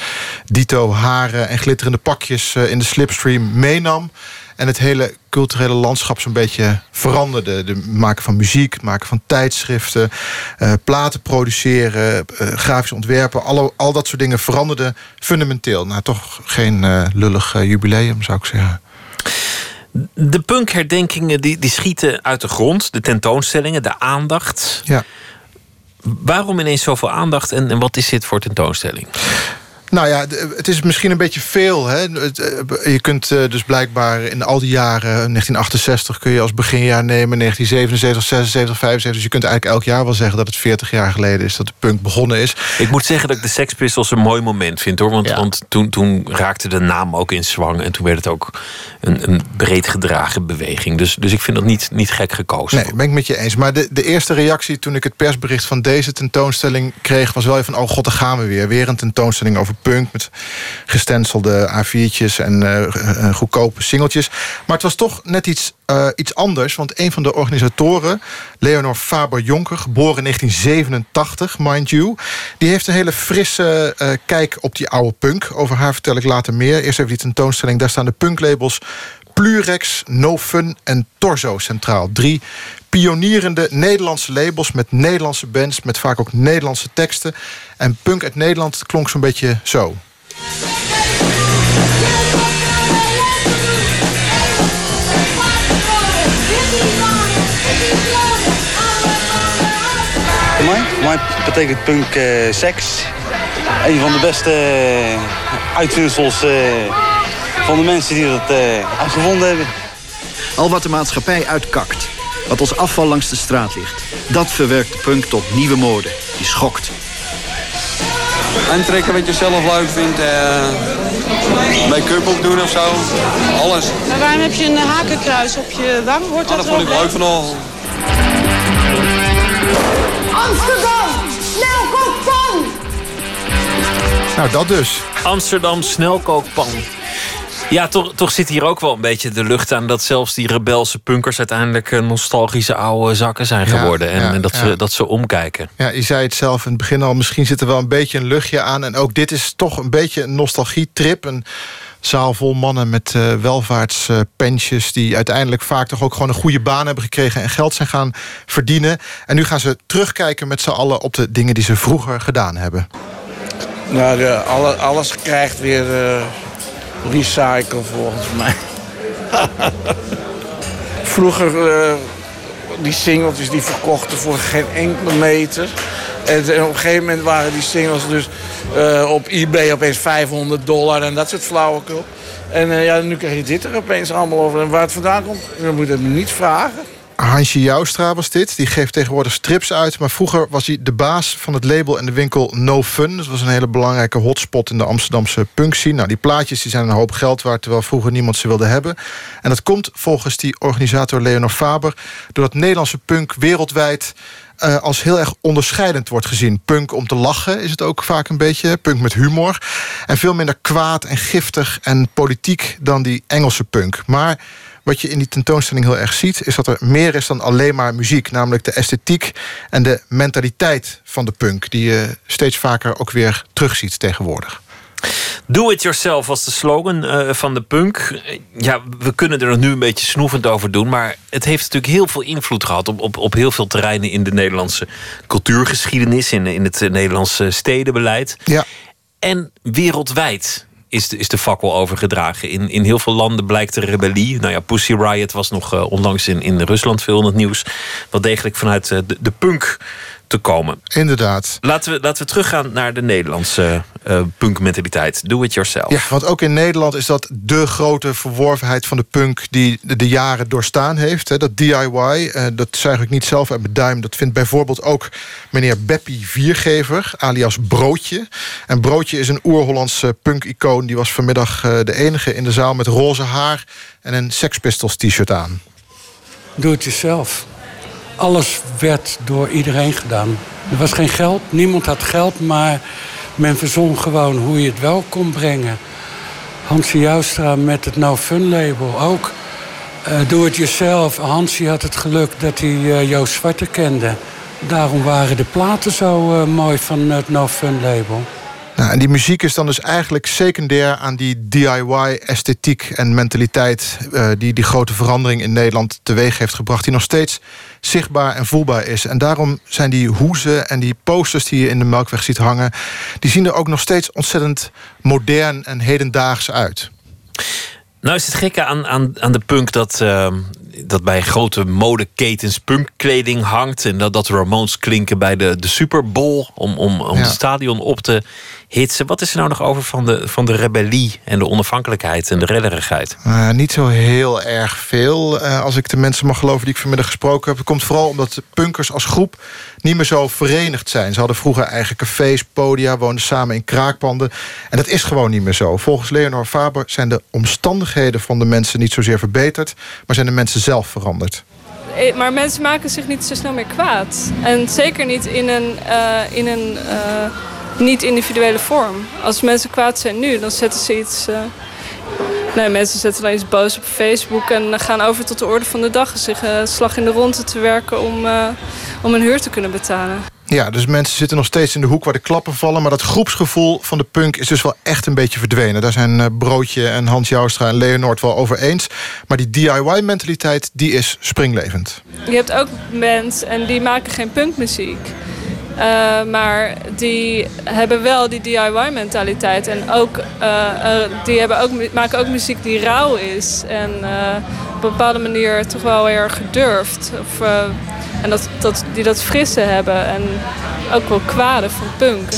dito haren en glitterende pakjes in de slipstream meenam en het hele culturele landschap zo'n beetje veranderde. De maken van muziek, het maken van tijdschriften, uh, platen produceren, uh, grafisch ontwerpen, alle, al dat soort dingen veranderden fundamenteel. Nou, toch geen uh, lullig jubileum, zou ik zeggen. De punkherdenkingen die, die schieten uit de grond, de tentoonstellingen, de aandacht. Ja. Waarom ineens zoveel aandacht en, en wat is dit voor tentoonstelling? Nou ja, het is misschien een beetje veel. Hè? Eh, je kunt eh, dus blijkbaar in al die jaren... 1968 kun je als beginjaar nemen, 1977, 76, 75... dus je kunt eigenlijk elk jaar wel zeggen dat het 40 jaar geleden is... dat de punk begonnen is. Ik moet zeggen dat ik de Sex Pistols een mooi moment vind. hoor. Want, Ja. want toen, toen raakte de naam ook in zwang... en toen werd het ook een, een breed gedragen beweging. Dus, dus ik vind dat niet, niet gek gekozen. Nee, ben ik met je eens. Maar de, de eerste reactie toen ik het persbericht van deze tentoonstelling kreeg... was wel even van, oh god, daar gaan we weer. Weer een tentoonstelling over punk met gestencelde A4'tjes en eh, eh, goedkope singeltjes. Maar het was toch net iets, eh, iets anders. Want een van de organisatoren, Leonor Faber-Jonker... geboren in 1987, mind you... die heeft een hele frisse eh, kijk op die oude punk. Over haar vertel ik later meer. Eerst even die tentoonstelling. Daar staan de punklabels... Plurex, No Fun en Torso centraal. Drie pionierende Nederlandse labels met Nederlandse bands... met vaak ook Nederlandse teksten. En punk uit Nederland klonk zo'n beetje zo. Voor mij, voor mij betekent punk eh, seks. Een van de beste eh, uitvindsels eh, van de mensen die dat eh, uitgevonden hebben. Al wat de maatschappij uitkakt, wat als afval langs de straat ligt... dat verwerkt de punk tot nieuwe mode, die schokt. Aantrekken wat je zelf leuk vindt. Make-up op doen of zo. Alles. Maar waarom heb je een hakenkruis op je wang? Hoort dat, dat vond ik leuk vanochtend. Amsterdam! Snelkookpan! Nou, dat dus. Amsterdam snelkookpan. Ja, toch, toch zit hier ook wel een beetje de lucht aan... dat zelfs die rebelse punkers uiteindelijk eh, nostalgische oude zakken zijn Ja, geworden. En, ja, en dat, ja. ze, dat ze omkijken. Ja, je zei het zelf in het begin al. Misschien zit er wel een beetje een luchtje aan. En ook dit is toch een beetje een nostalgietrip. Een zaal vol mannen met eh welvaartspensjes... die uiteindelijk vaak toch ook gewoon een goede baan hebben gekregen... en geld zijn gaan verdienen. En nu gaan ze terugkijken met z'n allen... op de dingen die ze vroeger gedaan hebben. Nou, de, alle, alles krijgt weer eh recycle volgens mij. [laughs] Vroeger, eh, die singeltjes die verkochten voor geen enkele meter. En, op een gegeven moment waren die singles dus eh, op eBay opeens 500 dollar en dat soort flauwekul. En eh, ja, nu krijg je dit er opeens allemaal over. En waar het vandaan komt, dan moet het me niet vragen. Hansje Joustra was dit. Die geeft tegenwoordig strips uit. Maar vroeger was hij de baas van het label en de winkel No Fun. Dat was een hele belangrijke hotspot in de Amsterdamse punkscene. Nou, die plaatjes die zijn een hoop geld waard... terwijl vroeger niemand ze wilde hebben. En dat komt volgens die organisator Leonor Faber... doordat Nederlandse punk wereldwijd... eh, als heel erg onderscheidend wordt gezien. Punk om te lachen is het ook vaak een beetje. Punk met humor. En veel minder kwaad en giftig en politiek dan die Engelse punk. Maar wat je in die tentoonstelling heel erg ziet... is dat er meer is dan alleen maar muziek. Namelijk de esthetiek en de mentaliteit van de punk... die je steeds vaker ook weer terugziet tegenwoordig. Do it yourself was de slogan eh, van de punk. Ja, we kunnen er nu een beetje snoevend over doen. Maar het heeft natuurlijk heel veel invloed gehad op, op, op heel veel terreinen in de Nederlandse cultuurgeschiedenis, in, in het Nederlandse stedenbeleid. Ja. En wereldwijd is de, is de fakkel overgedragen. In, in heel veel landen blijkt de rebellie. Nou ja, Pussy Riot was nog uh, onlangs in, in Rusland veel in het nieuws. Wel degelijk vanuit uh, de, de punk te komen. Inderdaad. Laten we, laten we teruggaan naar de Nederlandse uh, punkmentaliteit. Do it yourself. Ja, want ook in Nederland is dat de grote verworvenheid van de punk... die de, de jaren doorstaan heeft. Hè. Dat DIY, uh, dat zuig ik niet zelf uit mijn duim. Dat vindt bijvoorbeeld ook meneer Beppie Viergever, alias Broodje. En Broodje is een oer-Hollandse punk-icoon. Die was vanmiddag uh, de enige in de zaal met roze haar... en een Sex Pistols t-shirt aan. Do it yourself alles werd door iedereen gedaan. Er was geen geld, niemand had geld, maar men verzon gewoon hoe je het wel kon brengen. Hansie Joustra met het No Fun label ook. Uh, Doe het jezelf. Hansie had het geluk dat hij uh, Joost Zwarte kende. Daarom waren de platen zo uh, mooi van het No Fun label. Nou, en die muziek is dan dus eigenlijk secundair aan die DIY-esthetiek en mentaliteit... Uh, die die grote verandering in Nederland teweeg heeft gebracht... die nog steeds zichtbaar en voelbaar is. En daarom zijn die hoezen en die posters die je in de Melkweg ziet hangen... die zien er ook nog steeds ontzettend modern en hedendaags uit. Nou is het gekke aan, aan, aan de punk dat, uh, dat bij grote modeketens punkkleding hangt... en dat, dat Ramones klinken bij de, de Super Bowl om, om, om ja. het stadion op te hitsen. Wat is er nou nog over van de, van de rebellie en de onafhankelijkheid en de redderigheid? Uh, niet zo heel erg veel, uh, als ik de mensen mag geloven die ik vanmiddag gesproken heb. Het komt vooral omdat de punkers als groep niet meer zo verenigd zijn. Ze hadden vroeger eigen cafés, podia, woonden samen in kraakpanden. En dat is gewoon niet meer zo. Volgens Leonor Faber zijn de omstandigheden van de mensen niet zozeer verbeterd... maar zijn de mensen zelf veranderd. Maar mensen maken zich niet zo snel meer kwaad. En zeker niet in een... Uh, in een individuele vorm. Als mensen kwaad zijn nu, dan zetten ze iets... Uh... Nee, mensen zetten dan iets boos op Facebook en gaan over tot de orde van de dag. En zich uh, slag in de ronde te werken om, uh, om een huur te kunnen betalen. Ja, dus mensen zitten nog steeds in de hoek waar de klappen vallen. Maar dat groepsgevoel van de punk is dus wel echt een beetje verdwenen. Daar zijn Broodje en Hans Joustra en Leonard wel over eens. Maar die DIY-mentaliteit, die is springlevend. Je hebt ook bands en die maken geen punkmuziek. Uh, maar die hebben wel die DIY-mentaliteit. En ook, uh, uh, die hebben ook, maken ook muziek die rauw is. En op een bepaalde manier toch wel erg gedurfd. Of, en dat, dat, die dat frisse hebben. En ook wel kwade van punk.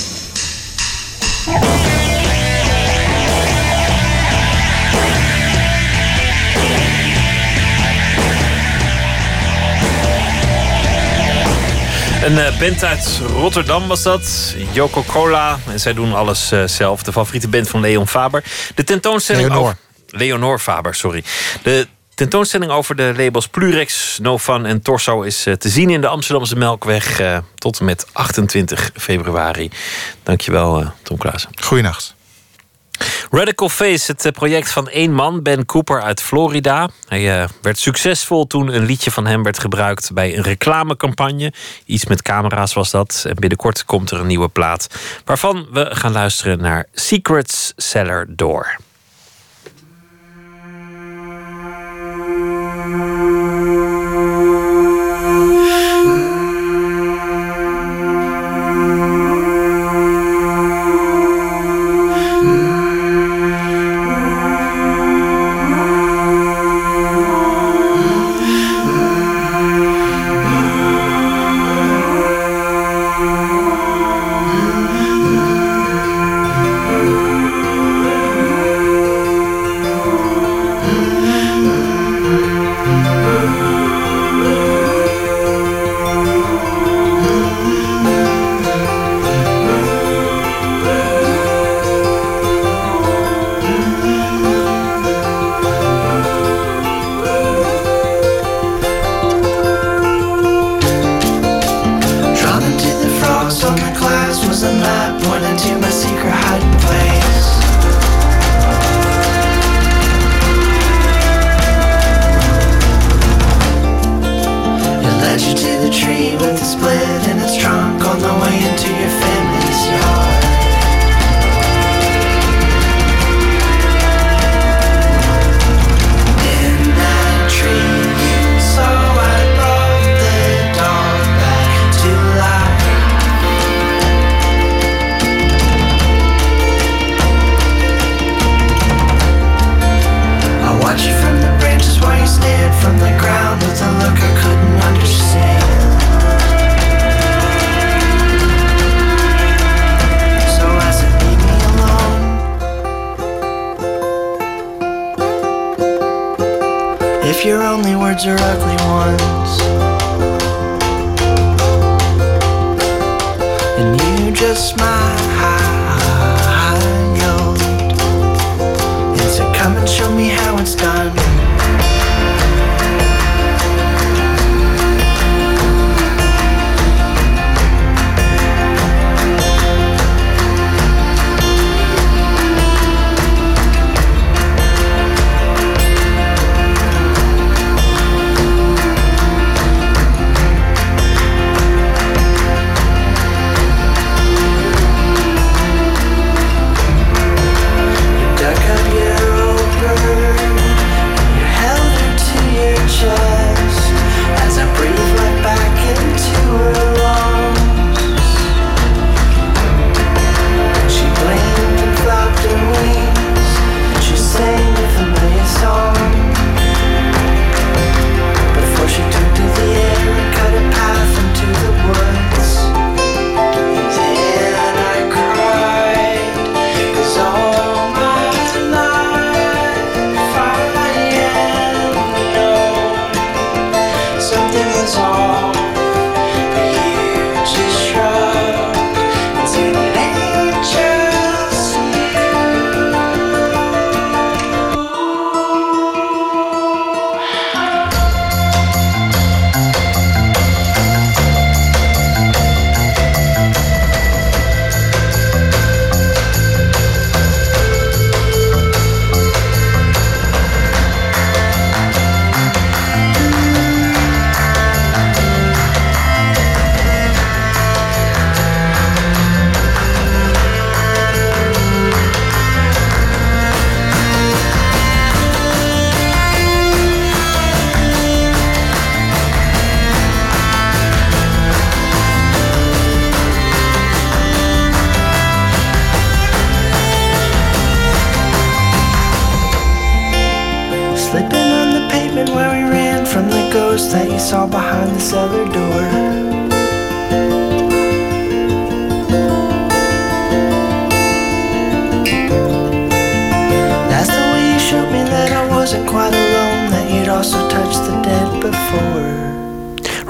Een uh, band uit Rotterdam was dat. Joko Cola. En zij doen alles uh, zelf. De favoriete band van Leon Faber. De tentoonstelling. Leonor. Over... Leonor Faber, sorry. De tentoonstelling over de labels Plurex, No Fun en Torso is uh, te zien in de Amsterdamse Melkweg tot en met 28 februari. Dankjewel, Tom Klaassen. Goeienacht. Radical Face, het project van één man, Ben Cooper uit Florida. Hij uh, werd succesvol toen een liedje van hem werd gebruikt bij een reclamecampagne. Iets met camera's was dat. En binnenkort komt er een nieuwe plaat. Waarvan we gaan luisteren naar Secrets Cellar Door.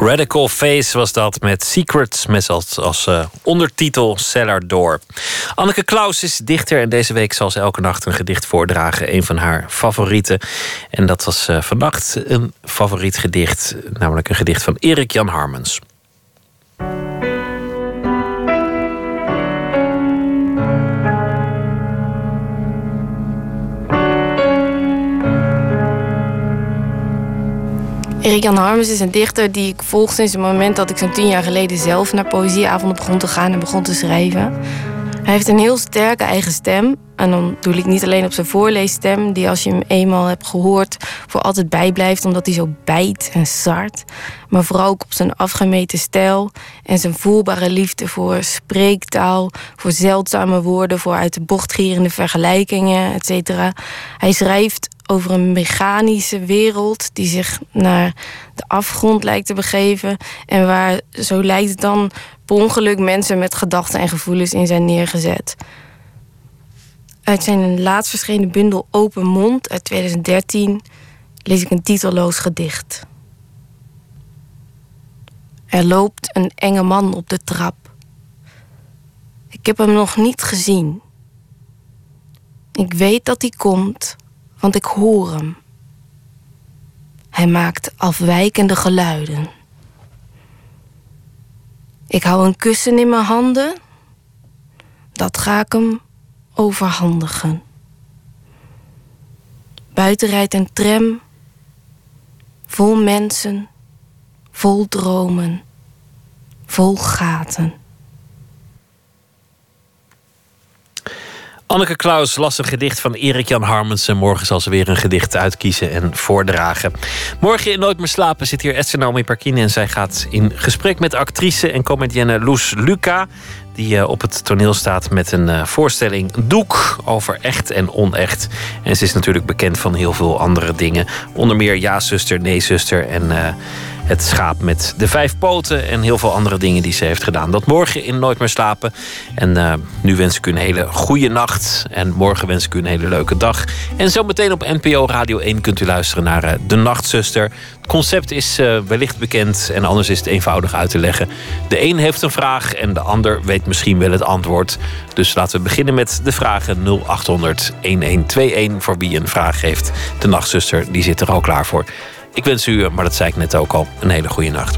Radical Face was dat met Secrets, met als, als eh, ondertitel Cellar Door. Anneke Klaus is dichter en deze week zal ze elke nacht een gedicht voordragen. Een van haar favorieten. En dat was eh, vannacht een favoriet gedicht, namelijk een gedicht van Erik Jan Harmens. Erik Jan Harmens is een dichter die ik volg sinds het moment dat ik zo'n tien jaar geleden zelf naar poëzieavonden begon te gaan en begon te schrijven. Hij heeft een heel sterke eigen stem. En dan doe ik niet alleen op zijn voorleesstem, die als je hem eenmaal hebt gehoord, voor altijd bijblijft, omdat hij zo bijt en sart. Maar vooral ook op zijn afgemeten stijl en zijn voelbare liefde voor spreektaal, voor zeldzame woorden, voor uit de bocht gierende vergelijkingen, etc. Hij schrijft over een mechanische wereld die zich naar de afgrond lijkt te begeven. En waar, zo lijkt het dan, per ongeluk mensen met gedachten en gevoelens in zijn neergezet. Uit zijn laatst verschenen bundel Open Mond uit 2013 lees ik een titelloos gedicht. Er loopt een enge man op de trap. Ik heb hem nog niet gezien. Ik weet dat hij komt, want ik hoor hem. Hij maakt afwijkende geluiden. Ik hou een kussen in mijn handen. Dat ga ik hem overhandigen. Buiten rijdt een tram, vol mensen, vol dromen, vol gaten. Anneke Klaus las een gedicht van Erik Jan Harmensen. Morgen zal ze weer een gedicht uitkiezen en voordragen. Morgen in Nooit meer slapen zit hier Esther Naomi Parkine... en zij gaat in gesprek met actrice en comedienne Loes Luca. Die eh, op het toneel staat met een eh, voorstelling Doek over echt en onecht. En ze is natuurlijk bekend van heel veel andere dingen. Onder meer Ja, zuster, nee, zuster. En eh, het schaap met de vijf poten. En heel veel andere dingen die ze heeft gedaan. Dat morgen in Nooit meer slapen. En eh, nu wens ik u een hele goede nacht. En morgen wens ik u een hele leuke dag. En zometeen op NPO Radio 1 kunt u luisteren naar eh, De Nachtzuster. Het concept is eh, wellicht bekend. En anders is het eenvoudig uit te leggen. De een heeft een vraag en de ander weet misschien wel het antwoord. Dus laten we beginnen met de vragen 0800 1121. Voor wie een vraag heeft. De Nachtzuster die zit er al klaar voor. Ik wens u, maar dat zei ik net ook al, een hele goede nacht.